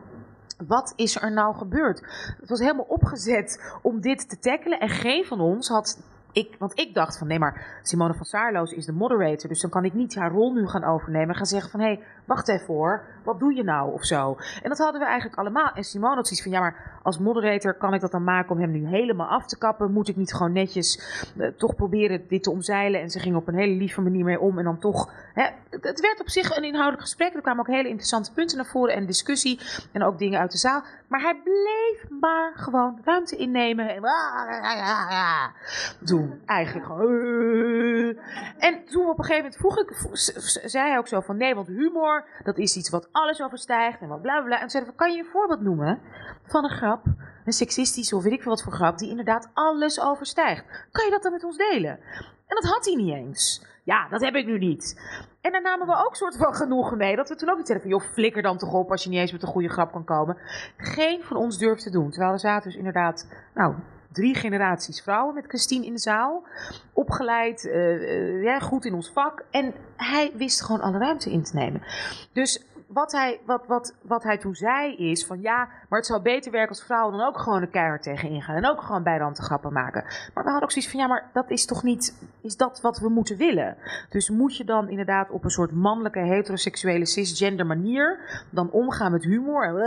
Wat is er nou gebeurd? Het was helemaal opgezet om dit te tackelen. En geen van ons had. Ik, want ik dacht van nee, maar Simone van Saarloos is de moderator. Dus dan kan ik niet haar rol nu gaan overnemen. En gaan zeggen van hé, hey, wacht even hoor. Wat doe je nou? Of zo. En dat hadden we eigenlijk allemaal. En Simone had zoiets van ja, maar als moderator kan ik dat dan maken om hem nu helemaal af te kappen? Moet ik niet gewoon netjes eh, toch proberen dit te omzeilen? En ze ging op een hele lieve manier mee om. En dan toch. Hè, het, werd op zich een inhoudelijk gesprek. Er kwamen ook hele interessante punten naar voren en discussie. En ook dingen uit de zaal. Maar hij bleef maar gewoon ruimte innemen. En doen. Eigenlijk gewoon. eh. En toen op een gegeven moment vroeg ik, zei hij ook zo van nee, want humor, dat is iets wat alles overstijgt en wat bla bla bla. En toen zeiden we, kan je een voorbeeld noemen van een grap, een seksistische of weet ik veel wat voor grap, die inderdaad alles overstijgt? Kan je dat dan met ons delen? En dat had hij niet eens. Ja, dat heb ik nu niet. En daar namen we ook soort van genoegen mee. Dat we toen ook niet zeiden van, joh, flikker dan toch op als je niet eens met een goede grap kan komen. Geen van ons durfde te doen. Terwijl er zaten dus inderdaad, nou, drie generaties vrouwen met Christine in de zaal. Opgeleid, eh, eh, ja, goed in ons vak. En hij wist gewoon alle ruimte in te nemen. Dus wat hij, wat, wat, wat hij toen zei is van ja, maar het zou beter werken als vrouwen dan ook gewoon een keihard tegen ingaan. En ook gewoon bijranden grappen maken. Maar we hadden ook zoiets van ja, maar dat is toch niet, is dat wat we moeten willen? Dus moet je dan inderdaad op een soort mannelijke, heteroseksuele, cisgender manier dan omgaan met humor?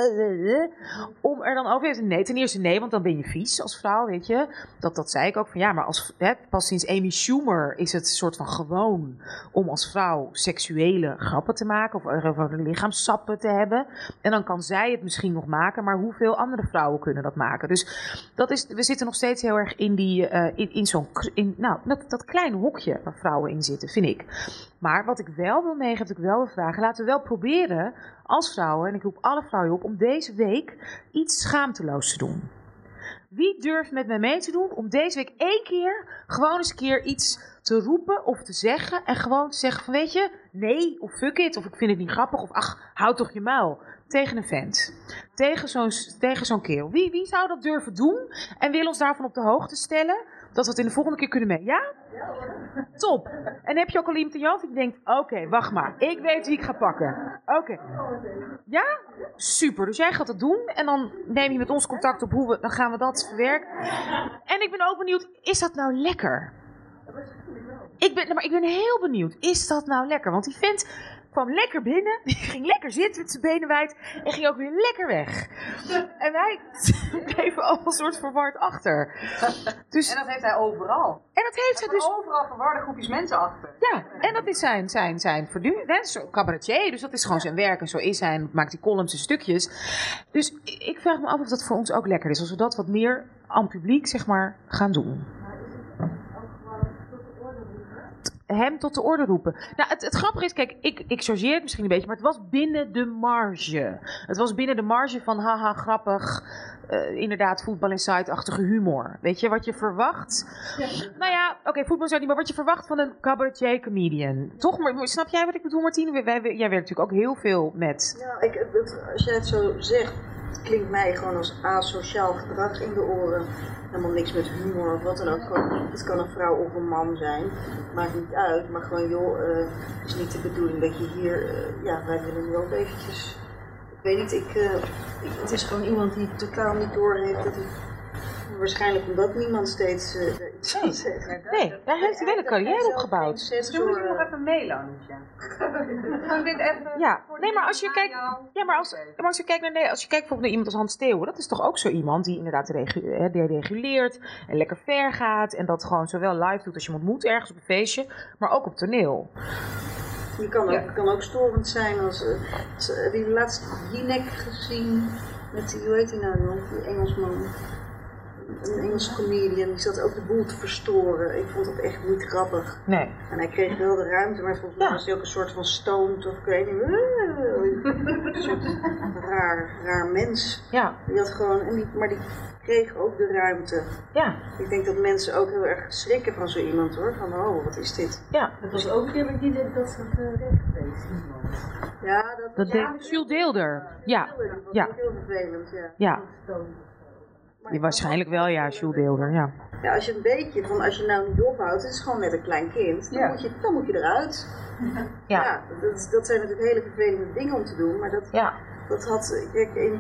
Om er dan over te Nee, ten eerste nee, want dan ben je vies als vrouw, weet je. Dat, dat zei ik ook van ja, maar als, hè, pas sinds Amy Schumer is het soort van gewoon om als vrouw seksuele grappen te maken of er over lichaamssappen te hebben. En dan kan zij het misschien nog maken, maar hoeveel andere vrouwen kunnen dat maken? Dus dat is, we zitten nog steeds heel erg in, die, eh, in, zo'n, in, nou, dat, dat kleine hokje waar vrouwen in zitten, vind ik. Maar wat ik wel wil meegeven, wat ik wel wil vragen, laten we wel proberen als vrouwen, en ik roep alle vrouwen op, om deze week iets schaamteloos te doen. Wie durft met mij mee te doen om deze week één keer gewoon eens een keer iets te roepen of te zeggen en gewoon te zeggen van weet je, nee of fuck it of ik vind het niet grappig of ach, houd toch je muil tegen een vent. Tegen zo'n tegen zo'n kerel. Wie, wie zou dat durven doen en wil ons daarvan op de hoogte stellen dat we het in de volgende keer kunnen mee? Ja? Top. En heb je ook al iemand in je hoofd die denkt, oké, wacht maar, ik weet wie ik ga pakken. Oké. Ja? Super. Dus jij gaat het doen en dan neem je met ons contact op hoe we, dan gaan we dat verwerken. En ik ben ook benieuwd, is dat nou lekker? Ik ben, nou, maar ik ben heel benieuwd. Is dat nou lekker? Want die vent kwam lekker binnen. Die ging lekker zitten met zijn benen wijd. En ging ook weer lekker weg. En wij bleven allemaal een soort verward achter. Dus, En dat heeft hij overal. En dat heeft hij dus... Overal verwarde groepjes mensen achter. Ja, en dat is zijn, zijn, zijn cabaretier. Dus dat is gewoon zijn werk. En zo is hij. En maakt hij columns en stukjes. Dus ik vraag me af of dat voor ons ook lekker is. Als we dat wat meer aan publiek, zeg maar, gaan doen. Hem tot de orde roepen. Nou, het, het grappige is, kijk, ik, ik chargeer het misschien een beetje, maar het was binnen de marge. Het was binnen de marge van haha, grappig, eh, inderdaad, voetbal inside-achtige humor. Weet je, wat je verwacht? Nou ja, oké, voetbal inside niet, maar wat je verwacht van een cabaretier comedian. Toch, maar, snap jij wat ik bedoel, Martine? Wij, wij- jij werkt natuurlijk ook heel veel met... Ja, ik, als jij het zo zegt, klinkt mij gewoon als asociaal gedrag in de oren. Helemaal niks met humor of wat dan ook. Het kan een vrouw of een man zijn. Maakt niet uit. Maar gewoon, joh, eh, het is niet de bedoeling dat je hier... eh, ja, wij willen nu ook eventjes... Ik weet niet, ik, eh, ik- het is gewoon iemand die totaal niet doorheeft dat hij... Waarschijnlijk omdat niemand steeds eh, iets van zegt. Nee, daar heeft hij wel een carrière opgebouwd. Misschien moet je nog even mailen. Ja, nee, maar als je kijkt, ja, maar als, maar als je kijkt naar, nee, als je kijkt bijvoorbeeld naar iemand als Hans Steeuwen, dat is toch ook zo iemand die inderdaad regu- hè, die reguleert en lekker ver gaat en dat gewoon zowel live doet als je hem ontmoet ergens op een feestje, maar ook op toneel. Je kan ook, kan ook storend zijn als. eh, als, eh, Heb je laatst Jinek gezien? Met die, hoe heet die nou? Die Engelsman. Een Engelse comedian. Die zat ook de boel te verstoren. Ik vond dat echt niet grappig. Nee. En hij kreeg wel de ruimte, maar volgens mij was hij ook een soort van stoned of ik weet niet. Een soort raar, raar mens. Ja. Die had gewoon, en die, maar die kreeg ook de ruimte. Ja. Ik denk dat mensen ook heel erg schrikken van zo iemand hoor. Van oh, wat is dit? Ja. Het was ook een keer met die dat ze recht geweest. Ja, dat, Dat ja, deed Jules Deelder. Ja. Dat was Ja. ook heel vervelend, ja. Ja. Ja, waarschijnlijk wel, ja, Jules Deelder, ja. Ja, als je een beetje van, als je nou niet ophoudt, het is gewoon net een klein kind, dan, Ja. moet, je, dan moet je eruit. Ja. dat, dat zijn natuurlijk hele vervelende dingen om te doen, maar dat, ja. dat had, kijk, in,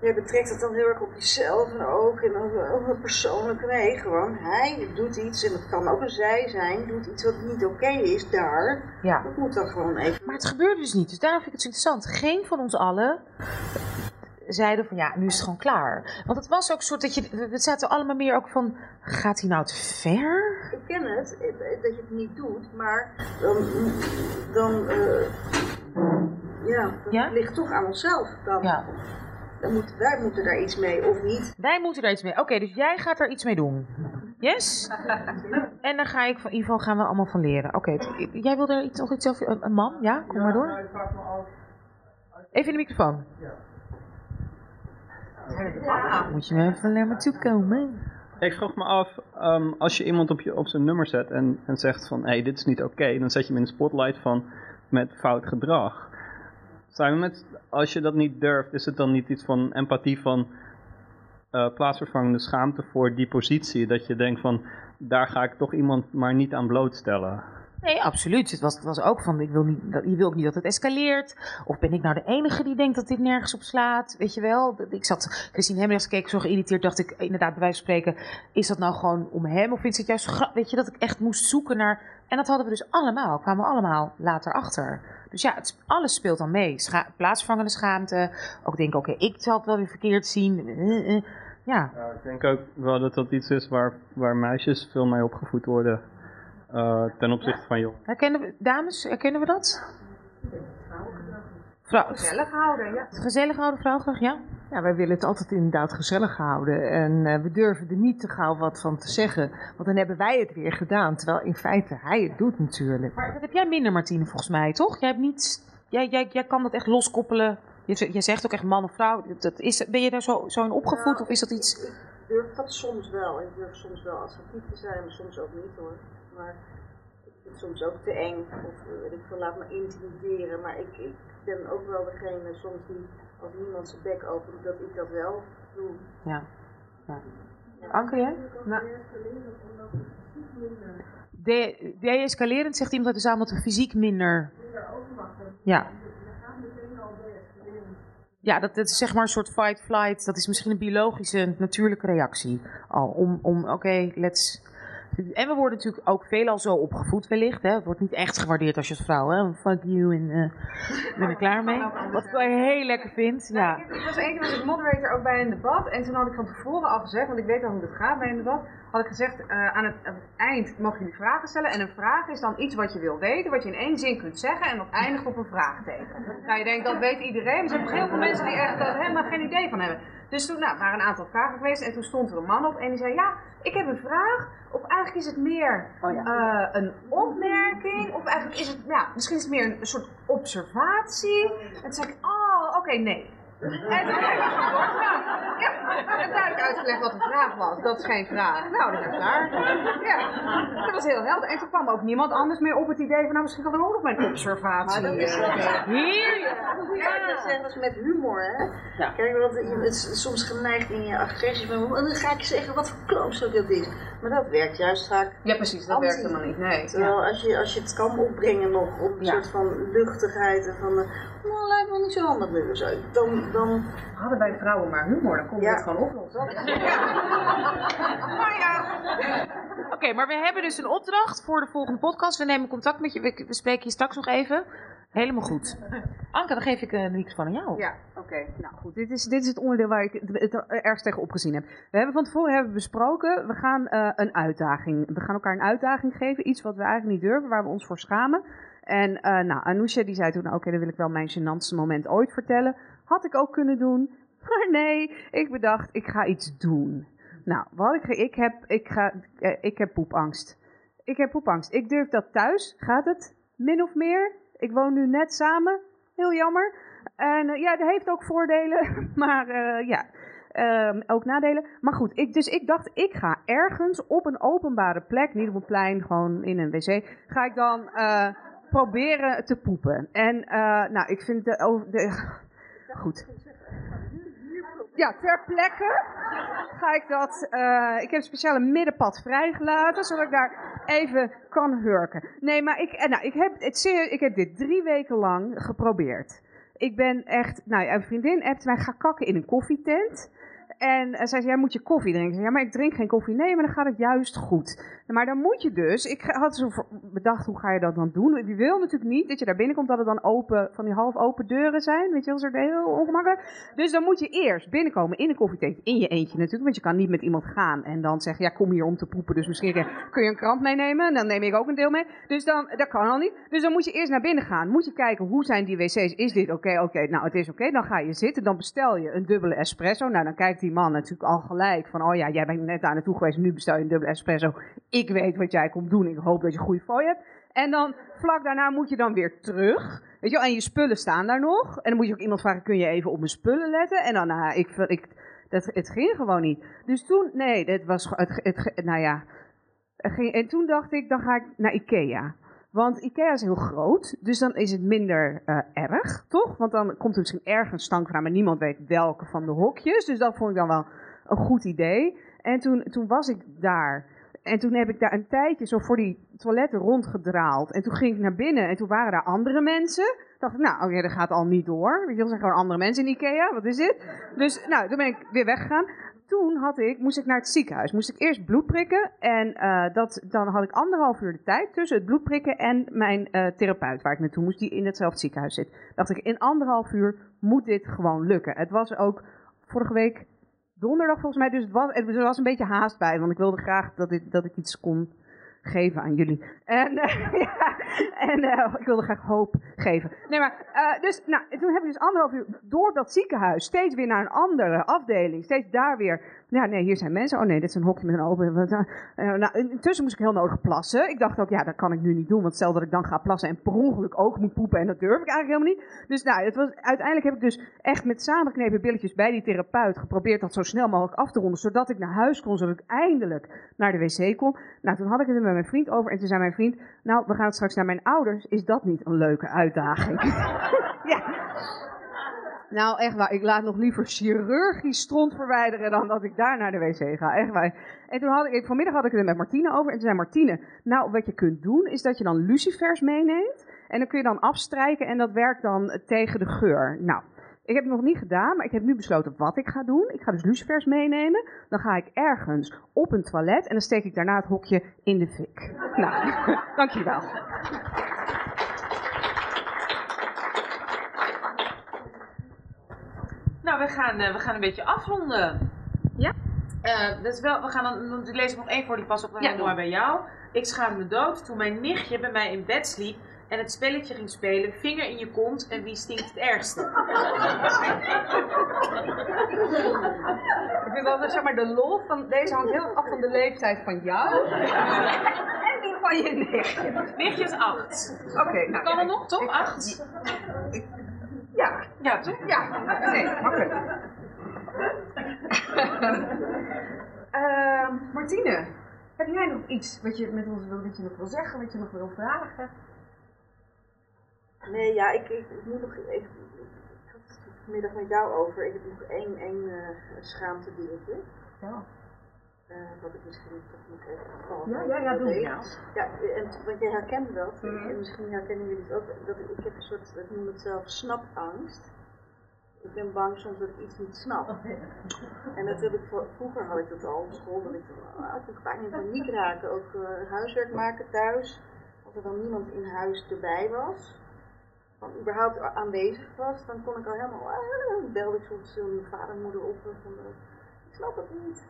je betrekt het dan heel erg op jezelf en ook, en over, over persoonlijk, nee, gewoon, hij doet iets, en het kan ook een zij zijn, doet iets wat niet oké is daar, Ja. dat moet dan gewoon even... Maar het gebeurde dus niet, dus daarom vind ik het zo interessant. Geen van ons allen zeiden van ja, nu is het gewoon klaar. Want het was ook een soort dat je, we- zaten allemaal meer ook van, gaat hij nou te ver? Ik ken het, dat je het niet doet, maar dan, dan eh, ja, dat ligt toch aan onszelf. Dan, Ja. dan moet, wij moeten daar iets mee, of niet. Wij moeten er iets mee. Oké, dus jij gaat er iets mee doen. Yes? En dan ga ik van, in ieder geval gaan we allemaal van leren. Oké, jij wil er iets, nog iets over? Een, een man? Ja, kom maar door. Even in de microfoon. Moet je me even naar me toe komen. Ik vroeg me af, ehm, als je iemand op, je, op zijn nummer zet en, en zegt van hé, hey, dit is niet oké, dan zet je hem in de spotlight van met fout gedrag. Zijn we met, als je dat niet durft, is het dan niet iets van empathie van eh, plaatsvervangende schaamte voor die positie? Dat je denkt van, daar ga ik toch iemand maar niet aan blootstellen. Nee, absoluut. Het was, het was ook van, ik wil niet, dat, je wil ook niet dat het escaleert. Of ben ik nou de enige die denkt dat dit nergens op slaat? Weet je wel? Ik zat, Christine Hemmings keek zo geïrriteerd, dacht ik inderdaad bij wijze van spreken, is dat nou gewoon om hem? Of is het juist, gra- weet je, dat ik echt moest zoeken naar... En dat hadden we dus allemaal, kwamen we allemaal later achter. Dus ja, het, alles speelt dan mee. Scha plaatsvervangende schaamte. Ook denken, oké, ik zal het wel weer verkeerd zien. Eh, eh. Ja. Ja, ik denk ook wel dat dat iets is waar, waar meisjes veel mee opgevoed worden eh, ten opzichte van jongens. Herkennen we, dames, herkennen we dat? Vrouw, Gezellig houden, ja. Gezellig houden, vrouwelijk, ja. Ja, wij willen het altijd inderdaad gezellig houden. En eh, we durven er niet te gauw wat van te zeggen. Want dan hebben wij het weer gedaan. Terwijl in feite hij het doet natuurlijk. Maar dat heb jij minder, Martine, volgens mij, toch? Jij, hebt niet, jij, jij, jij kan dat echt loskoppelen. Je, jij zegt ook echt man of vrouw. Dat- is, ben je daar zo, zo in opgevoed of is dat iets... Ik durf dat soms wel. Ik durf soms wel assertief te zijn, maar soms ook niet hoor. Maar ik vind het soms ook te eng. Of eh, weet ik veel, laat me intimideren. Maar ik, ik ben ook wel degene soms die, als niemand zijn bek opent, dat ik dat wel doe. Ja. ja. Anke, jij? Nou. De- De-escalerend zegt iemand uit de zaal dat we fysiek minder... Ja. Ja, dat, dat is zeg maar een soort fight-flight. Dat is misschien een biologische, natuurlijke reactie. Al om, om oké, let's... En we worden natuurlijk ook veelal zo opgevoed wellicht. Hè. Het wordt niet echt gewaardeerd als je als vrouw, hè. Fuck you en ik ben er klaar mee. Wat ik wel heel lekker vind. Ja. Ik was één keer was ik moderator ook bij een debat. En toen had ik van tevoren al gezegd, want ik weet al hoe het gaat bij een debat. Had ik gezegd, eh, aan, het, aan het eind mogen jullie vragen stellen. En een vraag is dan iets wat je wil weten, wat je in één zin kunt zeggen. En dat eindigt op een vraagteken. Nou, je denkt, dat weet iedereen. Maar er zijn heel veel mensen die echt daar helemaal geen idee van hebben. Dus toen nou, er waren een aantal vragen geweest. En toen stond er een man op en die zei, ja, ik heb een vraag. Of eigenlijk is het meer eh, een opmerking. Of eigenlijk is het, ja, misschien is het meer een soort observatie. En toen zei ik, oh, oké, nee. En toen heb ik. Ja, ik heb duidelijk uitgelegd wat de vraag was. Dat is geen vraag. Nou, dat is klaar. Ja, dat was heel helder. En toen kwam ook niemand anders meer op het idee van, nou, misschien kan er ook nog mijn observatie. Maar dat is eh, heerlijk. Ja, dat zeggen ze met humor, hè? Kijk, want je bent soms geneigd in je agressie van, en dan ga ik zeggen wat voor klootzak dat is. Maar dat werkt juist vaak. Ja, precies, dat werkt helemaal niet. Nee. Terwijl als, je, als je het kan opbrengen nog op een Ja. soort van luchtigheid en van, eh, nou, lijkt me niet zo handig zo. Dan, dan... Hadden bij vrouwen maar humor, dan kon je het gewoon oplossen. Nou ja. Oké, maar we hebben dus een opdracht voor de volgende podcast. We nemen contact met je. We spreken je straks nog even. Helemaal goed. Anke, dan geef ik eh, de microfoon aan jou. Ja, oké. Nou goed, dit is, dit is het onderdeel waar ik het, het ergst tegen opgezien heb. We hebben van tevoren hebben we besproken, we gaan eh, een uitdaging. We gaan elkaar een uitdaging geven, iets wat we eigenlijk niet durven, waar we ons voor schamen. En eh nou, Anousha die zei toen, nou, oké, dan wil ik wel mijn gênantste moment ooit vertellen. Had ik ook kunnen doen, maar nee, ik bedacht, ik ga iets doen. Nou, wat ik, ik, heb, ik, ga, eh, ik heb poepangst. Ik heb poepangst. Ik durf dat thuis. Gaat het? Min of meer? Ik woon nu net samen. Heel jammer. En eh, ja, dat heeft ook voordelen. Maar eh, ja, ehm, ook nadelen. Maar goed, ik, dus ik dacht, ik ga ergens op een openbare plek, niet op een plein, gewoon in een wc, ga ik dan proberen te poepen. En nou, ik vind de, de goed. Ja, ter plekke ga ik dat. eh, ik heb een speciale middenpad vrijgelaten, zodat ik daar even kan hurken. Nee, maar ik, eh, nou, ik, heb, het, ik heb dit drie weken lang geprobeerd. Ik ben echt. Nou, een vriendin appte mij: ga kakken in een koffietent. En eh, zij zei: ja, moet je koffie drinken? Ja, maar ik drink geen koffie. Nee, maar dan gaat het juist goed. Maar dan moet je dus. Ik had zo bedacht: hoe ga je dat dan doen? Je wil natuurlijk niet dat je daar binnenkomt dat het dan open, van die half open deuren zijn. Weet je wel, zo heel ongemakkelijk. Dus dan moet je eerst binnenkomen in een koffietent. In je eentje natuurlijk, want je kan niet met iemand gaan en dan zeggen: ja, kom hier om te poepen. Dus misschien kun je een krant meenemen. En dan neem ik ook een deel mee. Dus dan, dat kan al niet. Dus dan moet je eerst naar binnen gaan. Moet je kijken hoe zijn die wc's. Is dit oké? Oké, nou het is oké. Dan ga je zitten. Dan bestel je een dubbele espresso. Nou, dan kijkt die man natuurlijk al gelijk van: oh ja, jij bent net daar naartoe geweest. Nu bestel je een dubbele espresso. Ik weet wat jij komt doen. Ik hoop dat je goede fooi hebt. En dan vlak daarna moet je dan weer terug. Weet je wel, en je spullen staan daar nog. En dan moet je ook iemand vragen: kun je even op mijn spullen letten? En dan, nou, ik, ik, dat, het ging gewoon niet. Dus toen, nee, het was, het, het, nou ja. En toen dacht ik: dan ga ik naar Ikea. Want Ikea is heel groot, dus dan is het minder eh, erg, toch? Want dan komt er misschien ergens stank van, maar niemand weet welke van de hokjes. Dus dat vond ik dan wel een goed idee. En toen, toen was ik daar. En toen heb ik daar een tijdje zo voor die toiletten rondgedraald. En toen ging ik naar binnen en toen waren daar andere mensen. dacht ik, nou, oké, dat gaat al niet door. Weet je, zijn gewoon andere mensen in Ikea. Wat is dit? Dus, nou, toen ben ik weer weggegaan. Toen had ik, moest ik naar het ziekenhuis. Moest ik eerst bloed prikken. En eh, dat, dan had ik anderhalf uur de tijd tussen het bloed prikken en mijn eh, therapeut waar ik naartoe moest, die in hetzelfde ziekenhuis zit. Dacht ik, in anderhalf uur moet dit gewoon lukken. Het was ook vorige week donderdag volgens mij, dus het was, er was een beetje haast bij, want ik wilde graag dat dat ik iets kon geven aan jullie. En, ja, en eh, ik wilde graag hoop geven. Nee, maar, eh, dus, nou, en toen heb ik dus anderhalf uur door dat ziekenhuis steeds weer naar een andere afdeling. Steeds daar weer, ja, nee, hier zijn mensen. Oh nee, dit is een hokje met een open. eh, nou, intussen moest ik heel nodig plassen. Ik dacht ook, ja, dat kan ik nu niet doen, want stel dat ik dan ga plassen en per ongeluk ook moet poepen en dat durf ik eigenlijk helemaal niet. Dus nou, het was, uiteindelijk heb ik dus echt met samengeknepen billetjes bij die therapeut geprobeerd dat zo snel mogelijk af te ronden, zodat ik naar huis kon, zodat ik eindelijk naar de wc kon. Nou, toen had ik het er met mijn vriend over en toen zei mijn vriend, nou, we gaan straks naar mijn ouders. Is dat niet een leuke uitdaging? ja. Nou, echt waar. Ik laat nog liever chirurgisch stront verwijderen dan dat ik daar naar de wc ga. Echt waar. En toen had ik, vanmiddag had ik het er met Martine over. En toen zei Martine, nou, wat je kunt doen, is dat je dan lucifers meeneemt. En dan kun je dan afstrijken en dat werkt dan tegen de geur. Nou, Ik heb het nog niet gedaan, maar ik heb nu besloten wat ik ga doen. Ik ga dus lucifers meenemen. Dan ga ik ergens op een toilet en dan steek ik daarna het hokje in de fik. Nou, dankjewel. Nou, we gaan, eh, we gaan een beetje afronden. Ja? Eh, dat is wel, we gaan dan, dan lees ik nog één voor, die past ook wel Ja, mooi bij jou. Ik schaam me dood toen mijn nichtje bij mij in bed sliep en het spelletje ging spelen, vinger in je kont en wie stinkt het ergste. Ik vind altijd, zeg maar, de lol van deze hangt heel erg af van de leeftijd van jou. En die van je nichtje. Nichtje is acht. Oké, nou. Kan ja, er nog, toch? ik- Acht? Ja, toch? Ja, nee, makkelijk. Eh, Martine, heb jij nog iets wat je met ons wil, wat je nog wil zeggen, wat je nog wil vragen? Nee, ja, ik, ik, ik moet nog even. Ik had het vanmiddag met jou over. Ik heb nog één, één eh schaamte dingetje. Ja. Eh, wat ik misschien toch nog even geval Ja, ja, ja, doe het, ja. Ja, en, want jij herkende dat. Mhm. En misschien herkennen jullie het ook. Dat ik, ik heb een soort, ik noem het zelf snapangst. Ik ben bang soms dat ik iets niet snap. En dat heb ik voor, vroeger had ik dat al op school, dat ik ik kon vaak in paniek raken. Ook eh, huiswerk maken thuis. Als er dan niemand in huis erbij was, van überhaupt aanwezig was, dan kon ik al helemaal, ah, dan belde ik soms eh, mijn vader en moeder op van, ik snap het niet.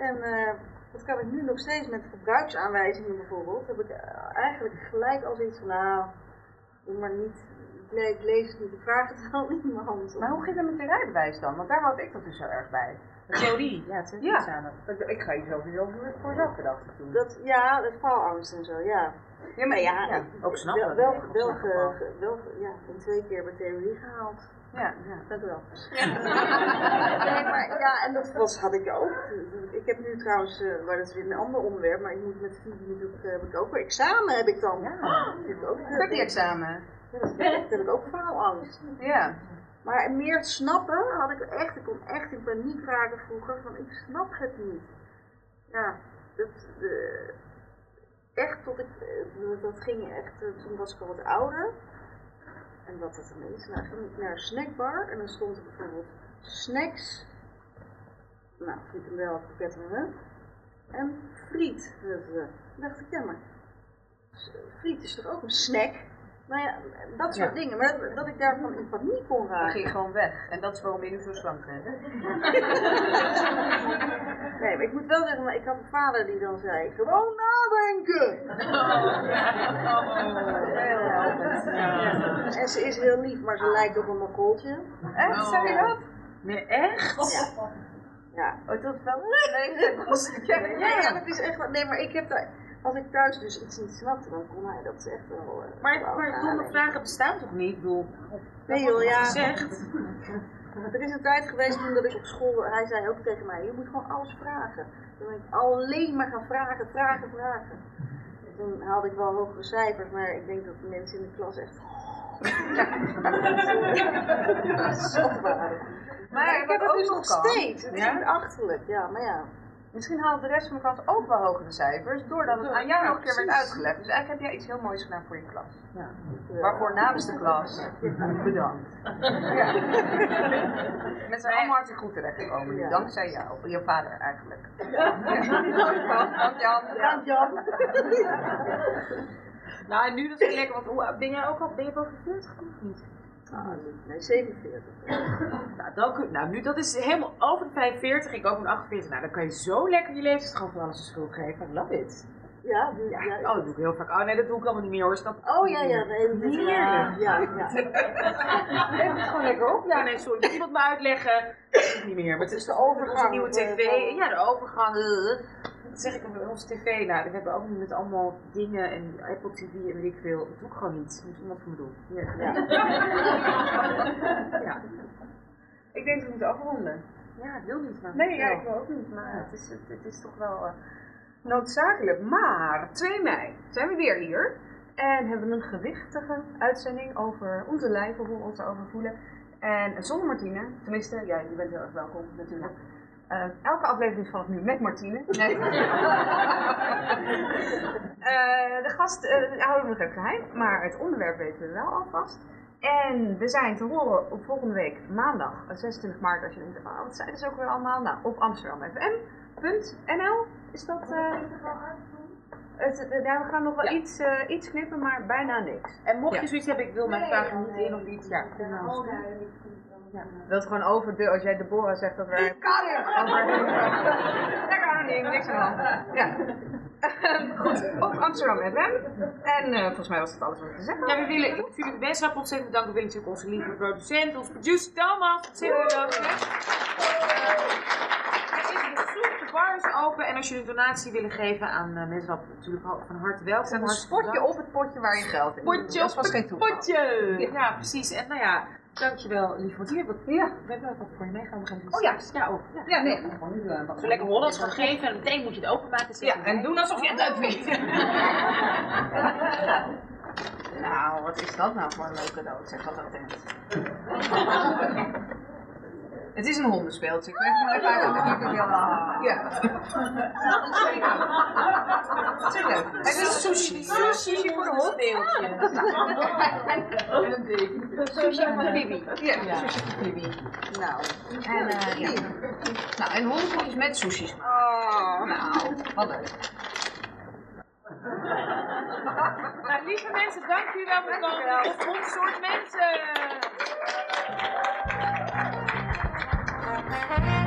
En eh, dat kan ik nu nog steeds met gebruiksaanwijzingen bijvoorbeeld. Heb ik eh, eigenlijk gelijk al zoiets van, nou, doe maar niet, ik le- ik lees het niet, ik vraag het wel iemand. Maar hoe ging het met je rijbewijs dan? Want daar had ik dat dus heel erg bij. De theorie, ja, het Ja. samen. Ik, ik ga hier sowieso voor, voor zelf gedacht toen. Dat, ja, de faalangst en zo, ja. Ja, maar ja, ook snappen. Wel, wel, wel, wel. ja, ben twee keer bij theorie gehaald. Ja, ja. Dat wel. nee, maar ja, en dat was, had ik ook. Ik heb nu trouwens, eh, maar dat is weer een ander onderwerp, maar ik moet met Vivi natuurlijk, eh, heb ik ook weer examen heb ik dan. Ja. Heb ik ook, eh, Heb je examen? Ja, dat, dat heb ik ook faalangst. Ja. Maar meer snappen had ik echt, ik kon echt in paniek raken vroeger van ik snap het niet. Ja, dat, eh, echt tot ik, eh, dat- ging echt, eh, toen was ik al wat ouder. En wat dat dan is, nou ging ik naar een snackbar en dan stond er bijvoorbeeld snacks, nou frikandel, kroketten en friet. Dat, eh, toen dacht ik, ja maar, friet is toch ook een snack? Nou ja, dat soort Ja. dingen, maar dat, dat ik daarvan in paniek kon raken. Dan ging je gewoon weg. En dat is waarom je nu zo slank bent. Nee, maar ik moet wel zeggen, maar ik had een vader die dan zei, gewoon nadenken! Heel helpend. En ze is heel lief, maar ze lijkt op een makkeltje. Echt? Zei je dat? Nee, echt? Ja. Ja. Oh, dat wel ik. Ja, ja, dat is echt wel. Nee, maar ik heb daar. Als ik thuis dus iets niet snapte, dan kon hij dat echt wel. eh, Maar, wel maar domme vragen bestaan toch niet? Ik bedoel, Nee joh, ja. gezegd. Er is een tijd geweest toen dat ik op school, hij zei ook tegen mij, je moet gewoon alles vragen. Dan ben ik alleen maar gaan vragen, vragen, vragen. En toen haalde ik wel hogere cijfers, maar ik denk dat de mensen in de klas echt zot waren. Maar ik heb het dus nog steeds. Het is Ja? achterlijk, ja, maar ja. Misschien haalde de rest van de klas ook wel hogere cijfers, doordat het aan jou nog een keer werd uitgelegd. Dus eigenlijk heb jij iets heel moois gedaan voor je klas. Ja. Waarvoor namens de klas bedankt. Ja. Met zijn allemaal hartstikke goed terechtgekomen, nu, dankzij jou, je vader eigenlijk. Ja. Dank Jan. Dank Jan. Nou, en nu dat is lekker, want hoe, ben jij ook al, ben je boven 40 of niet? Ah, nee, 47. Nou, dan kun, nou, nu dat is helemaal over de 45, ik ook met 48. Nou, dan kan je zo lekker je gewoon voor alles de schuld geven. I love it. Ja, dus, Ja, ja, oh, dat doe ik heel vaak. Oh nee, dat doe ik allemaal niet meer hoor. Snap Oh ja, ja, nee, dat is ja, ja. Neem het gewoon lekker op. Ja, nee, sorry. Moet iemand me uitleggen? Dat is het niet meer. Maar het is de overgang. Nieuwe eh, tv. van- Ja, de overgang. Dat zeg ik op onze tv. Nou, we hebben ook nu met allemaal dingen en Apple TV en weet ik veel. Dat doe ik gewoon niet. Dat moet iemand voor me doen. Hier. Ja. ja. Ik denk dat we moeten afronden. Ja, ik wil niet. Maar Nee, ja, ik wil ook niet. Maar het is, het, het is toch wel eh, noodzakelijk. Maar 2 mei zijn we weer hier. En hebben we een gewichtige uitzending over onze lijven, hoe we ons erover voelen. En zonder Martine, tenminste, ja, je bent heel erg welkom natuurlijk. Eh, elke aflevering is vanaf nu met Martine. Nee. Eh, de gast eh, houden we nog even geheim, maar het onderwerp weten we wel alvast. En we zijn te horen op volgende week maandag, eh, 26 maart, als je denkt, oh, wat zijn ze ook weer allemaal? Nou, op amsterdamfm.nl is dat... eh, het, eh, ja, we gaan nog wel iets, eh, iets knippen, maar bijna niks. En mocht je Ja. zoiets hebben, ik wil mijn vragen niet in of iets, ja, Ja, dat gewoon over de, als jij Deborah zegt dat wij... Dat kan niet, niks aan de hand. Ja. Goed, op Amsterdam FM. En eh, volgens mij was dat alles wat ik te zeggen Ja, we willen natuurlijk mensen ontzettend bedanken. We willen natuurlijk onze lieve producent, onze producer Thomas, ontzettend bedanken. Er is de bar is open en als jullie een donatie willen geven aan uh, mensen, natuurlijk van harte welkom. Een bedankt. op het potje waar je geld in Potje Dat was geen het toeval. potje! Ja. precies. En nou ja, dankjewel hebben we, ja. we hebben ook wat voor je meegenomen. Oh ja. Ja, ook. Ja, Ja, nee. Gewoon nu, eh, wat- Zo lekker Hollands gaan geven en meteen moet je het openmaken. Ja, en doen alsof je het leuk vindt. nou, wat is dat nou voor een leuk cadeau? Ik zeg dat attent. Het is een hondenspeeltje. Ik weet nog even uit dat ik niet wil. Ja. Dat is leuk. Het is sushi. Sushi voor de hond. Sushi van Bibi. Ja, sushi van Bibi. Nou, en, eh, ja. nou, en met sushi. Oh. Nou, wat leuk. Nou, lieve mensen, dank jullie wel voor het komen. Tot ons soort mensen. Thank you.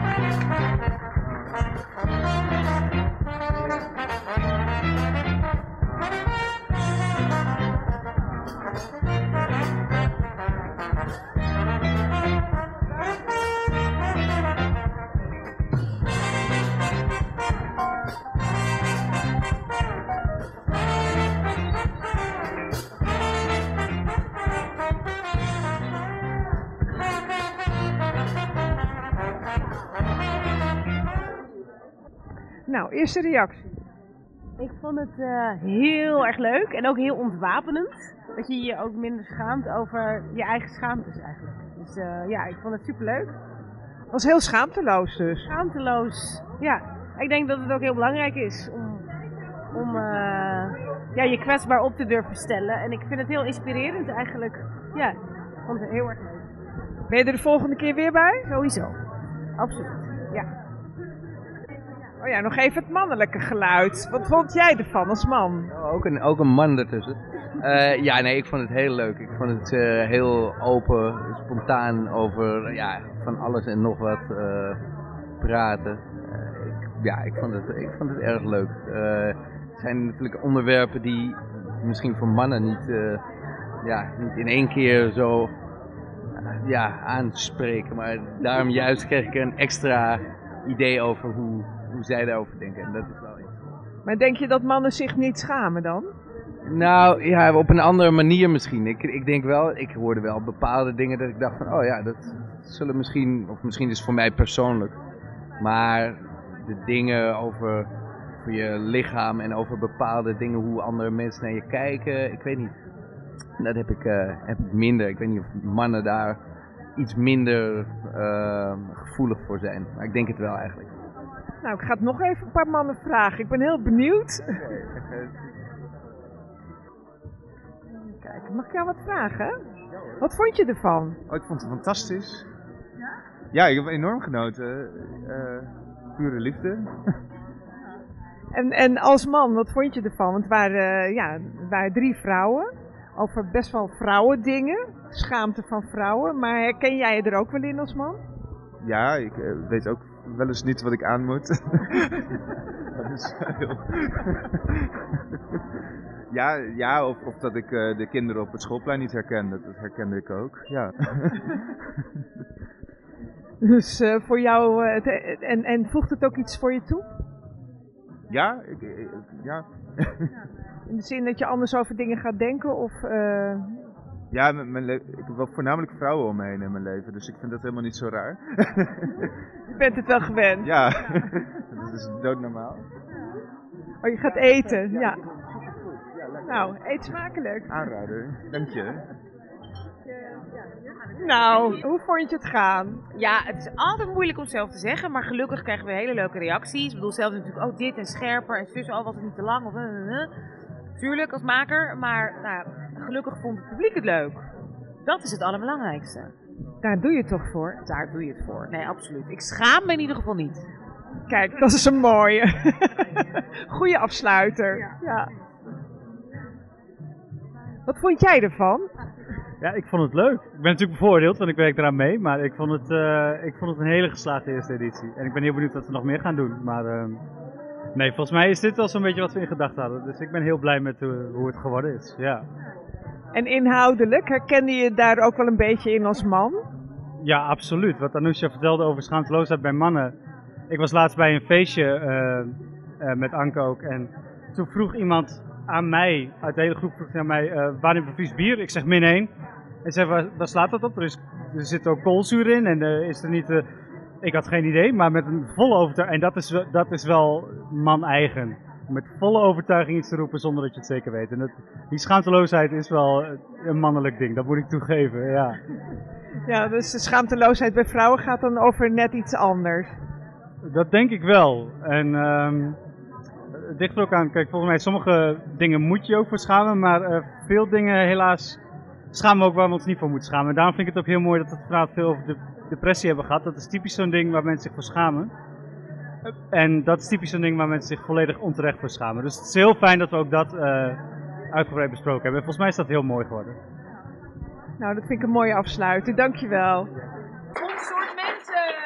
Nou, eerste reactie. Ik vond het eh, heel erg leuk en ook heel ontwapenend. Dat je je ook minder schaamt over je eigen schaamtes eigenlijk. Dus eh, ja, ik vond het superleuk. Was heel schaamteloos dus. Schaamteloos. Ja, ik denk dat het ook heel belangrijk is om, om eh, ja, je kwetsbaar op te durven stellen. En ik vind het heel inspirerend eigenlijk. Ja, ik vond het heel erg leuk. Ben je er de volgende keer weer bij? Sowieso. Absoluut. Ja. Oh ja, nog even het mannelijke geluid. Wat vond jij ervan als man? Ook een, ook een man ertussen. Eh, ja, nee, ik vond het heel leuk. Ik vond het eh, heel open, spontaan over ja, van alles en nog wat eh, praten. Ja, ik vond, het, ik vond het erg leuk. Het zijn natuurlijk onderwerpen die misschien voor mannen niet, ja, niet in één keer zo ja, aanspreken. Maar daarom juist kreeg ik een extra idee over hoe, hoe zij daarover denken. En dat is wel iets. Maar denk je dat mannen zich niet schamen dan? Nou ja, op een andere manier misschien. Ik, ik denk wel, ik hoorde wel bepaalde dingen dat ik dacht van, oh ja, dat zullen misschien, of misschien is het voor mij persoonlijk. Maar de dingen over, over je lichaam en over bepaalde dingen, hoe andere mensen naar je kijken, ik weet niet. Dat heb ik, eh, heb ik minder. Ik weet niet of mannen daar iets minder eh, gevoelig voor zijn. Maar ik denk het wel eigenlijk. Nou, ik ga het nog even een paar mannen vragen. Ik ben heel benieuwd. Kijk, mag ik jou wat vragen? Wat vond je ervan? Oh, ik vond het fantastisch. Ja, ik heb enorm genoten. Eh, pure liefde. En, en als man, wat vond je ervan? Want het waren, eh, ja, het waren drie vrouwen. Over best wel vrouwendingen. Schaamte van vrouwen. Maar herken jij je er ook wel in als man? Ja, ik eh, weet ook wel eens niet wat ik aan moet. dat is heel... ja, ja of, of dat ik eh, de kinderen op het schoolplein niet herken. Dat, herkende ik ook. Ja. Dus eh, voor jou, eh, het- en, en voegt het ook iets voor je toe? ja, ik, ik- ja. In de zin dat je anders over dingen gaat denken? Of, Ja, mijn, ik heb wel voornamelijk vrouwen om me heen in mijn leven, dus ik vind dat helemaal niet zo raar. je bent het wel gewend? Ja, dat is doodnormaal. Oh, je gaat eten, ja. Nou, eet smakelijk. Aanrader, dank je. Nou, hoe vond je het gaan? Ja, het is altijd moeilijk om zelf te zeggen, maar gelukkig krijgen we hele leuke reacties. Ik bedoel, zelf natuurlijk ook dit en scherper en zus, oh was het niet te lang of... eh. Tuurlijk, als maker, maar nou, gelukkig vond het publiek het leuk. Dat is het allerbelangrijkste. Daar doe je het toch voor? Daar doe je het voor. Nee, absoluut. Ik schaam me in ieder geval niet. Kijk, dat is een mooie. Goeie afsluiter. Ja. Wat vond jij ervan? Ja, ik vond het leuk. Ik ben natuurlijk bevoordeeld, want ik werk eraan mee. Maar ik vond het, eh, ik vond het een hele geslaagde eerste editie. En ik ben heel benieuwd wat we nog meer gaan doen. Maar ehm, nee, volgens mij is dit wel zo'n beetje wat we in gedachten hadden. Dus ik ben heel blij met hoe het geworden is. Ja. En inhoudelijk, herkende je daar ook wel een beetje in als man? Ja, absoluut. Wat Anousha vertelde over schaamteloosheid bij mannen. Ik was laatst bij een feestje eh, eh, met Anke ook. En toen vroeg iemand aan mij, uit de hele groep vroeg aan mij, eh wanneer bevries bier? Ik zeg min 1. En zei, waar, slaat dat op? Er, er zit ook koolzuur in en eh, is er niet... eh, ik had geen idee, maar met een volle overtuiging. En dat is, dat is wel man-eigen. Met volle overtuiging iets te roepen zonder dat je het zeker weet. En dat, die schaamteloosheid is wel eh, een mannelijk ding, dat moet ik toegeven, ja. Ja, dus de schaamteloosheid bij vrouwen gaat dan over net iets anders. Dat denk ik wel. En het ligt er ook aan, kijk, volgens mij sommige dingen moet je ook voor schamen, maar eh, veel dingen helaas schamen we ook waar we ons niet voor moeten schamen. En daarom vind ik het ook heel mooi dat we het vanavond veel over de depressie hebben gehad. Dat is typisch zo'n ding waar mensen zich voor schamen. En dat is typisch een ding waar mensen zich volledig onterecht voor schamen. Dus het is heel fijn dat we ook dat eh, uitgebreid besproken hebben. En volgens mij is dat heel mooi geworden. Nou, dat vind ik een mooie afsluiting. Dankjewel. Ons mensen!